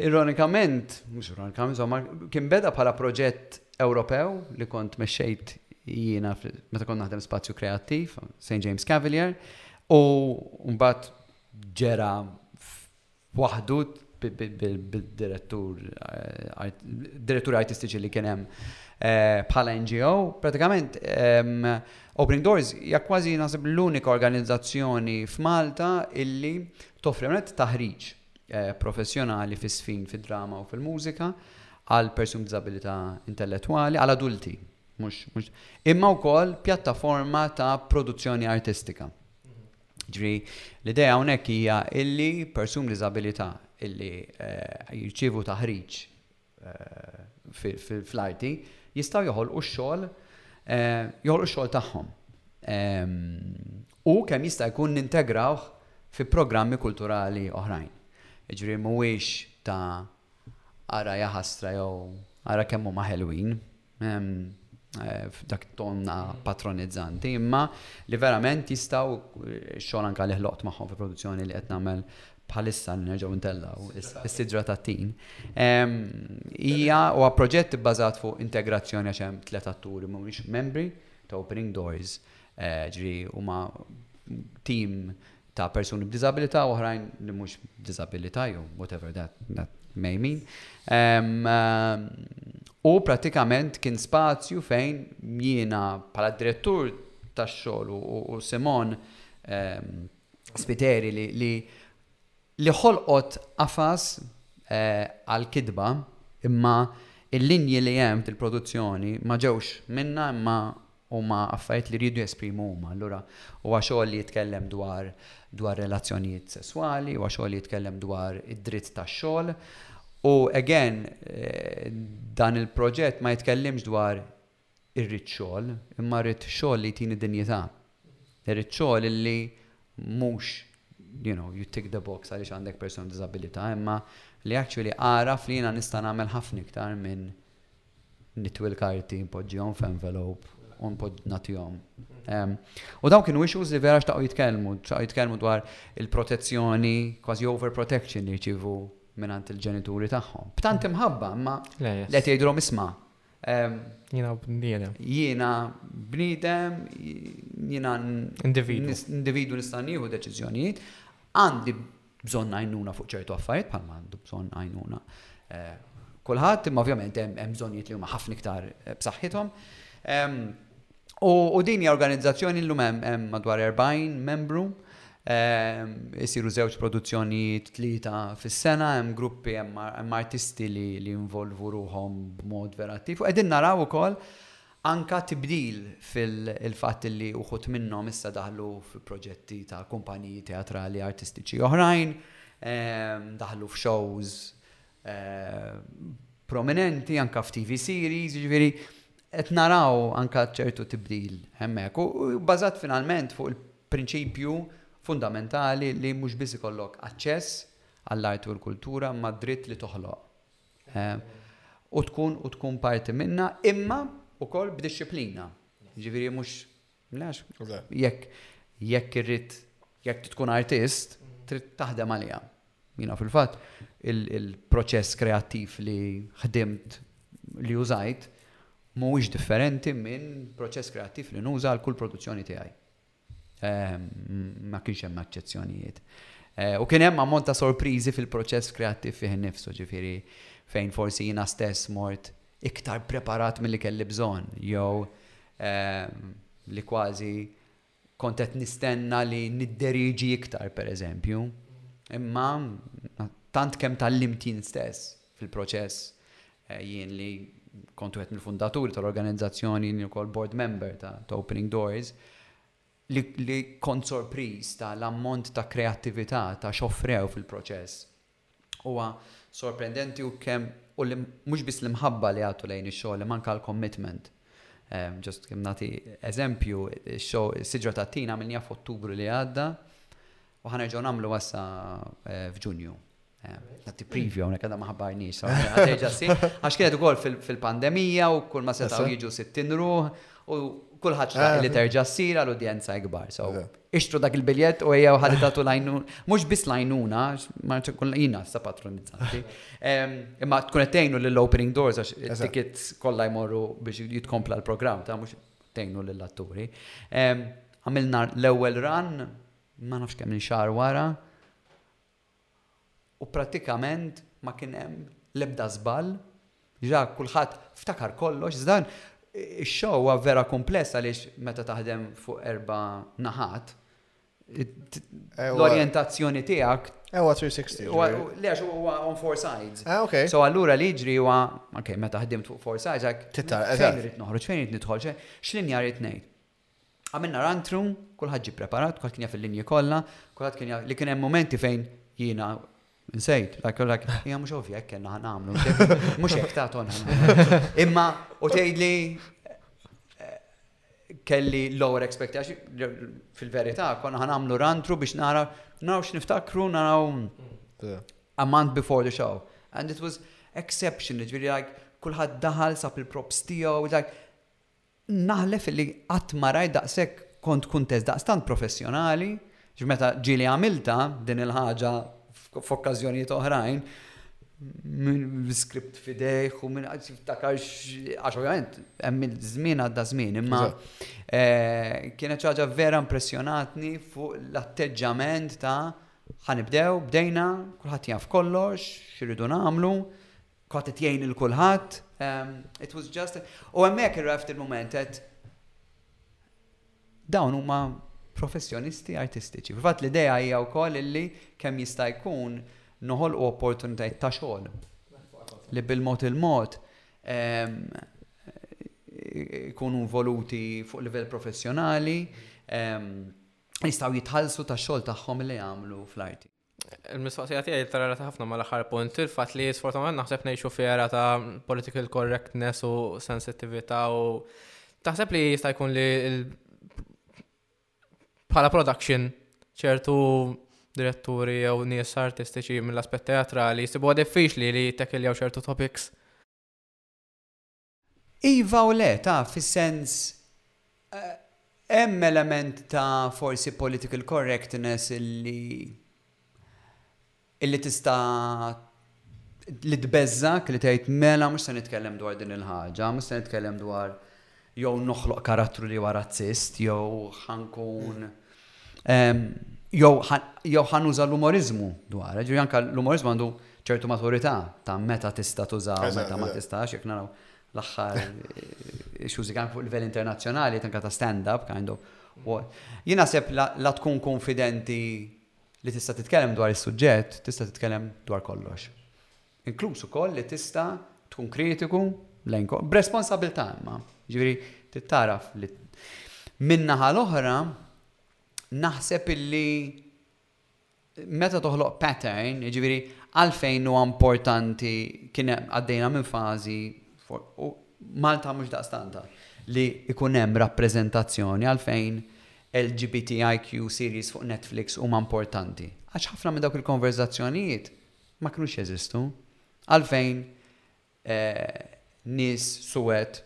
ironikament, mhux ironikament, insomma, kien beda bħala proġett Ewropew li kont mexxejt jiena meta kont naħdem spazju kreattiv, St. James Cavalier, u mbagħad ġera waħdu bil-direttur, diretturi artistiċi li kien hemm bħala NGO. Pratikament Opening Doors hija kważi naħseb l-unika organizzazzjoni f'Malta illi toffri minn qed taħriġ professjonali fis-sfin fid-drama u fil-mużika għal persuni b'diżabilità intellettwali, għal adulti, mhux, mhux, imma wkoll pjattaforma ta' produzzjoni artistika. Jiġifieri l-idea hawnhekk hija illi persuni b'diżabilità illi jirċievu taħriġ fl-arti jistgħu joħolqu x-xogħol, joħolqu x-xogħol tagħhom u kemm jista' jkun nintegrawh fi programmi kulturali oħrajn. Jiġifieri mhuwiex ta' ara jaħasra jew ara kemm huma ħelwin, f'dak tonna patronizzanti, imma li verament jistaw xogħol anka li ħloqt magħhom fi produzzjoni li qed nagħmel bħalissa nerġgħu ntellgħu is-sidra tat-tin. Hija huwa proġett ibbażat fuq integrazzjoni għax hemm tliet atturi mhumiex membri ta' Opening Doors, ġri huma tim ta' persuni b'diżabilità u oħrajn li mhux b'diżabilità jew whatever that may mean. U prattikament kien spazju fejn jiena bħala direttur tax-xogħol u Simon Spiteri li li ħolqot qafas għall-kitba imma l-linji li hemm fil-produzzjoni ma ġewx minnha imma Huma affarijiet li jridu jesprimu huma. Allura huwa xogħol li jitkellem dwar dwar relazzjonijiet sesswali, huwa xogħol li jitkellem dwar id-dritt tax-xogħol. U again, dan il-proġett ma jitkellimx dwar irrid xogħol, imma rrid xogħol li jtini dinjità. Irrid xogħol illi mhux you know, you tick the box għaliex għandek persuna b'diżabilità, imma li actually għaraf li jiena nista' nagħmel ħafna iktar minn nitwi l-karti, npoġġihom f'envelope u nagħtihom. U dawn kienu issues li vera xtaqgħu jitkellmu, xtaqgħu jitkellmu dwar il-protezzjoni, kważi overprotection li jirċievu mingħand il-ġenituri tagħhom. B'tant imħabba, imma li qed jgħidulhom isma'. Jiena bniedem. Jiena bniedem, jiena individu nista' nieħu deċiżjonijiet, għandi bżonn għajnuna fuq ċertu affarijiet bħalma għandu bżonn għajnuna kulħadd, imma ovvjament hemm bżonnijiet li huma ħafna iktar eh, b'saħħithom. U din hija organizzazzjoni llum hemm madwar 40 membru jisiru żewġ produzzjonijiet tlieta fis-sena, hemm gruppi hemm artisti li involvu ruhom b'mod vera attiv. U qegħdin naraw ukoll Anke tibdil fil-fatt li wħud minnhom issa daħlu fi proġetti ta' kumpaniji teatrali artistiċi oħrajn, daħlu f'shows prominenti, anke f'TV series, jiġifieri qed naraw anke ċertu tibdil hemmhekk. U bbażat finalment fuq il-prinċipju fundamentali li mhux biss ikollok aċċess għall-arti u l-kultura imma d-dritt li toħloq. u tkun u tkun parti minna imma ukoll b'dixxiplina. Ġifieri mhux mlax jekk jekk irrid jekk tkun artist trid taħdem għaliha. Jiena fil-fatt il-proċess kreattiv li ħdimt li użajt mhuwiex differenti minn proċess kreattiv li nuża għal kull produzzjoni tiegħi. Ma kienx hemm aċċezzjonijiet. U kien hemm ammont ta' sorpriżi fil-proċess kreattiv fih innifsu, ġifieri fejn forsi jiena stess mort iktar preparat milli kelli bżonn jew li kważi kont qed nistenna li nidderieġi iktar pereżempju. Imma tant kemm tgħallimt jien stess fil-proċess Jien li kont wieħed mill-fundaturi tal-organizzazzjoni, jien ukoll board member ta' Opening Doors, li kont sorpriż ta' l-ammont ta' kreattività ta' x'offrew fil-proċess. Huwa sorprendenti u kemm u li mhux biss l-imħabba li jagħtu lejn ix-xogħol imma anke l-commitment. Just kemm nagħti eżempju, ix-show Is-Siġra tat-Tin għamilniha f'Ottubru li għadda u ħa nerġgħu nagħmluha issa f'Ġunju. Nati preview, għonek għadha maħbar nisa. Għax kienet ukoll fil-pandemija u kull ma setaw jiġu 60 ruħ u kullħat xtaq li terġa' ssir għal udjenza ikbar. So, ixtru dak il-biljett u ejja ħalli tagħtu lajnuna. Mhux biss lajnuna, ma tkun jina sa patronizzanti. Imma tkun qed tgħinu lill-opening doors għax it-tickets kollha jmorru biex jitkompla l-programm ta' mhux tgħinu lill-atturi. Għamilna l-ewwel run, ma nafx kemm xahar wara, u prattikament ma kien hemm l-ebda żball. Ġa kulħadd ftakar kollox, iżda dan ix-show huwa vera kumpless għaliex meta taħdem fuq erba' naħat, l-orjentazzjoni tiegħek. Huwa 360. Huwa le għax huwa on four sides. Ah, okay. So allura li jiġri huwa, okay, meta ħdimt fuq four sides, għak. Tittar, eżatt. Fejn irid noħroġ, fejn irid nidħol, x'linja rrid ngħid. Għamilna run through, kulħadd ġie ppreparat, kulħadd kien jaf il-linji kollha, kulħadd kien jaf li kien hemm mumenti fejn jiena Nsejt, like, like, hija mhux ovvja hekk kellna ħan nagħmlu. Mhux hekk ta' tonna. Imma u tgħidli eh, kelli lower expectation fil-verità konna ħan nagħmlu rantru biex nara naraw x'niftakru naraw a month before the show. And it was exceptional, ġifieri like kulħadd daħal sab il-props tiegħu, like Naħlef illi qatt ma rajt daqshekk kont kuntest, daqstant professjonali, għax meta ġieli għamiltha din il-ħaġa f'okkażjonijiet oħrajn, bl-iskript f'idejh u min qed jiftakar għax ovvjament hemm il-żmien għadda żmien, imma kienet xi ħaġa vera impressjonatni fuq l-atteġġjament ta' ħa nibdew, bdejna, kulħadd jaf kollox, x'irridu nagħmlu. Kont qed jgħin lil kulħadd. It was just a... U hemmhekk irrajt il-mument qed dawn huma professjonisti artistiċi. Fil-fatt l-idea hija wkoll illi kemm jista' jkun noħolqu opportunitajiet ta' xogħol li bil-mod il-mod ikunu involuti fuq livell professjonali jistgħu jitħallsu tax-xogħol tagħhom li jagħmlu fl-arti. Il-mistoqsija tiegħi tara ta' ħafna mal-aħħar punt il-fatt li sfortunatament naħseb ngħixu fiera ta' political correctness u sensittività u taħseb li jista' jkun li bħala production ċertu diretturi jew nies artistiċi mill-aspett teatrali jsibuha diffiċli li jittekiljaw ċertu topics. Iva u le, taf, fis-sens, hemm element ta' forsi political correctness li li tista' li tbeżżgħek li tgħid mela mhux se nitkellem dwar din il-ħaġa, mhux se nitkellem dwar jew noħloq karattru li huwa razzist jew ħa nkun Jew ħa nuża l-umoriżmu dwarha, ġifieri anke l-umoriżmu għandu ċertu maturità ta' meta tista' tuża u meta ma tistax, jekk naraw l-aħħar xużi kan fuq livell internazzjonali, tanka ta' stand-up, kind of. Jien naħseb la tkun konfidenti li tista' titkellem dwar is-suġġett, tista' titkellem dwar kollox. Inkluż ukoll li tista' tkun kritiku lejn ko, b'responsabilità imma, jiġifieri trid tagħraf li min-naħa l-oħra naħseb illi meta toħloq pattern, jiġifieri għalfejn huwa importanti kien hemm għaddejna minn fażi u Malta mhux daqstant li jkun hemm rappreżentazzjoni għalfejn LGBTIQ series fuq Netflix huma importanti. Għax ħafna minn dawk il-konverżazzjonijiet ma kinux jeżistu. Għalfejn nies suwed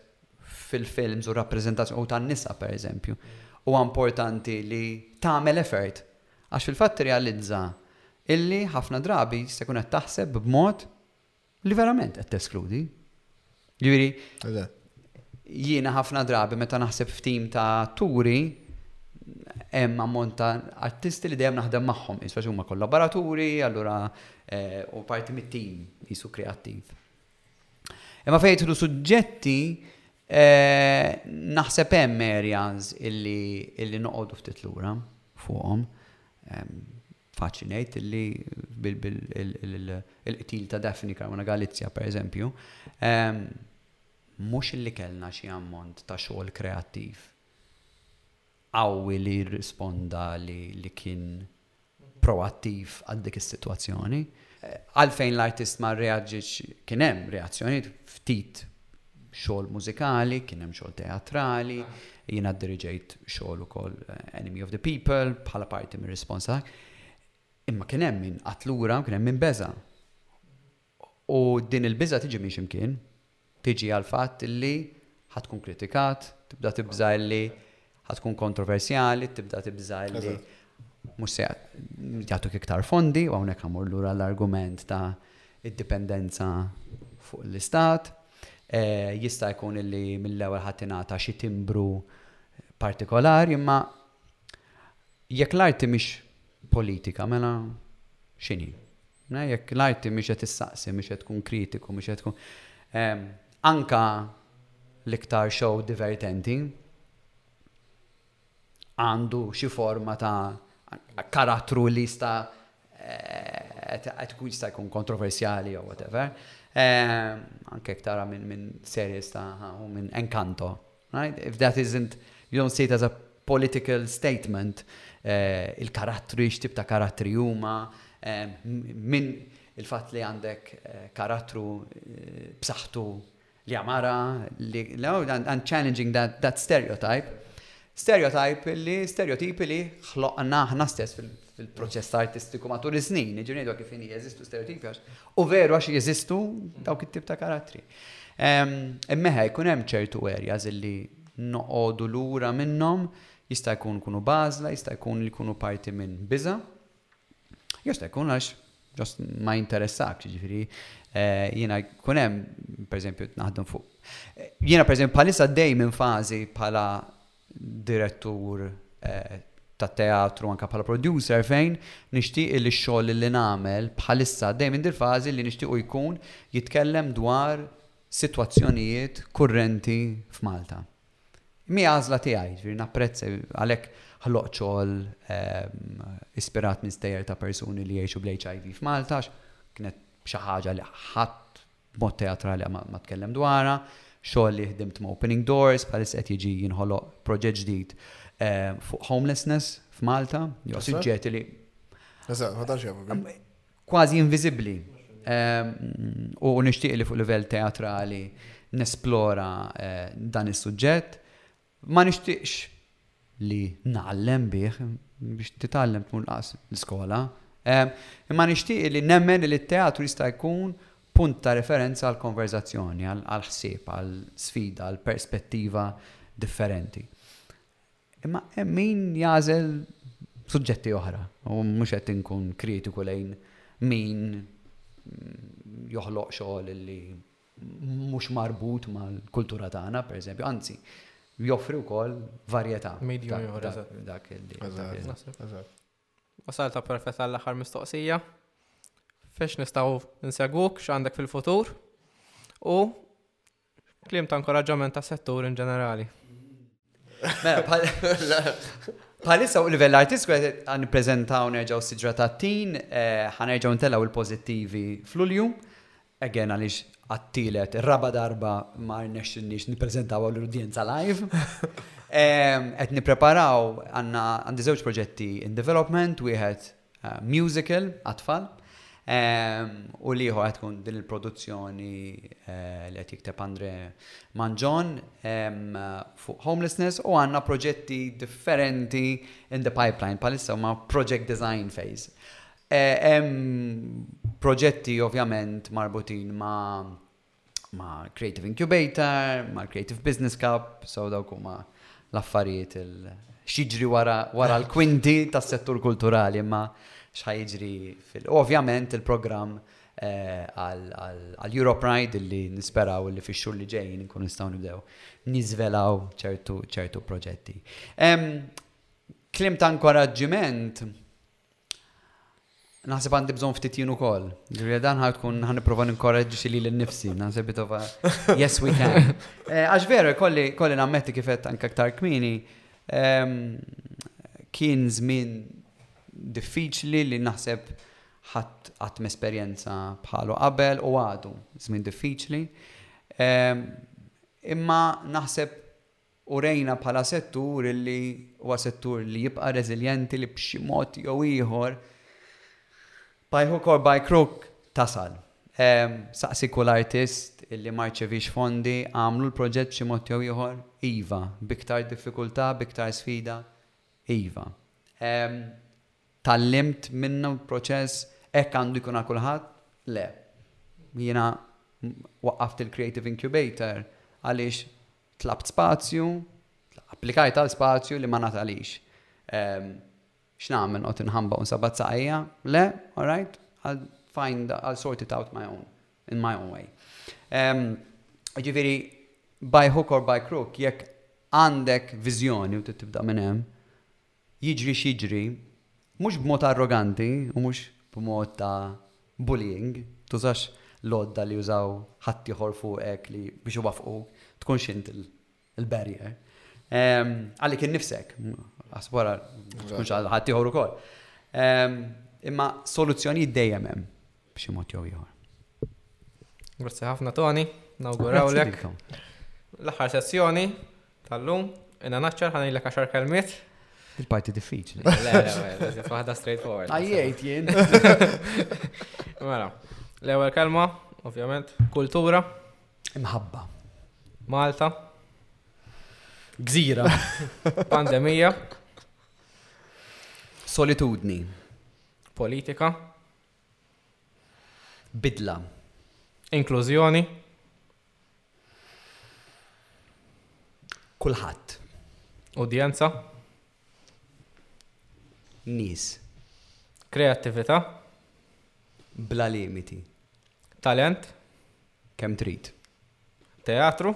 fil-films u rappreżentazzjoni u tan-nisa pereżempju huwa importanti li tagħmel effort? Għax fil-fatt tirrealizza illi ħafna drabi tista' tkun qed taħseb b'mod li verament qed teskludi. Ġifieri, jiena ħafna drabi meta naħseb f'tim ta' atturi hemm ammont ta' artisti li dejjem naħdem magħhom, isfax huma kollaboraturi, allura eh, u parti mit-tim jisu kreattiv. Imma fejn jidħlu suġġetti eh, naħseb hemm areas illi, illi noqogħdu ftit lura fuqhom. Faċli ngħid li l-qtil ta' Daphne Caruana Galizia, pereżempju, mhux li kellna xi ammont ta' xogħol kreattiv qawwi li jirrisponda li kien proattiv għal dik is-sitwazzjoni. Għalfejn l-artist ma rreaġġitx kien hemm reazzjonijiet ftit xogħol mużikali, kien hemm xogħol teatrali, jiena ddiriġejt xogħol ukoll eh, Enemy of the People bħala parti mir-responsa. Imma kien hemm min qatt lura, kien hemm min beża. U din il-biża tiġi minn ximkien, tiġi għal fatt li ħatkun kritikat, tibda tibża li Ħa tkun kontroversjali, tibda tibża li mhux se jagħtuk iktar fondi, u hawnhekk ħamur lura l-argument ta' id-dipendenza fuq l-istat. Eh, jista' jkun illi mill-ewwel ħadd ingħata xi timbru partikolari, imma jekk l-arti mhix politika, mela x'inhi? Neh jekk l-arti mhix qed issaqsi, mhix qed tkun kritiku, mhix qed tkun, anka l-iktar show divertenti għandu xi forma ta' karattru li jista' qed ikun jista' jkun kontroversjali jew whatever. Anke jekk tara minn series ta' u minn Encanto. Right? If that isn't, you don't see it as a political statement, eh, il-karattri, x'tip ta' karattri huma, eh, minn il-fatt li għandek eh, karattru eh, b'saħħtu li għamara, li and challenging that, that stereotype. Stereotype li, stereotipi li ħloqna aħna stess fil-proċess artistiku matul iż-żnin, jiġri ngħidu kif inhi jeżistu stereotipi għax u veru għax jeżistu dawk it-tip ta' karattri. Immeħa jkun hemm ċertu areas illi noqogħdu lura minnhom jista' jkun kunu bażla, jista' jkun li jkunu parti minn biża. Jista' jkun għax ġost ma jinteressak, ġifieri eh, jiena jkun hemm pereżempju naħdem fuq. Jiena pereżempju bħalissa dej minn fażi bħala direttur ta' teatru anke bħala producer fejn nixtieq illi x-xogħol illi nagħmel bħalissa għaddej minn dil-fażi li nixtiequ jkun jitkellem dwar sitwazzjonijiet kurrenti f'Malta. Mhi għażla tiegħi, jiġifieri napprezza għalhekk ħloqt xogħol ispirat minn stejjer ta' persuni li jgħixu bl-HIV f'Malta għax kienet xi ħaġa li ħadd b'mod teatrali għad ma tkellem dwarha, xogħol li ħdimt ma' Opening Doors, bħalissa qed jiġi jinħoloq proġett ġdid fuq homelessness f'Malta, jew suġġetti li. Eżatt, ma tantx hemm. Kważi inviżibbli. U nixtieq li fuq livell teatrali nesplora dan is-suġġett. Ma nixtieqx li ngħallem bih, biex titgħallem tmur laqas l-iskola, imma nixtieq li nemmen li t-teatru jista' jkun punt ta' referenza għal konverżazzjoni, għal ħsieb, għal sfida, għal perspettiva differenti. Imma hemm min jagħżel suġġetti oħra, u mhux qed inkun kritiku lejn min joħloq xogħol li mhux marbut mal-kultura tagħna, pereżempju, anzi, joffri wkoll varjetà. Medium ieħor, eżatt. Dak li. Eżatt, eżatt. Wasal ta' perfett għall-aħħar mistoqsija. Fex nistgħu nsegwuk x'għandek fil-futur u kliem ta' inkoraġġament tas-settur in ġenerali. Palissa u livell artist għan prezentaw nerġaw sidra ta' tin, eh, għan nerġaw ntellaw il-pozittivi fl-ulju, again għalix għattilet, raba darba mar nexxinix niprezentaw l-udjenza live. Għet eh, nipreparaw għanna għandi zewċ proġetti in development, wieħed musical għat-tfal, u l-ieħor qed tkun din il-produzzjoni li qed jikteb Andre Mangion fuq homelessness u għandna proġetti differenti in the pipeline bħalissa huma project design phase. Hemm proġetti ovvjament marbutin ma' ma' Creative Incubator, ma' Creative Business Cup, so dawk huma l-affarijiet x'jiġri wara l-kwinti tas-settur kulturali imma x'ħajġri fil. Ovvjament il-programm eh, għal Europe Pride li nisperaw li fix-xhur li ġejjin nkun nistgħu nibdew niżvelaw ċertu proġetti. Klim ta' inkoraġġiment Naħseb għandi bżon ftit jien ukoll. Ġifieri dan ħad tkun ħan nipprova ninkoraġġi xi lil nnifsi, naħseb bitova yes we can. Eh, għax veru kolli kolli nammetti kif qed anke aktar kmini ehm, kien żmien diffiċli li naħseb ħadd qatt esperjenza bħalu qabel u għadu żmien diffiċli. Ehm, imma naħseb Urejna bħala settur illi huwa settur li jibqa' reżiljenti li b'xi mod jew ieħor by hook or by crook tasal. Saqsi kull artist illi ma rċeviex fondi, għamlu l-proġett b'xi mod jew ieħor? Iva. B'iktar diffikultà, b'iktar sfida? Iva. Tgħallimt minnu l-proċess? Hekk għandu jkun għal kulħadd? Le. Jiena waqqaft il-Creative Incubator għaliex Tlabt spazju, applikajt għal spazju li ma ngħatalix. X'nagħmel noqgħod inħamba u nsabat saqajja? Le, all right, I'll find, I'll sort it out my own, in my own way. Ġifieri by hook or by crook, jekk għandek viżjoni u tibda minn hemm, Jiġri x'jiġri, mhux b'mod arroganti u mhux b'mod ta' bullying, tużax l-għodda li jużaw ħaddieħor fuqek li biex iwaffquk, tkunx int il-barrier. Għalik innifsek, aħseb wara, tkunx għal ħaddieħor ukoll. Imma soluzzjonijiet dejjem hemm. b'xi mod jew ieħor. Grazzi ħafna Tony, nawgurawlek. L-aħħar sessjoni tal-lum, inna naċċar ħanilek għaxar kelmiet. Il-parti diffiċli. Waħda straight forward. Għajjajt jien. Mela, l-ewwel kelma, ovvjament, kultura. Imħabba. Malta. Gżira. Pandemija. Solitudni. Politika. Bidla. Inklużjoni. Kulħadd. Udjenza. Nies. Kreattività. Bla limiti. Talent. Kemm trid. Teatru.